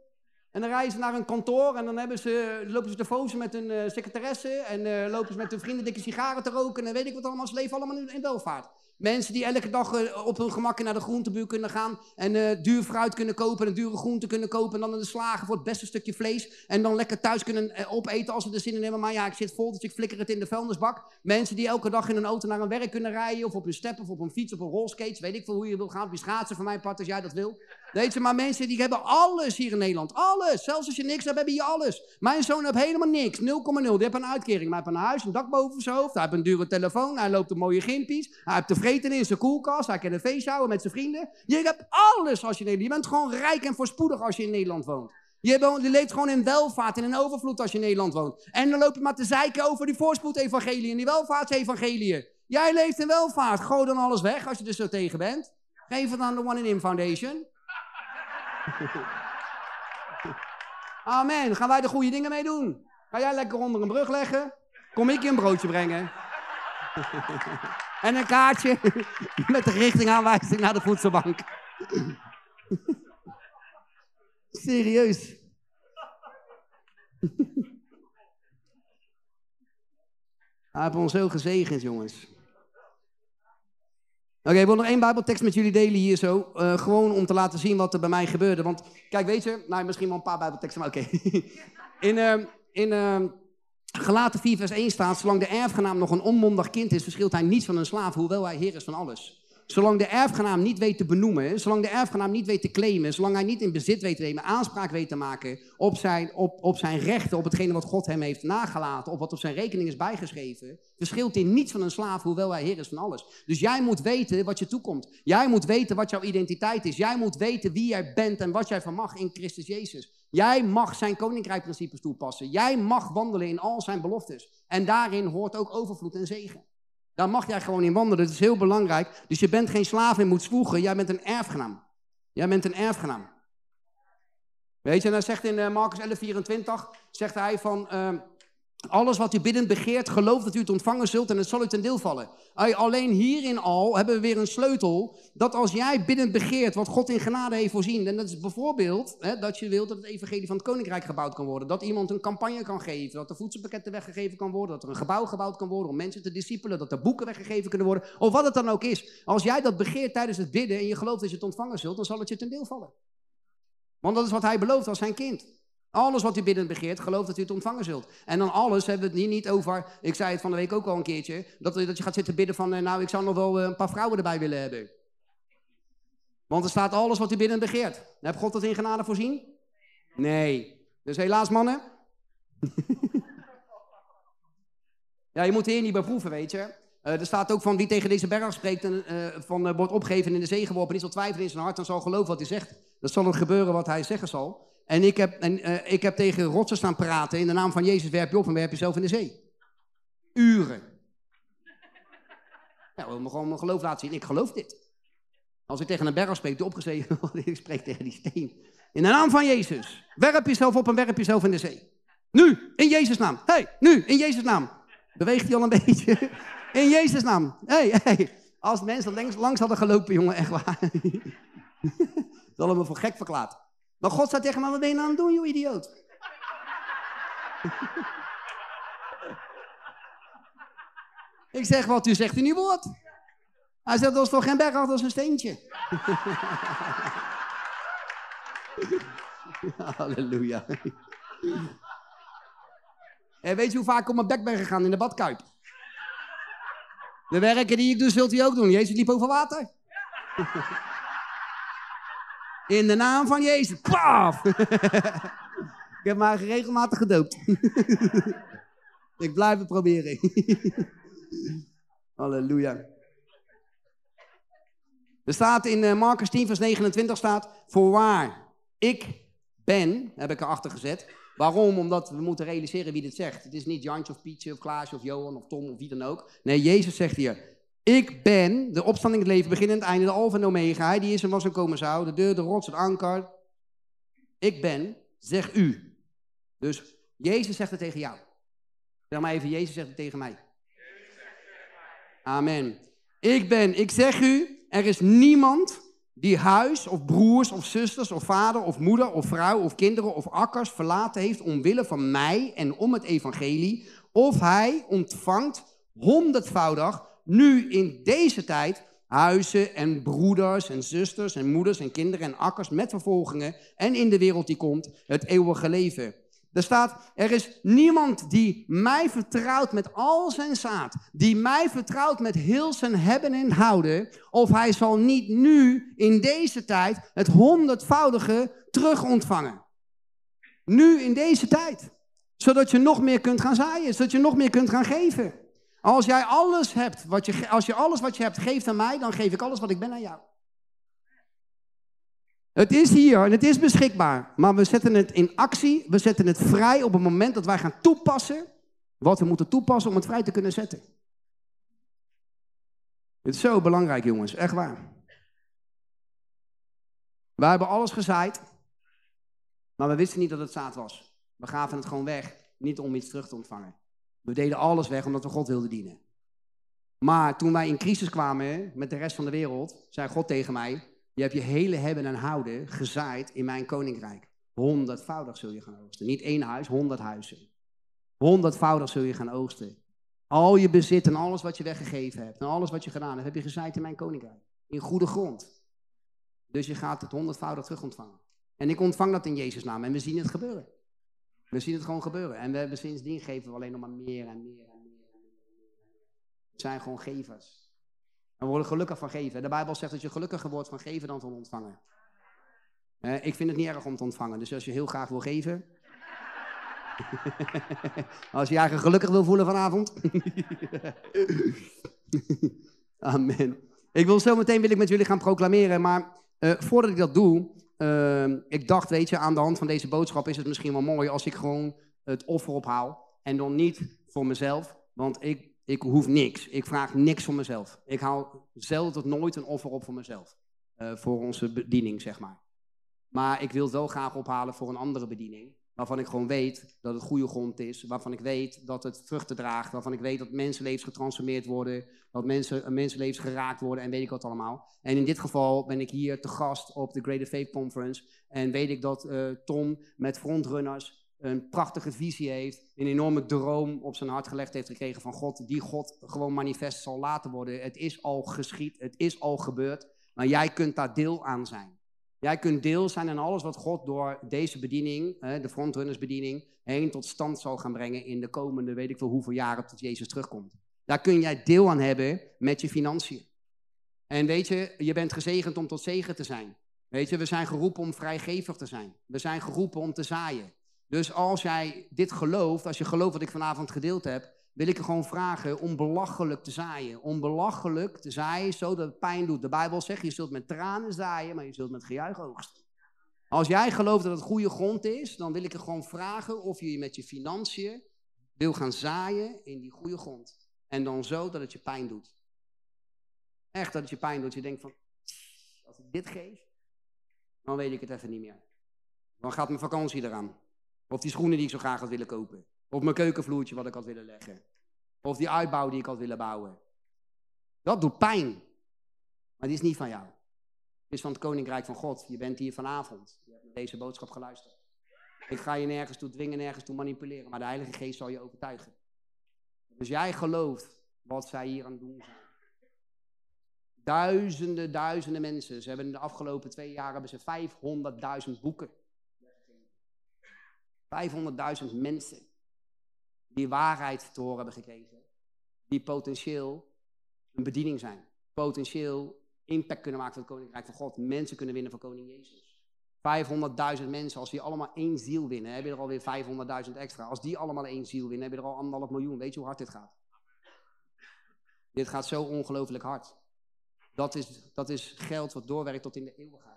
En dan rijden ze naar een kantoor en dan hebben ze, lopen ze te fozen met hun eh, secretaresse. En eh, lopen ze met hun vrienden dikke sigaren te roken. En weet ik wat allemaal. Ze leven allemaal in, in welvaart. Mensen die elke dag eh, op hun gemak naar de groentebuur kunnen gaan. En duur fruit kunnen kopen en dure groenten kunnen kopen. En dan in de slagen voor het beste stukje vlees. En dan lekker thuis kunnen opeten als ze er zin in hebben. Maar ja, ik zit vol, dus ik flikker het in de vuilnisbak. Mensen die elke dag in een auto naar hun werk kunnen rijden. Of op hun step, of op een fiets, of een rolskates. Weet ik veel hoe je wil gaan. Op schaatsen van mijn part, als jij dat wil. Weet je, maar mensen die hebben alles hier in Nederland. Alles. Zelfs als je niks hebt, hebben je alles. Mijn zoon heeft helemaal niks. 0,0. Die heeft een uitkering. Maar hij heeft een huis, een dak boven zijn hoofd. Hij heeft een dure telefoon. Hij loopt een mooie gimpies. Hij heeft te vreten in zijn koelkast. Hij kan een feest houden met zijn vrienden. Je hebt alles als je in Nederland... Je bent gewoon rijk en voorspoedig als je in Nederland woont. Je, leeft gewoon in welvaart en in overvloed als je in Nederland woont. En dan loop je maar te zeiken over die voorspoedevangelie en die welvaartsevangelieën. Jij leeft in welvaart. Gooi dan alles weg als je er zo tegen bent. Geef het aan de One in In Foundation. Amen. Gaan wij de goede dingen mee doen? Ga jij lekker onder een brug leggen? Kom ik je een broodje brengen? en een kaartje met de richtingaanwijzing naar de voedselbank. Serieus. Hij heeft ons zo gezegend, jongens. Oké, ik wil nog één Bijbeltekst met jullie delen hier zo. eh, gewoon om te laten zien wat er bij mij gebeurde. Want kijk, weet je, nou misschien wel een paar Bijbelteksten, maar oké. in ehm in ehm Galaten 4 vers 1 staat, zolang de erfgenaam nog een onmondig kind is, verschilt hij niets van een slaaf, hoewel hij heer is van alles. Zolang de erfgenaam niet weet te benoemen, zolang de erfgenaam niet weet te claimen, zolang hij niet in bezit weet te nemen, aanspraak weet te maken op zijn, op, op zijn rechten, op hetgene wat God hem heeft nagelaten, op wat op zijn rekening is bijgeschreven, verschilt in niets van een slaaf, hoewel hij heer is van alles. Dus jij moet weten wat je toekomt. Jij moet weten wat jouw identiteit is. Jij moet weten wie jij bent en wat jij van mag in Christus Jezus. Jij mag zijn koninkrijkprincipes toepassen. Jij mag wandelen in al zijn beloftes. En daarin hoort ook overvloed en zegen. Daar mag jij gewoon in wandelen. Dat is heel belangrijk. Dus je bent geen slaaf en moet zwoegen. Jij bent een erfgenaam. Jij bent een erfgenaam. Weet je, en hij zegt in uh, Marcus 11, 24, zegt hij van, uh, alles wat u biddend begeert, geloof dat u het ontvangen zult en het zal u ten deel vallen. Alleen hierin al hebben we weer een sleutel, dat als jij biddend begeert wat God in genade heeft voorzien, en dat is bijvoorbeeld hè, dat je wilt dat het evangelie van het koninkrijk gebouwd kan worden, dat iemand een campagne kan geven, dat er voedselpakketten weggegeven kan worden, dat er een gebouw gebouwd kan worden om mensen te discipelen, dat er boeken weggegeven kunnen worden, of wat het dan ook is. Als jij dat begeert tijdens het bidden en je gelooft dat je het ontvangen zult, dan zal het je ten deel vallen. Want dat is wat hij belooft als zijn kind. Alles wat u biddend begeert, geloof dat u het ontvangen zult. En dan alles hebben we het hier niet over, ik zei het van de week ook al een keertje, dat, dat je gaat zitten bidden van, eh, nou ik zou nog wel eh, een paar vrouwen erbij willen hebben. Want er staat alles wat u biddend begeert. Heb God dat in genade voorzien? Nee. Dus helaas mannen. ja, je moet de Heer niet beproeven, weet je. Uh, er staat ook van wie tegen deze berg spreekt en uh, van, wordt opgegeven in de zee geworpen, niet zal twijfelen in zijn hart, dan zal geloven wat hij zegt. Dat zal er gebeuren wat hij zeggen zal. En ik heb, en, uh, ik heb tegen rotsen staan praten. In de naam van Jezus werp je op en werp jezelf in de zee. Uren. Ja, we moeten gewoon mijn geloof laten zien. Ik geloof dit. Als ik tegen een berg spreek, die opgeschreven ik spreek tegen die steen. In de naam van Jezus. Werp jezelf op en werp jezelf in de zee. Nu, in Jezus' naam. hey, nu, in Jezus' naam. Beweegt hij al een beetje? In Jezus' naam. hey, hey. Als mensen langs, langs hadden gelopen, jongen, echt waar. Hadden me voor gek verklaard. Maar God zei tegen me, wat ben je nou aan het doen, joh, idioot? ik zeg, wat u zegt in uw woord. Hij zegt, dat is toch geen berg, dat is een steentje. Halleluja. En weet je hoe vaak ik op mijn bek ben gegaan in de badkuip? De werken die ik doe, zult u ook doen. Jezus liep over water. In de naam van Jezus. Paf! ik heb mij regelmatig gedoopt. ik blijf het proberen. Halleluja. Er staat in uh, Marcus 10, vers 29 staat, voorwaar, ik ben, heb ik erachter gezet. Waarom? Omdat we moeten realiseren wie dit zegt. Het is niet Jantje of Pietje of Klaasje of Johan of Tom of wie dan ook. Nee, Jezus zegt hier, ik ben de opstanding, het leven, begin en het einde, de alfa en omega. Hij die is en was en komen zou, de deur, de rots, het anker. Ik ben, zeg u. Dus Jezus zegt het tegen jou. Zeg maar even, Jezus zegt het tegen mij. Amen. Ik ben, ik zeg u, er is niemand die huis of broers of zusters of vader of moeder of vrouw of kinderen of akkers verlaten heeft omwille van mij en om het evangelie, of hij ontvangt honderdvoudig nu in deze tijd huizen en broeders en zusters en moeders en kinderen en akkers met vervolgingen en in de wereld die komt het eeuwige leven. Er staat, er is niemand die mij vertrouwt met al zijn zaad, die mij vertrouwt met heel zijn hebben en houden, of hij zal niet nu in deze tijd het honderdvoudige terug ontvangen. Nu in deze tijd. Zodat je nog meer kunt gaan zaaien, zodat je nog meer kunt gaan geven. Als jij alles hebt, wat je, als je alles wat je hebt geeft aan mij, dan geef ik alles wat ik ben aan jou. Het is hier en het is beschikbaar, maar we zetten het in actie, we zetten het vrij op het moment dat wij gaan toepassen wat we moeten toepassen om het vrij te kunnen zetten. Het is zo belangrijk, jongens, echt waar. Wij hebben alles gezaaid, maar we wisten niet dat het zaad was. We gaven het gewoon weg, niet om iets terug te ontvangen. We deden alles weg omdat we God wilden dienen. Maar toen wij in crisis kwamen met de rest van de wereld, zei God tegen mij: Je hebt je hele hebben en houden gezaaid in mijn koninkrijk. Honderdvoudig zul je gaan oogsten. Niet één huis, honderd huizen. Honderdvoudig zul je gaan oogsten. Al je bezit en alles wat je weggegeven hebt en alles wat je gedaan hebt, heb je gezaaid in mijn koninkrijk. In goede grond. Dus je gaat het honderdvoudig terug ontvangen. En ik ontvang dat in Jezus' naam en we zien het gebeuren. We zien het gewoon gebeuren. En we hebben sindsdien geven we alleen nog maar meer en meer en meer. En. We zijn gewoon gevers. We worden gelukkig van geven. De Bijbel zegt dat je gelukkiger wordt van geven dan van ontvangen. Eh, ik vind het niet erg om te ontvangen. Dus als je heel graag wil geven. als je je eigen gelukkig wil voelen vanavond. Amen. Ik wil zo meteen wil ik met jullie gaan proclameren. Maar eh, voordat ik dat doe. Eh, ik dacht, weet je, aan de hand van deze boodschap is het misschien wel mooi als ik gewoon het offer ophaal. En dan niet voor mezelf. Want ik, ik hoef niks. Ik vraag niks voor mezelf. Ik haal zelden tot nooit een offer op voor mezelf. Eh, voor onze bediening, zeg maar. Maar ik wil het wel graag ophalen voor een andere bediening. Waarvan ik gewoon weet dat het goede grond is. Waarvan ik weet dat het vruchten draagt. Waarvan ik weet dat mensenlevens getransformeerd worden. Dat mensen, eh, mensenlevens geraakt worden en weet ik wat allemaal. En in dit geval ben ik hier te gast op de Greater Faith Conference. En weet ik dat eh, Tom met frontrunners een prachtige visie heeft. Een enorme droom op zijn hart gelegd heeft gekregen van God. Die God gewoon manifest zal laten worden. Het is al geschied. Het is al gebeurd. Maar jij kunt daar deel aan zijn. Jij kunt deel zijn aan alles wat God door deze bediening, de frontrunnersbediening, heen tot stand zal gaan brengen in de komende, weet ik veel hoeveel jaren tot Jezus terugkomt. Daar kun jij deel aan hebben met je financiën. En weet je, je bent gezegend om tot zegen te zijn. Weet je, we zijn geroepen om vrijgevig te zijn. We zijn geroepen om te zaaien. Dus als jij dit gelooft, als je gelooft wat ik vanavond gedeeld heb, wil ik je gewoon vragen om belachelijk te zaaien. Om belachelijk te zaaien, zodat het pijn doet. De Bijbel zegt, je zult met tranen zaaien, maar je zult met gejuich oogsten. Als jij gelooft dat het goede grond is, dan wil ik je gewoon vragen of je met je financiën wil gaan zaaien in die goede grond. En dan zo dat het je pijn doet. Echt dat het je pijn doet. Je denkt van, als ik dit geef, dan weet ik het even niet meer. Dan gaat mijn vakantie eraan. Of die schoenen die ik zo graag had willen kopen. Of mijn keukenvloertje wat ik had willen leggen. Of die uitbouw die ik had willen bouwen. Dat doet pijn. Maar die is niet van jou. Het is van het Koninkrijk van God. Je bent hier vanavond. Je hebt naar deze boodschap geluisterd. Ik ga je nergens toe dwingen, nergens toe manipuleren. Maar de Heilige Geest zal je overtuigen. Dus jij gelooft wat zij hier aan het doen zijn. Duizenden, duizenden mensen. Ze hebben in de afgelopen twee jaar hebben ze 500.000 boeken 500.000 mensen die waarheid te horen hebben gekregen, die potentieel een bediening zijn, potentieel impact kunnen maken voor het Koninkrijk van God, mensen kunnen winnen voor Koning Jezus. 500.000 mensen, als die allemaal één ziel winnen, heb je er alweer 500.000 extra. Als die allemaal één ziel winnen, heb je er al anderhalf miljoen. Weet je hoe hard dit gaat? Dit gaat zo ongelooflijk hard. Dat is, dat is geld wat doorwerkt tot in de eeuwigheid.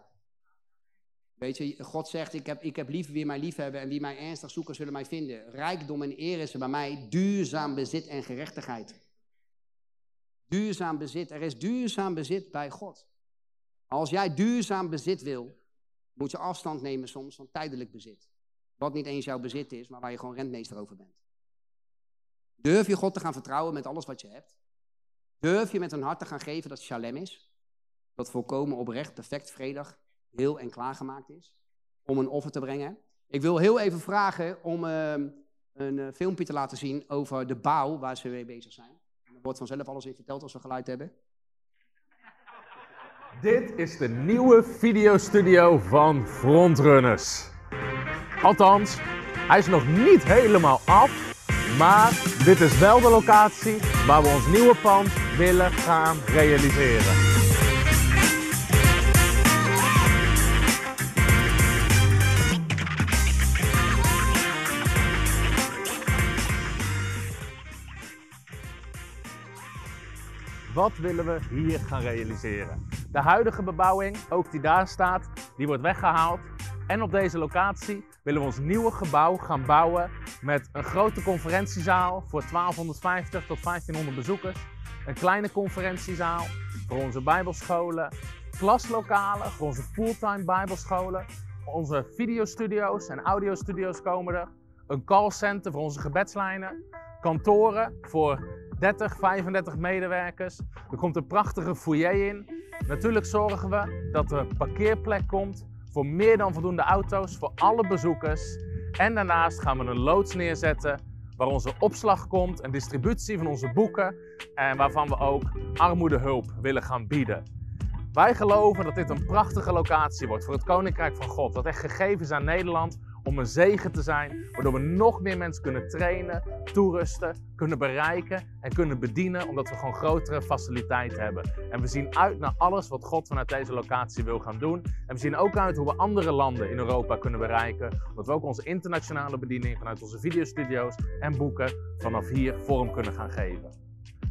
Weet je, God zegt, ik heb, ik heb lief wie mij lief hebben en wie mij ernstig zoeken zullen mij vinden. Rijkdom en eer is er bij mij, duurzaam bezit en gerechtigheid. Duurzaam bezit, er is duurzaam bezit bij God. Als jij duurzaam bezit wil, moet je afstand nemen soms van tijdelijk bezit. Wat niet eens jouw bezit is, maar waar je gewoon rentmeester over bent. Durf je God te gaan vertrouwen met alles wat je hebt? Durf je met een hart te gaan geven dat shalem is? Dat volkomen oprecht, perfect, vredig, heel en klaargemaakt is om een offer te brengen. Ik wil heel even vragen om uh, een uh, filmpje te laten zien over de bouw waar ze mee bezig zijn. Er wordt vanzelf alles in verteld als we geluid hebben. Dit is de nieuwe videostudio van Frontrunners. Althans, hij is nog niet helemaal af, maar dit is wel de locatie waar we ons nieuwe pand willen gaan realiseren. Wat willen we hier gaan realiseren? De huidige bebouwing, ook die daar staat, die wordt weggehaald. En op deze locatie willen we ons nieuwe gebouw gaan bouwen met een grote conferentiezaal voor 1250 tot 1500 bezoekers. Een kleine conferentiezaal voor onze bijbelscholen, klaslokalen voor onze fulltime bijbelscholen. Onze videostudio's en audiostudio's komen er. Een callcenter voor onze gebedslijnen. Kantoren voor 30, 35 medewerkers. Er komt een prachtige foyer in. Natuurlijk zorgen we dat er parkeerplek komt voor meer dan voldoende auto's voor alle bezoekers. En daarnaast gaan we een loods neerzetten waar onze opslag komt en distributie van onze boeken en waarvan we ook armoedehulp willen gaan bieden. Wij geloven dat dit een prachtige locatie wordt voor het Koninkrijk van God, dat echt gegeven is aan Nederland om een zegen te zijn, waardoor we nog meer mensen kunnen trainen, toerusten, kunnen bereiken en kunnen bedienen, omdat we gewoon grotere faciliteiten hebben. En we zien uit naar alles wat God vanuit deze locatie wil gaan doen. En we zien ook uit hoe we andere landen in Europa kunnen bereiken, omdat we ook onze internationale bediening vanuit onze videostudio's en boeken vanaf hier vorm kunnen gaan geven.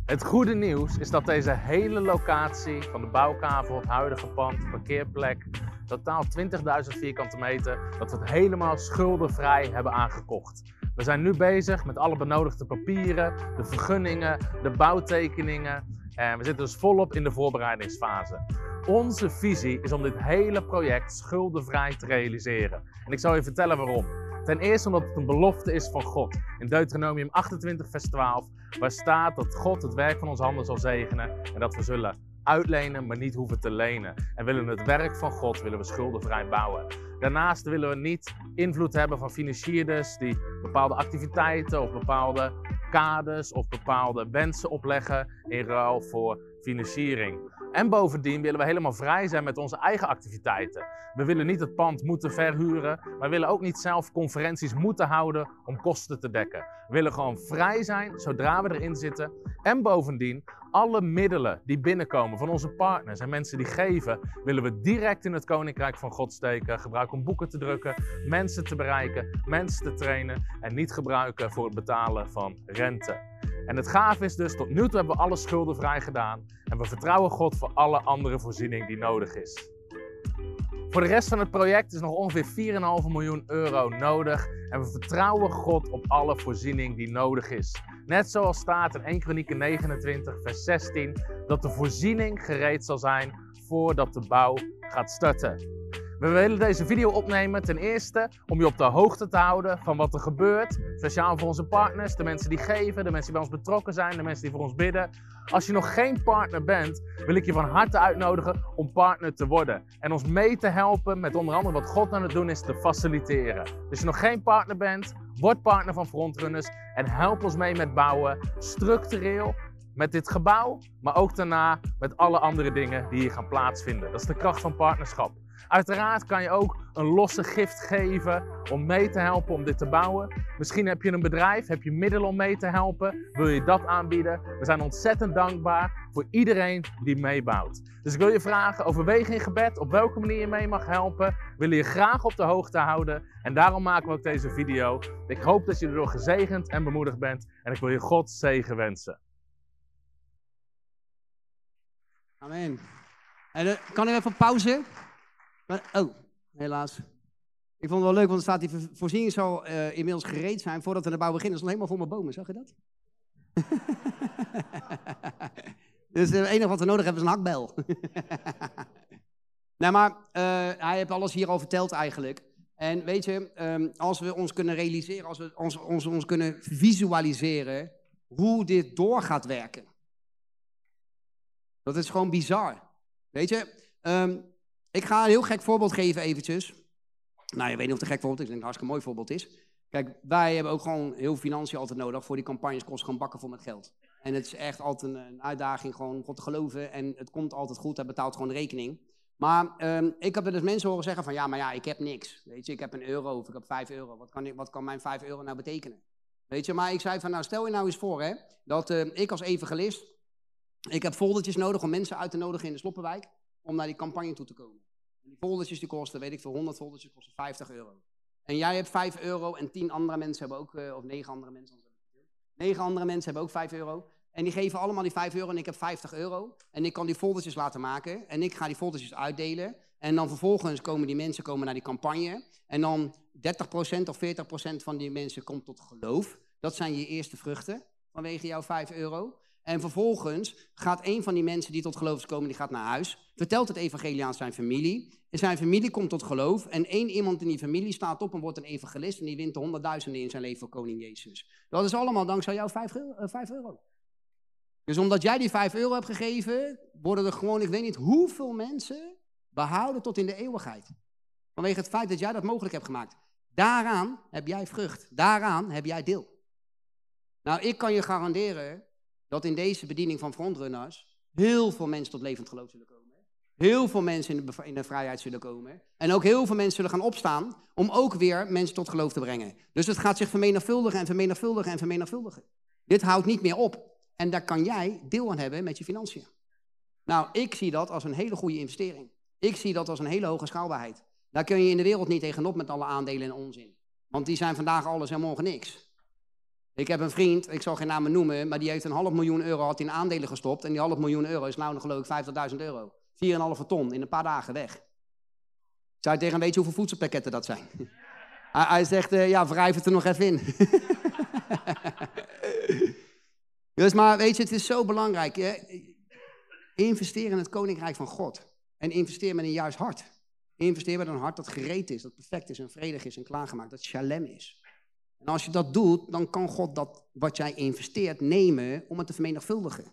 Het goede nieuws is dat deze hele locatie van de bouwkavel, het huidige pand, parkeerplek, totaal 20.000 vierkante meter, dat we het helemaal schuldenvrij hebben aangekocht. We zijn nu bezig met alle benodigde papieren, de vergunningen, de bouwtekeningen. En we zitten dus volop in de voorbereidingsfase. Onze visie is om dit hele project schuldenvrij te realiseren. En ik zal je vertellen waarom. Ten eerste omdat het een belofte is van God. In Deuteronomium 28, vers 12, waar staat dat God het werk van onze handen zal zegenen en dat we zullen uitlenen, maar niet hoeven te lenen. En willen het werk van God willen we schuldenvrij bouwen. Daarnaast willen we niet invloed hebben van financierders die bepaalde activiteiten of bepaalde kaders of bepaalde wensen opleggen in ruil voor financiering. En bovendien willen we helemaal vrij zijn met onze eigen activiteiten. We willen niet het pand moeten verhuren, maar we willen ook niet zelf conferenties moeten houden om kosten te dekken. We willen gewoon vrij zijn zodra we erin zitten. En bovendien, alle middelen die binnenkomen van onze partners en mensen die geven, willen we direct in het Koninkrijk van God steken. Gebruiken om boeken te drukken, mensen te bereiken, mensen te trainen en niet gebruiken voor het betalen van rente. En het gaaf is dus, tot nu toe hebben we alle schulden vrij gedaan. En we vertrouwen God voor alle andere voorziening die nodig is. Voor de rest van het project is nog ongeveer 4,5 miljoen euro nodig. En we vertrouwen God op alle voorziening die nodig is. Net zoals staat in 1 Kronieken 29, vers 16, dat de voorziening gereed zal zijn voordat de bouw gaat starten. We willen deze video opnemen ten eerste om je op de hoogte te houden van wat er gebeurt. Speciaal voor onze partners, de mensen die geven, de mensen die bij ons betrokken zijn, de mensen die voor ons bidden. Als je nog geen partner bent, wil ik je van harte uitnodigen om partner te worden. En ons mee te helpen met onder andere wat God aan het doen is te faciliteren. Dus als je nog geen partner bent, word partner van Frontrunners en help ons mee met bouwen. Structureel, met dit gebouw, maar ook daarna met alle andere dingen die hier gaan plaatsvinden. Dat is de kracht van partnerschap. Uiteraard kan je ook een losse gift geven om mee te helpen om dit te bouwen. Misschien heb je een bedrijf, heb je middelen om mee te helpen, wil je dat aanbieden. We zijn ontzettend dankbaar voor iedereen die meebouwt. Dus ik wil je vragen, overweeg in gebed op welke manier je mee mag helpen. We willen je graag op de hoogte houden en daarom maken we ook deze video. Ik hoop dat je erdoor gezegend en bemoedigd bent en ik wil je God zegen wensen. Amen. En, uh, kan ik even pauze? Oh, helaas. Ik vond het wel leuk, want er staat die voorziening zal uh, inmiddels gereed zijn voordat we de bouw beginnen. Dat is nog helemaal vol met bomen, zag je dat? dus het enige wat we nodig hebben is een hakbel. nee, maar uh, hij heeft alles hier al verteld eigenlijk. En weet je, um, als we ons kunnen realiseren, als we ons, ons, ons kunnen visualiseren hoe dit door gaat werken. Dat is gewoon bizar. Weet je, um, ik ga een heel gek voorbeeld geven eventjes. Nou, je weet niet of het een gek voorbeeld is. Ik denk dat het een hartstikke mooi voorbeeld is. Kijk, wij hebben ook gewoon heel financiën altijd nodig. Voor die campagnes kost gewoon bakken vol met geld. En het is echt altijd een, uitdaging gewoon om God te geloven. En het komt altijd goed. Hij betaalt gewoon de rekening. Maar um, ik heb er dus mensen horen zeggen van... Ja, maar ja, ik heb niks. Weet je, ik heb een euro of ik heb vijf euro. Wat kan, ik, wat kan mijn vijf euro nou betekenen? Weet je, maar ik zei van... Nou, stel je nou eens voor hè, dat uh, ik als evangelist... Ik heb foldertjes nodig om mensen uit te nodigen in de Sloppenwijk... om naar die campagne toe te komen. En die kosten, weet ik veel, 100 foldertjes kosten 50 euro. En jij hebt 5 euro en 10 andere mensen hebben ook, uh, of 9 andere mensen, 9 andere mensen hebben ook 5 euro. En die geven allemaal die 5 euro en ik heb 50 euro. En ik kan die foldertjes laten maken en ik ga die foldertjes uitdelen. En dan vervolgens komen die mensen komen naar die campagne. En dan 30% of 40% van die mensen komt tot geloof. Dat zijn je eerste vruchten vanwege jouw 5 euro. En vervolgens gaat een van die mensen die tot geloof is komen, die gaat naar huis, vertelt het evangelie aan zijn familie. En zijn familie komt tot geloof. En één iemand in die familie staat op en wordt een evangelist. En die wint de honderdduizenden in zijn leven voor koning Jezus. Dat is allemaal dankzij jouw vijf, uh, euro. Dus omdat jij die vijf euro hebt gegeven, worden er gewoon, ik weet niet hoeveel mensen behouden tot in de eeuwigheid. Vanwege het feit dat jij dat mogelijk hebt gemaakt. Daaraan heb jij vrucht. Daaraan heb jij deel. Nou, ik kan je garanderen dat in deze bediening van frontrunners heel veel mensen tot levend geloof zullen komen. heel veel mensen in de, in de vrijheid zullen komen. En ook heel veel mensen zullen gaan opstaan om ook weer mensen tot geloof te brengen. Dus het gaat zich vermenigvuldigen en vermenigvuldigen en vermenigvuldigen. Dit houdt niet meer op. En daar kan jij deel aan hebben met je financiën. Nou, ik zie dat als een hele goede investering. Ik zie dat als een hele hoge schaalbaarheid. Daar kun je in de wereld niet tegenop met alle aandelen en onzin. Want die zijn vandaag alles en morgen niks. Ik heb een vriend, ik zal geen namen noemen, maar die heeft een half miljoen euro had in aandelen gestopt. En die half miljoen euro is nou nog geloof ik 50.000 euro. 4,5 ton in een paar dagen weg. Zou je tegen hem weten hoeveel voedselpakketten dat zijn? hij, hij zegt, eh, ja, wrijf het er nog even in. dus maar weet je, het is zo belangrijk. Hè? Investeer in het koninkrijk van God. En investeer met een juist hart. Investeer met een hart dat gereed is, dat perfect is en vredig is en klaargemaakt. Dat shalem is. En als je dat doet, dan kan God dat wat jij investeert nemen om het te vermenigvuldigen.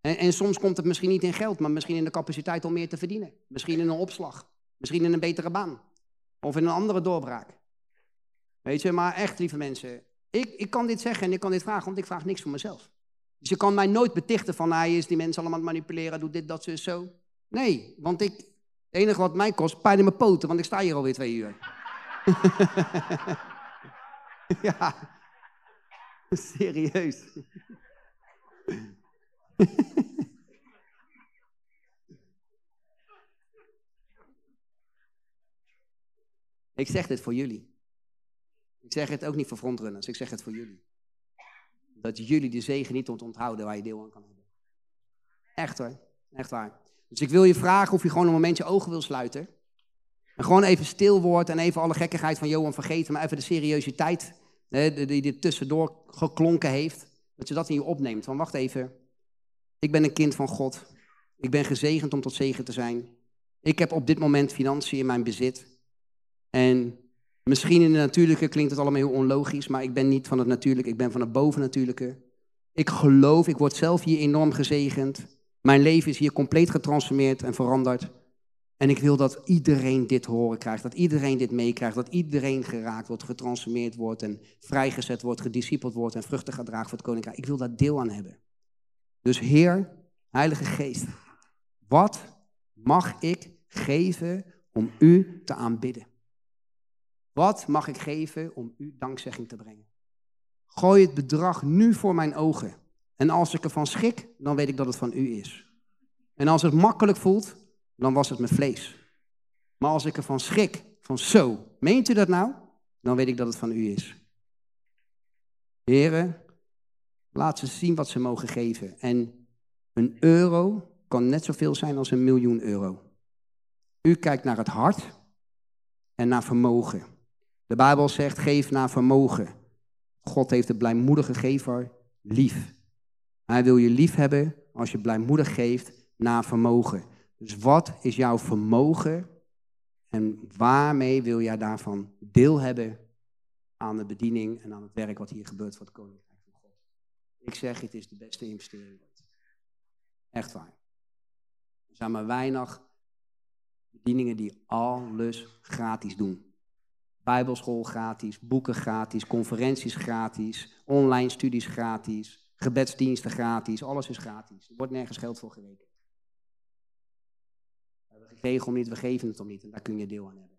En, en soms komt het misschien niet in geld, maar misschien in de capaciteit om meer te verdienen. Misschien in een opslag. Misschien in een betere baan. Of in een andere doorbraak. Weet je, maar echt, lieve mensen. Ik, ik kan dit zeggen en ik kan dit vragen, want ik vraag niks voor mezelf. Dus je kan mij nooit betichten van, hij is die mensen allemaal manipuleren, doet dit, dat, zo, zo. Nee, want ik, het enige wat mij kost, pijn in mijn poten, want ik sta hier alweer twee uur. ja, serieus. ik zeg dit voor jullie. Ik zeg het ook niet voor frontrunners, ik zeg het voor jullie. Dat jullie de zegen niet ont- onthouden waar je deel aan kan hebben. Echt hoor, echt waar. Dus ik wil je vragen of je gewoon een momentje ogen wil sluiten. En gewoon even stil wordt en even alle gekkigheid van Johan vergeten, maar even de seriositeit hè, die- er tussendoor geklonken heeft. Dat je dat in je opneemt. Van wacht even, ik ben een kind van God. Ik ben gezegend om tot zegen te zijn. Ik heb op dit moment financiën in mijn bezit. En misschien in het natuurlijke klinkt het allemaal heel onlogisch, maar ik ben niet van het natuurlijke, ik ben van het bovennatuurlijke. Ik geloof, ik word zelf hier enorm gezegend. Mijn leven is hier compleet getransformeerd en veranderd. En ik wil dat iedereen dit horen krijgt, dat iedereen dit meekrijgt, dat iedereen geraakt wordt, getransformeerd wordt en vrijgezet wordt, gediscipeld wordt en vruchten gaat dragen voor het koninkrijk. Ik wil daar deel aan hebben. Dus Heer, Heilige Geest, wat mag ik geven om U te aanbidden? Wat mag ik geven om U dankzegging te brengen? Gooi het bedrag nu voor mijn ogen. En als ik ervan schrik, dan weet ik dat het van U is. En als het makkelijk voelt, dan was het mijn vlees. Maar als ik ervan schrik, van zo, meent u dat nou? Dan weet ik dat het van U is. Heren, laat ze zien wat ze mogen geven. En een euro kan net zoveel zijn als een miljoen euro. U kijkt naar het hart en naar vermogen. De Bijbel zegt, geef naar vermogen. God heeft de blijmoedige gever lief. Hij wil je lief hebben als je blijmoedig geeft naar vermogen. Dus wat is jouw vermogen en waarmee wil jij daarvan deel hebben aan de bediening en aan het werk wat hier gebeurt voor het Koninkrijk van God? Ik zeg, het is de beste investering. Echt waar. Er zijn maar weinig bedieningen die alles gratis doen. Bijbelschool gratis, boeken gratis, conferenties gratis, online studies gratis, gebedsdiensten gratis, alles is gratis. Er wordt nergens geld voor gerekend. We om niet, we geven het om niet en daar kun je deel aan hebben.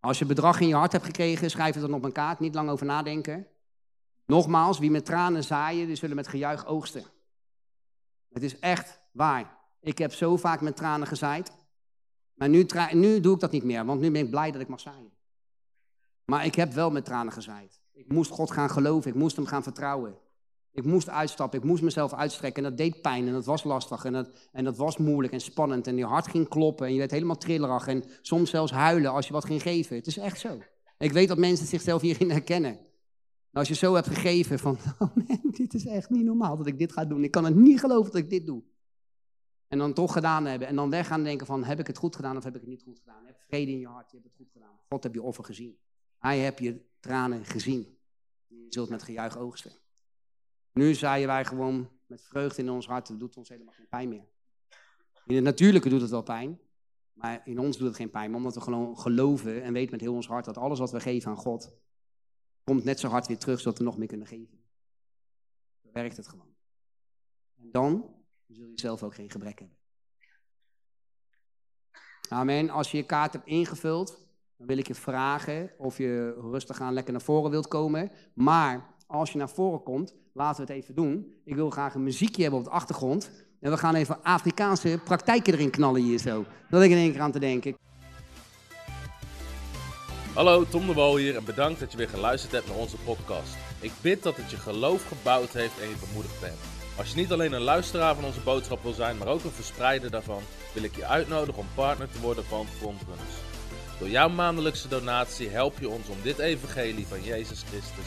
Als je bedrag in je hart hebt gekregen, schrijf het dan op een kaart, niet lang over nadenken. Nogmaals, wie met tranen zaaien, die zullen met gejuich oogsten. Het is echt waar. Ik heb zo vaak met tranen gezaaid. Maar nu, nu doe ik dat niet meer, want nu ben ik blij dat ik mag zaaien. Maar ik heb wel met tranen gezaaid. Ik moest God gaan geloven, ik moest hem gaan vertrouwen. Ik moest uitstappen, ik moest mezelf uitstrekken en dat deed pijn en dat was lastig en dat, en dat was moeilijk en spannend en je hart ging kloppen en je werd helemaal trillerig en soms zelfs huilen als je wat ging geven. Het is echt zo. Ik weet dat mensen zichzelf hierin herkennen. Als je zo hebt gegeven van, oh dit is echt niet normaal dat ik dit ga doen. Ik kan het niet geloven dat ik dit doe. En dan toch gedaan hebben en dan weg gaan denken van, heb ik het goed gedaan of heb ik het niet goed gedaan? Heb vrede in je hart, je hebt het goed gedaan. God heb je offer gezien. Hij heb je tranen gezien. Je zult met gejuich oogsten. Nu zaaien wij gewoon met vreugde in ons hart. Het doet ons helemaal geen pijn meer. In het natuurlijke doet het wel pijn. Maar in ons doet het geen pijn. Omdat we gewoon geloven en weten met heel ons hart dat alles wat we geven aan God. komt net zo hard weer terug zodat we nog meer kunnen geven. Dan werkt het gewoon. En dan zul je zelf ook geen gebrek hebben. Amen. Als je je kaart hebt ingevuld, dan wil ik je vragen of je rustig aan lekker naar voren wilt komen. Maar als je naar voren komt, laten we het even doen. Ik wil graag een muziekje hebben op de achtergrond. En we gaan even Afrikaanse praktijken erin knallen hier zo. Dat ik in één keer aan te denken. Hallo, Tom de Wol hier en bedankt dat je weer geluisterd hebt naar onze podcast. Ik bid dat het je geloof gebouwd heeft en je bemoedigd bent. Als je niet alleen een luisteraar van onze boodschap wil zijn, maar ook een verspreider daarvan, wil ik je uitnodigen om partner te worden van Frontrunners. Door jouw maandelijkse donatie help je ons om dit evangelie van Jezus Christus